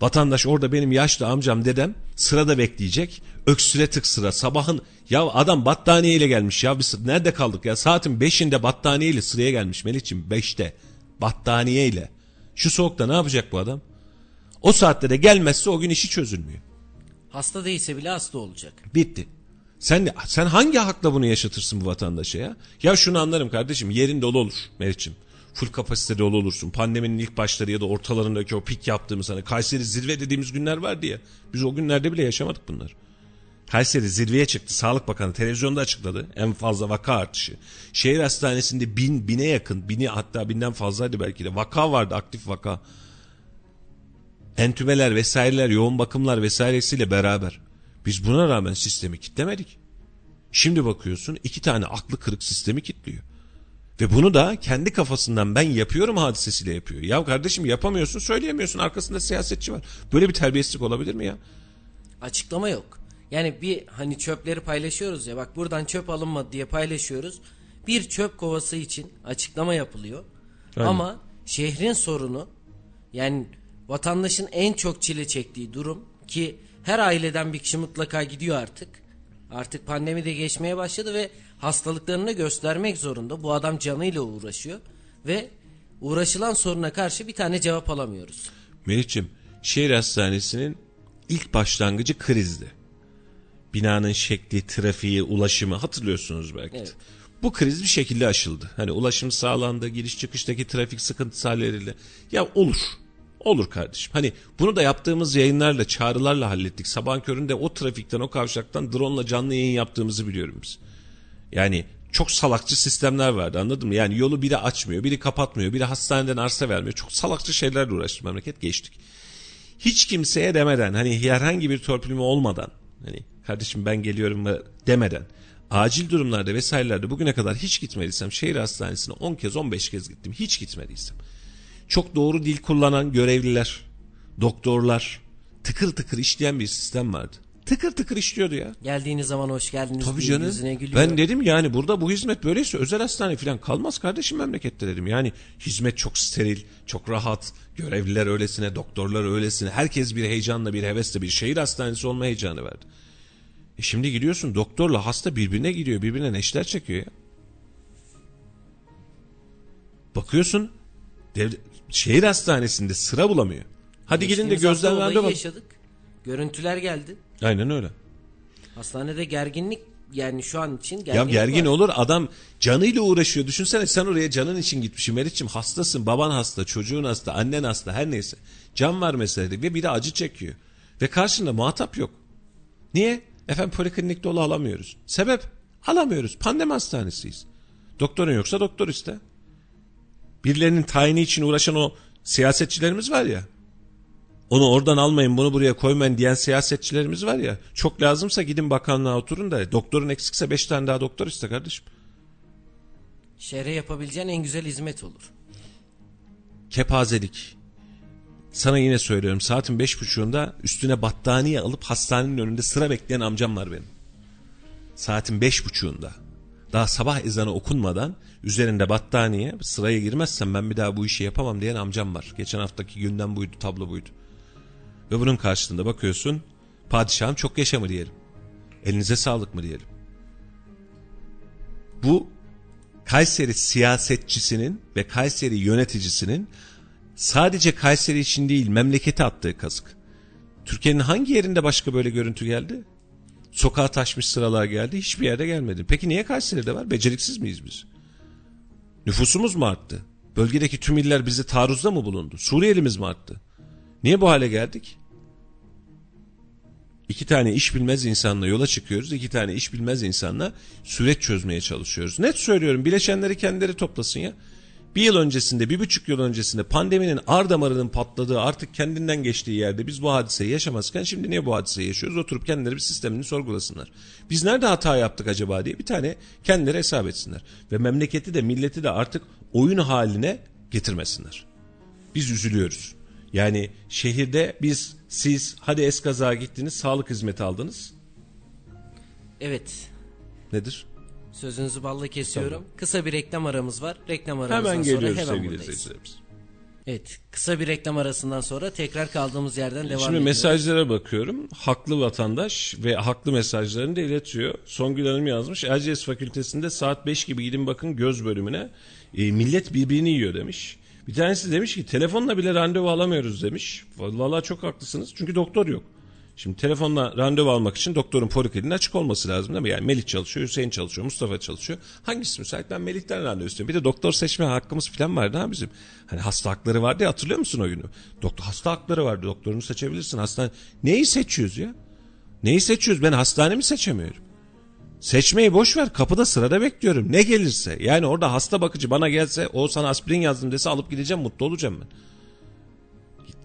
S1: Vatandaş orada benim yaşlı amcam dedem sırada bekleyecek. Öksüre tık sıra sabahın ya adam battaniyeyle gelmiş ya biz nerede kaldık ya saatin beşinde battaniyeyle sıraya gelmiş Melih'ciğim beşte battaniyeyle. Şu soğukta ne yapacak bu adam? O saatte de gelmezse o gün işi çözülmüyor.
S2: Hasta değilse bile hasta olacak.
S1: Bitti. Sen sen hangi hakla bunu yaşatırsın bu vatandaşa ya? Ya şunu anlarım kardeşim yerin dolu olur Meriç'im. Full kapasite dolu olursun. Pandeminin ilk başları ya da ortalarındaki o pik yaptığımız hani Kayseri zirve dediğimiz günler vardı ya. Biz o günlerde bile yaşamadık bunlar. Kayseri zirveye çıktı. Sağlık Bakanı televizyonda açıkladı. En fazla vaka artışı. Şehir hastanesinde bin, bine yakın, bini hatta binden fazlaydı belki de. Vaka vardı, aktif vaka. Entübeler vesaireler, yoğun bakımlar vesairesiyle beraber. Biz buna rağmen sistemi kitlemedik. Şimdi bakıyorsun iki tane aklı kırık sistemi kitliyor. Ve bunu da kendi kafasından ben yapıyorum hadisesiyle yapıyor. Ya kardeşim yapamıyorsun söyleyemiyorsun arkasında siyasetçi var. Böyle bir terbiyesizlik olabilir mi ya?
S2: Açıklama yok. Yani bir hani çöpleri paylaşıyoruz ya bak buradan çöp alınmadı diye paylaşıyoruz. Bir çöp kovası için açıklama yapılıyor. Aynen. Ama şehrin sorunu yani vatandaşın en çok çile çektiği durum ki Her aileden bir kişi mutlaka gidiyor artık. Artık pandemi de geçmeye başladı ve hastalıklarını göstermek zorunda. Bu adam canıyla uğraşıyor ve uğraşılan soruna karşı bir tane cevap alamıyoruz.
S1: Melih'ciğim şehir hastanesinin ilk başlangıcı krizdi. Binanın şekli, trafiği, ulaşımı hatırlıyorsunuz belki.
S2: Evet.
S1: Bu kriz bir şekilde aşıldı. Hani ulaşım sağlandı, giriş çıkıştaki trafik sıkıntısı halledilir. Ya olur. Olur kardeşim. Hani bunu da yaptığımız yayınlarla, çağrılarla hallettik. Sabahın köründe o trafikten, o kavşaktan drone'la canlı yayın yaptığımızı biliyorum biz. Yani çok salakçı sistemler vardı anladın mı? Yani yolu biri açmıyor, biri kapatmıyor, biri hastaneden arsa vermiyor. Çok salakçı şeylerle uğraştı memleket geçtik. Hiç kimseye demeden hani herhangi bir torpilme olmadan hani kardeşim ben geliyorum demeden acil durumlarda vesairelerde bugüne kadar hiç gitmediysem şehir hastanesine 10 kez 15 kez gittim hiç gitmediysem çok doğru dil kullanan görevliler doktorlar tıkır tıkır işleyen bir sistem vardı tıkır tıkır işliyordu ya
S2: Geldiğiniz zaman hoş geldiniz
S1: Tabii canım.
S2: yüzüne gülüyor.
S1: Ben dedim yani burada bu hizmet böyleyse özel hastane falan kalmaz kardeşim memlekette dedim. Yani hizmet çok steril, çok rahat. Görevliler öylesine, doktorlar öylesine. Herkes bir heyecanla, bir hevesle bir şehir hastanesi olma heyecanı verdi. E şimdi gidiyorsun doktorla hasta birbirine gidiyor, birbirine neşter çekiyor ya. Bakıyorsun devlet, şehir hastanesinde sıra bulamıyor. Hadi gidin de randevu. alın.
S2: yaşadık. Görüntüler geldi.
S1: Aynen öyle.
S2: Hastanede gerginlik yani şu an için
S1: Ya
S2: gerginlik
S1: gergin
S2: var.
S1: olur adam canıyla uğraşıyor. Düşünsene sen oraya canın için gitmişsin. Meriç'im hastasın. Baban hasta, çocuğun hasta, annen hasta her neyse. Can var mesela ve biri acı çekiyor. Ve karşında muhatap yok. Niye? Efendim poliklinik dolu alamıyoruz. Sebep? Alamıyoruz. Pandemi hastanesiyiz. Doktorun yoksa doktor iste. Birilerinin tayini için uğraşan o siyasetçilerimiz var ya. Onu oradan almayın bunu buraya koymayın diyen siyasetçilerimiz var ya. Çok lazımsa gidin bakanlığa oturun da doktorun eksikse 5 tane daha doktor iste kardeşim.
S2: Şehre yapabileceğin en güzel hizmet olur.
S1: Kepazelik. Sana yine söylüyorum saatin beş buçuğunda üstüne battaniye alıp hastanenin önünde sıra bekleyen amcam var benim. Saatin beş buçuğunda. Daha sabah ezanı okunmadan üzerinde battaniye sıraya girmezsem ben bir daha bu işi yapamam diyen amcam var. Geçen haftaki günden buydu tablo buydu. Ve bunun karşılığında bakıyorsun padişahım çok yaşa mı diyelim. Elinize sağlık mı diyelim. Bu Kayseri siyasetçisinin ve Kayseri yöneticisinin sadece Kayseri için değil memlekete attığı kazık. Türkiye'nin hangi yerinde başka böyle görüntü geldi? Sokağa taşmış sıralar geldi hiçbir yerde gelmedi. Peki niye Kayseri'de var? Beceriksiz miyiz biz? Nüfusumuz mu arttı? Bölgedeki tüm iller bize taarruzda mı bulundu? Suriyelimiz mi arttı? Niye bu hale geldik? İki tane iş bilmez insanla yola çıkıyoruz. İki tane iş bilmez insanla süreç çözmeye çalışıyoruz. Net söylüyorum bileşenleri kendileri toplasın ya. Bir yıl öncesinde, bir buçuk yıl öncesinde pandeminin ar damarının patladığı artık kendinden geçtiği yerde biz bu hadiseyi yaşamazken şimdi niye bu hadiseyi yaşıyoruz? Oturup kendileri bir sistemini sorgulasınlar. Biz nerede hata yaptık acaba diye bir tane kendileri hesap etsinler. Ve memleketi de milleti de artık oyun haline getirmesinler. Biz üzülüyoruz. Yani şehirde biz siz hadi eskaza gittiniz sağlık hizmeti aldınız.
S2: Evet.
S1: Nedir?
S2: Sözünüzü balla kesiyorum. Kısa bir reklam aramız var. Reklam aramızdan
S1: Hemen
S2: sonra
S1: geliyoruz
S2: hemen
S1: sevgili izleyicilerimiz.
S2: Evet. Kısa bir reklam arasından sonra tekrar kaldığımız yerden devam
S1: Şimdi
S2: ediyoruz.
S1: mesajlara bakıyorum. Haklı vatandaş ve haklı mesajlarını da iletiyor. Songül Hanım yazmış. Erciyes Fakültesinde saat 5 gibi gidin bakın göz bölümüne. E, millet birbirini yiyor demiş. Bir tanesi demiş ki telefonla bile randevu alamıyoruz demiş. Vallahi çok haklısınız. Çünkü doktor yok. Şimdi telefonla randevu almak için doktorun polikliniğinin açık olması lazım değil mi? Yani Melih çalışıyor, Hüseyin çalışıyor, Mustafa çalışıyor. Hangisi müsait? Ben Melih'ten randevu istiyorum. Bir de doktor seçme hakkımız falan vardı ha bizim. Hani hasta hakları vardı ya hatırlıyor musun o günü? Doktor hasta hakları vardı. Doktorunu seçebilirsin. Hastane neyi seçiyoruz ya? Neyi seçiyoruz? Ben hastane mi seçemiyorum? Seçmeyi boş ver kapıda sırada bekliyorum. Ne gelirse. Yani orada hasta bakıcı bana gelse o sana aspirin yazdım dese alıp gideceğim mutlu olacağım ben.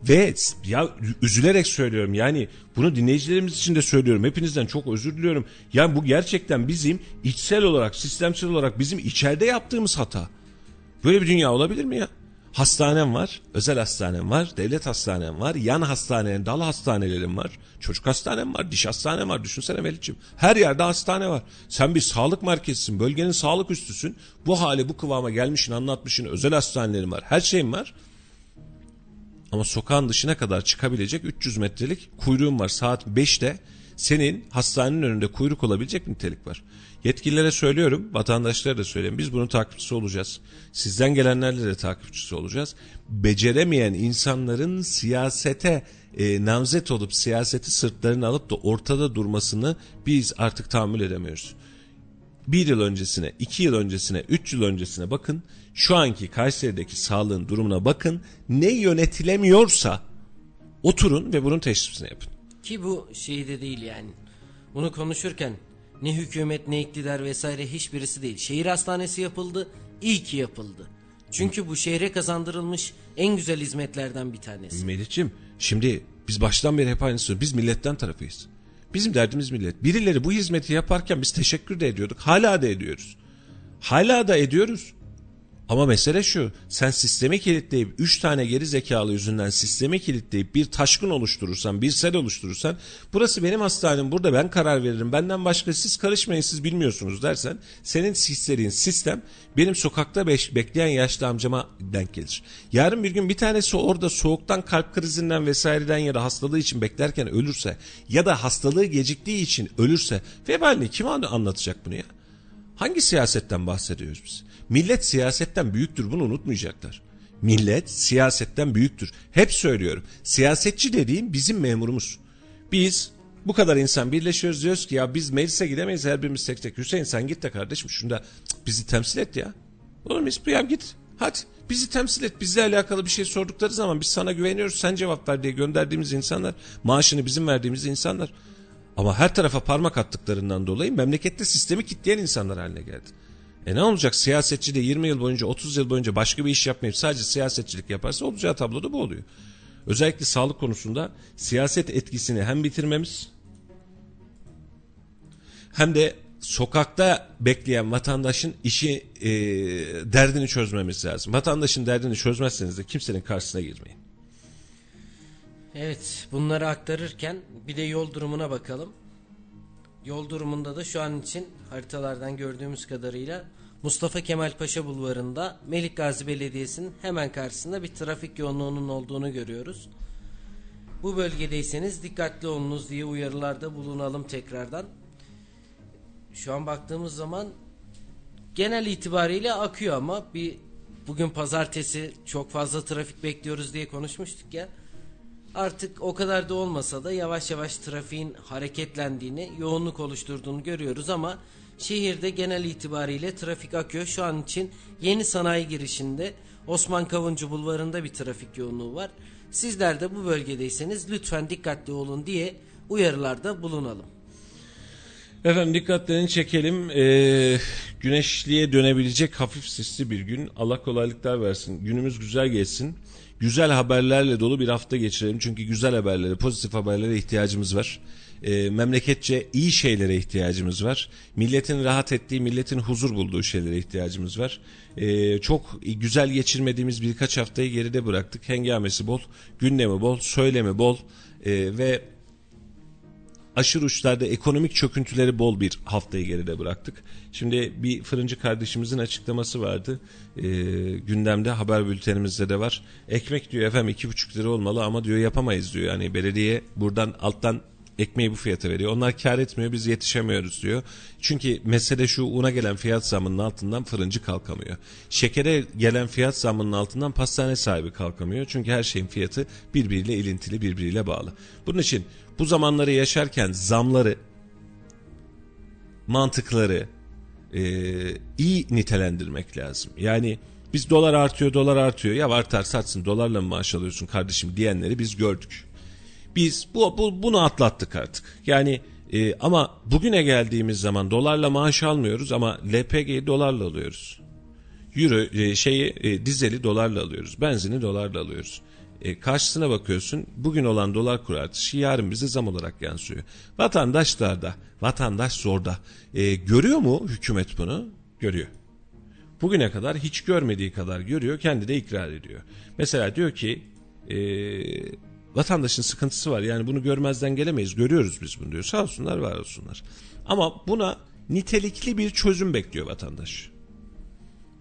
S1: Ve ya üzülerek söylüyorum yani bunu dinleyicilerimiz için de söylüyorum. Hepinizden çok özür diliyorum. Yani bu gerçekten bizim içsel olarak, sistemsel olarak bizim içeride yaptığımız hata. Böyle bir dünya olabilir mi ya? Hastanem var, özel hastanem var, devlet hastanem var, yan hastanem, dal hastanelerim var, çocuk hastanem var, diş hastanem var. Düşünsene Melih'ciğim. Her yerde hastane var. Sen bir sağlık merkezisin, bölgenin sağlık üstüsün. Bu hale bu kıvama gelmişsin, anlatmışsın, özel hastanelerim var, her şeyim var. Ama sokağın dışına kadar çıkabilecek 300 metrelik kuyruğun var. Saat 5'te senin hastanenin önünde kuyruk olabilecek nitelik var. Yetkililere söylüyorum, vatandaşlara da söyleyeyim. Biz bunun takipçisi olacağız. Sizden gelenlerle de takipçisi olacağız. Beceremeyen insanların siyasete e, namzet olup siyaseti sırtlarını alıp da ortada durmasını biz artık tahammül edemiyoruz. Bir yıl öncesine, iki yıl öncesine, üç yıl öncesine bakın. Şu anki Kayseri'deki sağlığın durumuna bakın. Ne yönetilemiyorsa oturun ve bunun teşhisini yapın.
S2: Ki bu şeyde değil yani. Bunu konuşurken ne hükümet ne iktidar vesaire hiçbirisi değil. Şehir hastanesi yapıldı, iyi ki yapıldı. Çünkü bu şehre kazandırılmış en güzel hizmetlerden bir tanesi.
S1: Melih'ciğim şimdi biz baştan beri hep aynı söylüyoruz. Biz milletten tarafıyız. Bizim derdimiz millet. Birileri bu hizmeti yaparken biz teşekkür de ediyorduk. Hala da ediyoruz. Hala da ediyoruz. Ama mesele şu. Sen sistemi kilitleyip 3 tane geri zekalı yüzünden sistemi kilitleyip bir taşkın oluşturursan, bir sel oluşturursan burası benim hastanem burada ben karar veririm. Benden başka siz karışmayın siz bilmiyorsunuz dersen senin hissettiğin sistem benim sokakta beş, bekleyen yaşlı amcama denk gelir. Yarın bir gün bir tanesi orada soğuktan kalp krizinden vesaireden ya da hastalığı için beklerken ölürse ya da hastalığı geciktiği için ölürse vebalini kim anlatacak bunu ya? Hangi siyasetten bahsediyoruz biz? Millet siyasetten büyüktür bunu unutmayacaklar. Millet siyasetten büyüktür. Hep söylüyorum. Siyasetçi dediğim bizim memurumuz. Biz bu kadar insan birleşiyoruz diyoruz ki ya biz meclise gidemeyiz her birimiz tek tek. Hüseyin sen git de kardeşim şunda bizi temsil et ya. Mu? Ya git. Hadi bizi temsil et. Bizle alakalı bir şey sordukları zaman biz sana güveniyoruz. Sen cevap ver diye gönderdiğimiz insanlar. Maaşını bizim verdiğimiz insanlar. Ama her tarafa parmak attıklarından dolayı memlekette sistemi kitleyen insanlar haline geldi. E ne olacak siyasetçi de 20 yıl boyunca 30 yıl boyunca başka bir iş yapmayıp sadece siyasetçilik yaparsa olacağı tabloda bu oluyor. Özellikle sağlık konusunda siyaset etkisini hem bitirmemiz hem de sokakta bekleyen vatandaşın işi e, derdini çözmemiz lazım. Vatandaşın derdini çözmezseniz de kimsenin karşısına girmeyin.
S2: Evet bunları aktarırken bir de yol durumuna bakalım. Yol durumunda da şu an için haritalardan gördüğümüz kadarıyla Mustafa Kemal Paşa Bulvarı'nda Melik Gazi Belediyesi'nin hemen karşısında bir trafik yoğunluğunun olduğunu görüyoruz. Bu bölgedeyseniz dikkatli olunuz diye uyarılarda bulunalım tekrardan. Şu an baktığımız zaman genel itibariyle akıyor ama bir bugün pazartesi çok fazla trafik bekliyoruz diye konuşmuştuk ya artık o kadar da olmasa da yavaş yavaş trafiğin hareketlendiğini, yoğunluk oluşturduğunu görüyoruz ama şehirde genel itibariyle trafik akıyor. Şu an için yeni sanayi girişinde Osman Kavuncu Bulvarı'nda bir trafik yoğunluğu var. Sizler de bu bölgedeyseniz lütfen dikkatli olun diye uyarılarda bulunalım.
S1: Efendim dikkatlerini çekelim. Ee, güneşliğe dönebilecek hafif sisli bir gün. Allah kolaylıklar versin. Günümüz güzel geçsin güzel haberlerle dolu bir hafta geçirelim. Çünkü güzel haberlere, pozitif haberlere ihtiyacımız var. E, memleketçe iyi şeylere ihtiyacımız var. Milletin rahat ettiği, milletin huzur bulduğu şeylere ihtiyacımız var. E, çok güzel geçirmediğimiz birkaç haftayı geride bıraktık. Hengamesi bol, gündemi bol, söylemi bol e, ve aşırı uçlarda ekonomik çöküntüleri bol bir haftayı geride bıraktık. Şimdi bir fırıncı kardeşimizin açıklaması vardı. E, gündemde haber bültenimizde de var. Ekmek diyor efendim iki buçuk lira olmalı ama diyor yapamayız diyor. Yani belediye buradan alttan ekmeği bu fiyata veriyor. Onlar kar etmiyor biz yetişemiyoruz diyor. Çünkü mesele şu una gelen fiyat zamının altından fırıncı kalkamıyor. Şekere gelen fiyat zamının altından pastane sahibi kalkamıyor. Çünkü her şeyin fiyatı birbiriyle ilintili birbiriyle bağlı. Bunun için bu zamanları yaşarken zamları, mantıkları e, iyi nitelendirmek lazım. Yani biz dolar artıyor dolar artıyor ya artar satsın dolarla mı maaş alıyorsun kardeşim diyenleri biz gördük. Biz bu, bu bunu atlattık artık. Yani e, ama bugüne geldiğimiz zaman dolarla maaş almıyoruz ama LPG'yi dolarla alıyoruz. Euro e, şeyi e, dizeli dolarla alıyoruz. Benzini dolarla alıyoruz. E, karşısına bakıyorsun bugün olan dolar kur artışı yarın bize zam olarak yansıyor. Vatandaş da vatandaş zorda. E, görüyor mu hükümet bunu? Görüyor. Bugüne kadar hiç görmediği kadar görüyor kendi de ikrar ediyor. Mesela diyor ki e, vatandaşın sıkıntısı var yani bunu görmezden gelemeyiz görüyoruz biz bunu diyor sağ olsunlar var olsunlar. Ama buna nitelikli bir çözüm bekliyor vatandaş.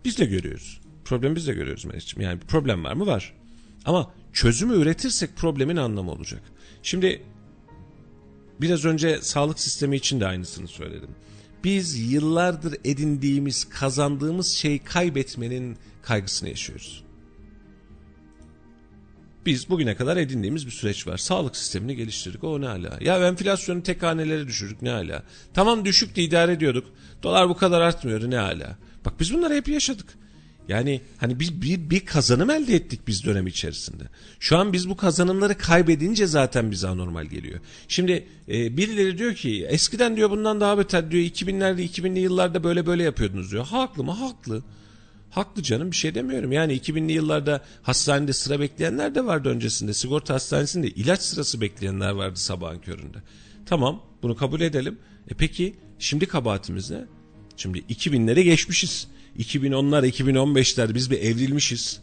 S1: Biz de görüyoruz. Problemi biz de görüyoruz Melih'ciğim. Yani problem var mı? Var. Ama çözümü üretirsek problemin anlamı olacak. Şimdi biraz önce sağlık sistemi için de aynısını söyledim. Biz yıllardır edindiğimiz, kazandığımız şeyi kaybetmenin kaygısını yaşıyoruz. Biz bugüne kadar edindiğimiz bir süreç var. Sağlık sistemini geliştirdik. O ne hala? Ya enflasyonu tek hanelere düşürdük ne hala? Tamam düşüktü idare ediyorduk. Dolar bu kadar artmıyordu ne hala? Bak biz bunları hep yaşadık. Yani hani biz bir, bir kazanım elde ettik biz dönem içerisinde. Şu an biz bu kazanımları kaybedince zaten bize anormal geliyor. Şimdi e, birileri diyor ki eskiden diyor bundan daha beter diyor 2000'lerde 2000'li yıllarda böyle böyle yapıyordunuz diyor. Haklı mı? Haklı. Haklı canım bir şey demiyorum. Yani 2000'li yıllarda hastanede sıra bekleyenler de vardı öncesinde. Sigorta hastanesinde ilaç sırası bekleyenler vardı sabahın köründe. Tamam bunu kabul edelim. E peki şimdi kabahatimiz ne? Şimdi 2000'lere geçmişiz. 2010'lar 2015'ler biz bir evrilmişiz.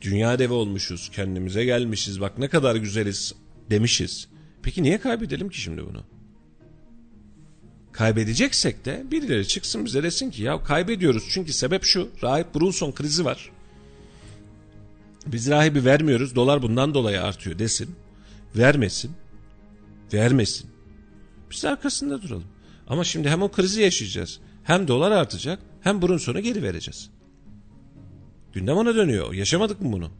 S1: Dünya devi olmuşuz. Kendimize gelmişiz. Bak ne kadar güzeliz demişiz. Peki niye kaybedelim ki şimdi bunu? Kaybedeceksek de birileri çıksın bize desin ki ya kaybediyoruz çünkü sebep şu. Rahip Brunson krizi var. Biz rahibi vermiyoruz. Dolar bundan dolayı artıyor desin. Vermesin. Vermesin. Biz arkasında duralım. Ama şimdi hem o krizi yaşayacağız. Hem dolar artacak hem Brunson'u geri vereceğiz. Gündem ona dönüyor. Yaşamadık mı bunu?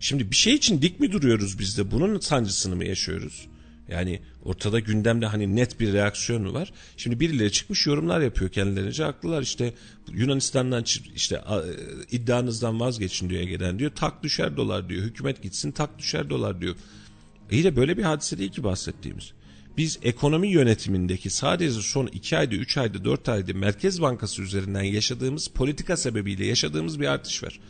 S1: Şimdi bir şey için dik mi duruyoruz biz de? Bunun sancısını mı yaşıyoruz? Yani ortada gündemde hani net bir reaksiyon mu var? Şimdi birileri çıkmış yorumlar yapıyor kendilerince haklılar işte Yunanistan'dan işte iddianızdan vazgeçin diyor gelen diyor tak düşer dolar diyor hükümet gitsin tak düşer dolar diyor. İyi de böyle bir hadise değil ki bahsettiğimiz. Biz ekonomi yönetimindeki sadece son 2 ayda 3 ayda 4 ayda Merkez Bankası üzerinden yaşadığımız politika sebebiyle yaşadığımız bir artış var.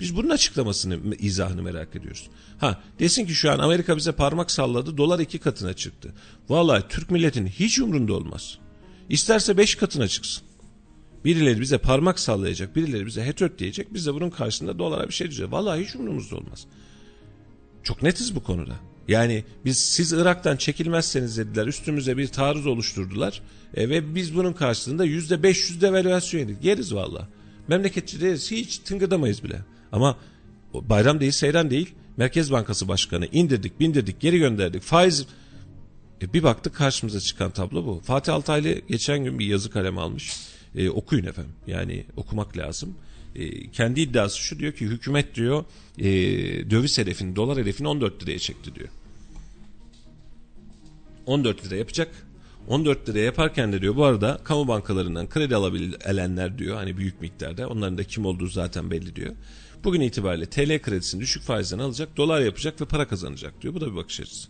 S1: Biz bunun açıklamasını, izahını merak ediyoruz. Ha desin ki şu an Amerika bize parmak salladı, dolar iki katına çıktı. Vallahi Türk milletinin hiç umrunda olmaz. İsterse beş katına çıksın. Birileri bize parmak sallayacak, birileri bize hetöt diyecek, biz de bunun karşısında dolara bir şey diyeceğiz. Vallahi hiç umrumuzda olmaz. Çok netiz bu konuda. Yani biz siz Irak'tan çekilmezseniz dediler üstümüze bir taarruz oluşturdular e, ve biz bunun karşılığında yüzde beş yüz devalüasyon yedik. Yeriz valla. Memleketçi değiliz hiç tıngırdamayız bile. Ama bayram değil seyran değil Merkez Bankası Başkanı indirdik bindirdik geri gönderdik faiz e, bir baktık karşımıza çıkan tablo bu. Fatih Altaylı geçen gün bir yazı kalem almış. E, okuyun efendim yani okumak lazım. E, kendi iddiası şu diyor ki hükümet diyor e, döviz hedefini dolar hedefini 14 liraya çekti diyor. 14 lira yapacak. 14 lira yaparken de diyor bu arada kamu bankalarından kredi alabilenler diyor hani büyük miktarda onların da kim olduğu zaten belli diyor. Bugün itibariyle TL kredisini düşük faizden alacak, dolar yapacak ve para kazanacak diyor. Bu da bir bakış açısı.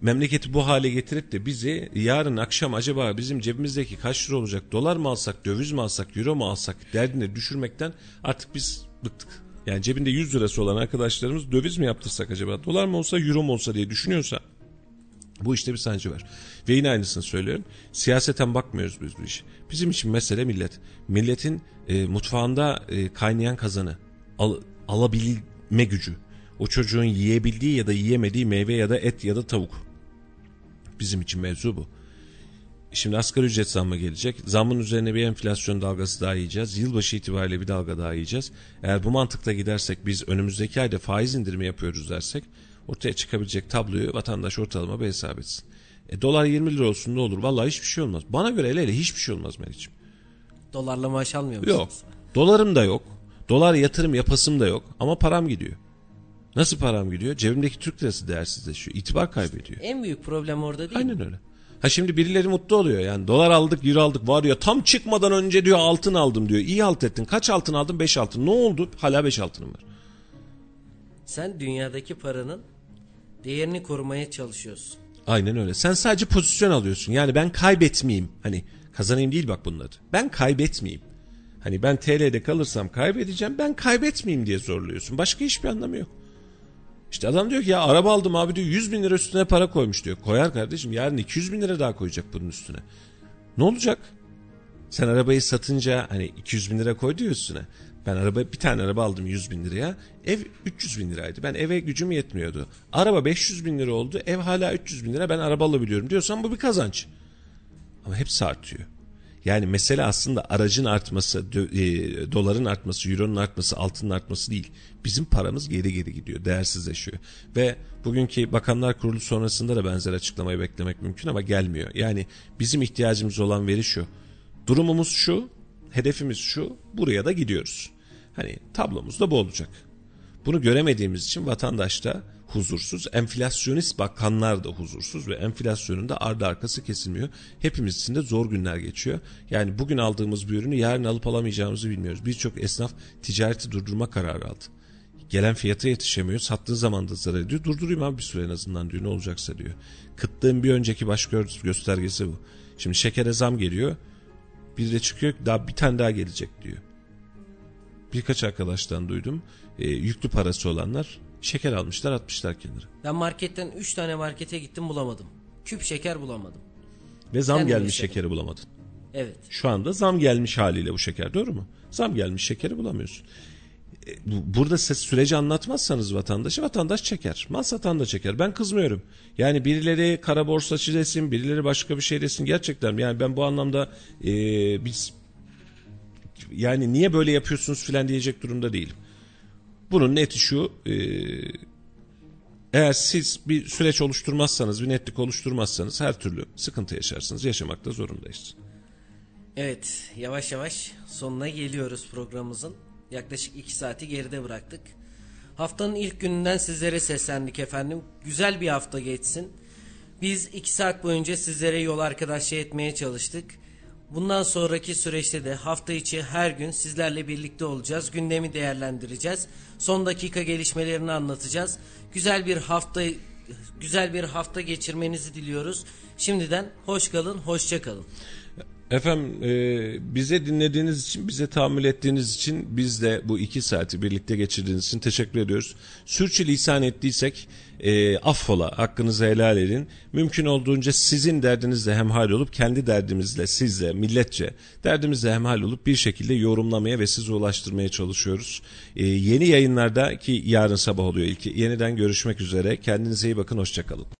S1: Memleketi bu hale getirip de bizi yarın akşam acaba bizim cebimizdeki kaç lira olacak, dolar mı alsak, döviz mi alsak, euro mu alsak derdine düşürmekten artık biz bıktık. Yani cebinde 100 lirası olan arkadaşlarımız döviz mi yaptırsak acaba, dolar mı olsa, euro mu olsa diye düşünüyorsa bu işte bir sancı var. Ve yine aynısını söylüyorum. Siyaseten bakmıyoruz biz bu işe. Bizim için mesele millet. Milletin e, mutfağında e, kaynayan kazanı. Al, alabilme gücü. O çocuğun yiyebildiği ya da yiyemediği meyve ya da et ya da tavuk. Bizim için mevzu bu. Şimdi asgari ücret zammı gelecek. Zammın üzerine bir enflasyon dalgası daha yiyeceğiz. Yılbaşı itibariyle bir dalga daha yiyeceğiz. Eğer bu mantıkla gidersek biz önümüzdeki ayda faiz indirimi yapıyoruz dersek ortaya çıkabilecek tabloyu vatandaş ortalama bir hesap etsin. E, dolar 20 lira olsun ne olur? Vallahi hiçbir şey olmaz. Bana göre hele hele hiçbir şey olmaz Meriç'im.
S2: Dolarla maaş almıyor musunuz?
S1: Yok. Dolarım da yok. Dolar yatırım yapasım da yok. Ama param gidiyor. Nasıl param gidiyor? Cebimdeki Türk lirası değersizleşiyor. İtibar kaybediyor.
S2: En büyük problem orada değil
S1: Aynen
S2: mi?
S1: öyle. Ha şimdi birileri mutlu oluyor yani dolar aldık euro aldık var ya tam çıkmadan önce diyor altın aldım diyor. İyi halt ettin. Kaç altın aldın? 5 altın. Ne oldu? Hala 5 altınım var.
S2: Sen dünyadaki paranın değerini korumaya çalışıyorsun.
S1: Aynen öyle. Sen sadece pozisyon alıyorsun. Yani ben kaybetmeyeyim. Hani kazanayım değil bak bunun adı. Ben kaybetmeyeyim. Hani ben TL'de kalırsam kaybedeceğim. Ben kaybetmeyeyim diye zorluyorsun. Başka hiçbir anlamı yok. İşte adam diyor ki ya araba aldım abi diyor 100 bin lira üstüne para koymuş diyor. Koyar kardeşim yarın 200 bin lira daha koyacak bunun üstüne. Ne olacak? Sen arabayı satınca hani 200 bin lira koydu ya üstüne. Ben araba bir tane araba aldım 100 bin liraya. Ev 300 bin liraydı. Ben eve gücüm yetmiyordu. Araba 500 bin lira oldu. Ev hala 300 bin lira. Ben araba alabiliyorum diyorsan bu bir kazanç. Ama hepsi artıyor. Yani mesele aslında aracın artması, e, doların artması, euronun artması, altının artması değil. Bizim paramız geri geri gidiyor, değersizleşiyor. Ve bugünkü Bakanlar Kurulu sonrasında da benzer açıklamayı beklemek mümkün ama gelmiyor. Yani bizim ihtiyacımız olan veri şu. Durumumuz şu, hedefimiz şu, buraya da gidiyoruz. Hani tablomuz da bu olacak. Bunu göremediğimiz için vatandaş da huzursuz, enflasyonist bakanlar da huzursuz ve enflasyonun da ardı arkası kesilmiyor. Hepimiz için de zor günler geçiyor. Yani bugün aldığımız bir ürünü yarın alıp alamayacağımızı bilmiyoruz. Birçok esnaf ticareti durdurma kararı aldı. Gelen fiyata yetişemiyor, sattığı zaman da zarar ediyor. Durdurayım abi bir süre en azından diyor ne olacaksa diyor. Kıtlığın bir önceki baş gö- göstergesi bu. Şimdi şekere zam geliyor. Bir de çıkıyor daha bir tane daha gelecek diyor. Birkaç arkadaştan duydum. E, yüklü parası olanlar şeker almışlar atmışlar kenara.
S2: Ben marketten 3 tane markete gittim bulamadım. Küp şeker bulamadım.
S1: Ve zam
S2: Sen de
S1: gelmiş
S2: şeker.
S1: şekeri bulamadın.
S2: Evet.
S1: Şu anda zam gelmiş haliyle bu şeker doğru mu? Zam gelmiş şekeri bulamıyorsun. E, bu- Burada siz süreci anlatmazsanız vatandaşı vatandaş çeker. Mal satan da çeker. Ben kızmıyorum. Yani birileri kara borsacı desin, birileri başka bir şey desin. Gerçekten yani ben bu anlamda e, biz yani niye böyle yapıyorsunuz filan diyecek durumda değilim. Bunun neti şu e, eğer siz bir süreç oluşturmazsanız, bir netlik oluşturmazsanız her türlü sıkıntı yaşarsınız. Yaşamakta zorundayız.
S2: Evet yavaş yavaş sonuna geliyoruz programımızın. Yaklaşık 2 saati geride bıraktık. Haftanın ilk gününden sizlere seslendik efendim. Güzel bir hafta geçsin. Biz 2 saat boyunca sizlere yol arkadaşlığı etmeye çalıştık. Bundan sonraki süreçte de hafta içi her gün sizlerle birlikte olacağız. Gündemi değerlendireceğiz. Son dakika gelişmelerini anlatacağız. Güzel bir hafta güzel bir hafta geçirmenizi diliyoruz. Şimdiden hoş kalın, hoşça kalın.
S1: Efendim e, bize dinlediğiniz için, bize tahammül ettiğiniz için biz de bu iki saati birlikte geçirdiğiniz için teşekkür ediyoruz. Sürçülisan ettiysek e, affola, hakkınızı helal edin. Mümkün olduğunca sizin derdinizle hemhal olup kendi derdimizle sizle, milletçe derdimizle hemhal olup bir şekilde yorumlamaya ve size ulaştırmaya çalışıyoruz. E, yeni yayınlarda ki yarın sabah oluyor ilk yeniden görüşmek üzere. Kendinize iyi bakın, hoşçakalın.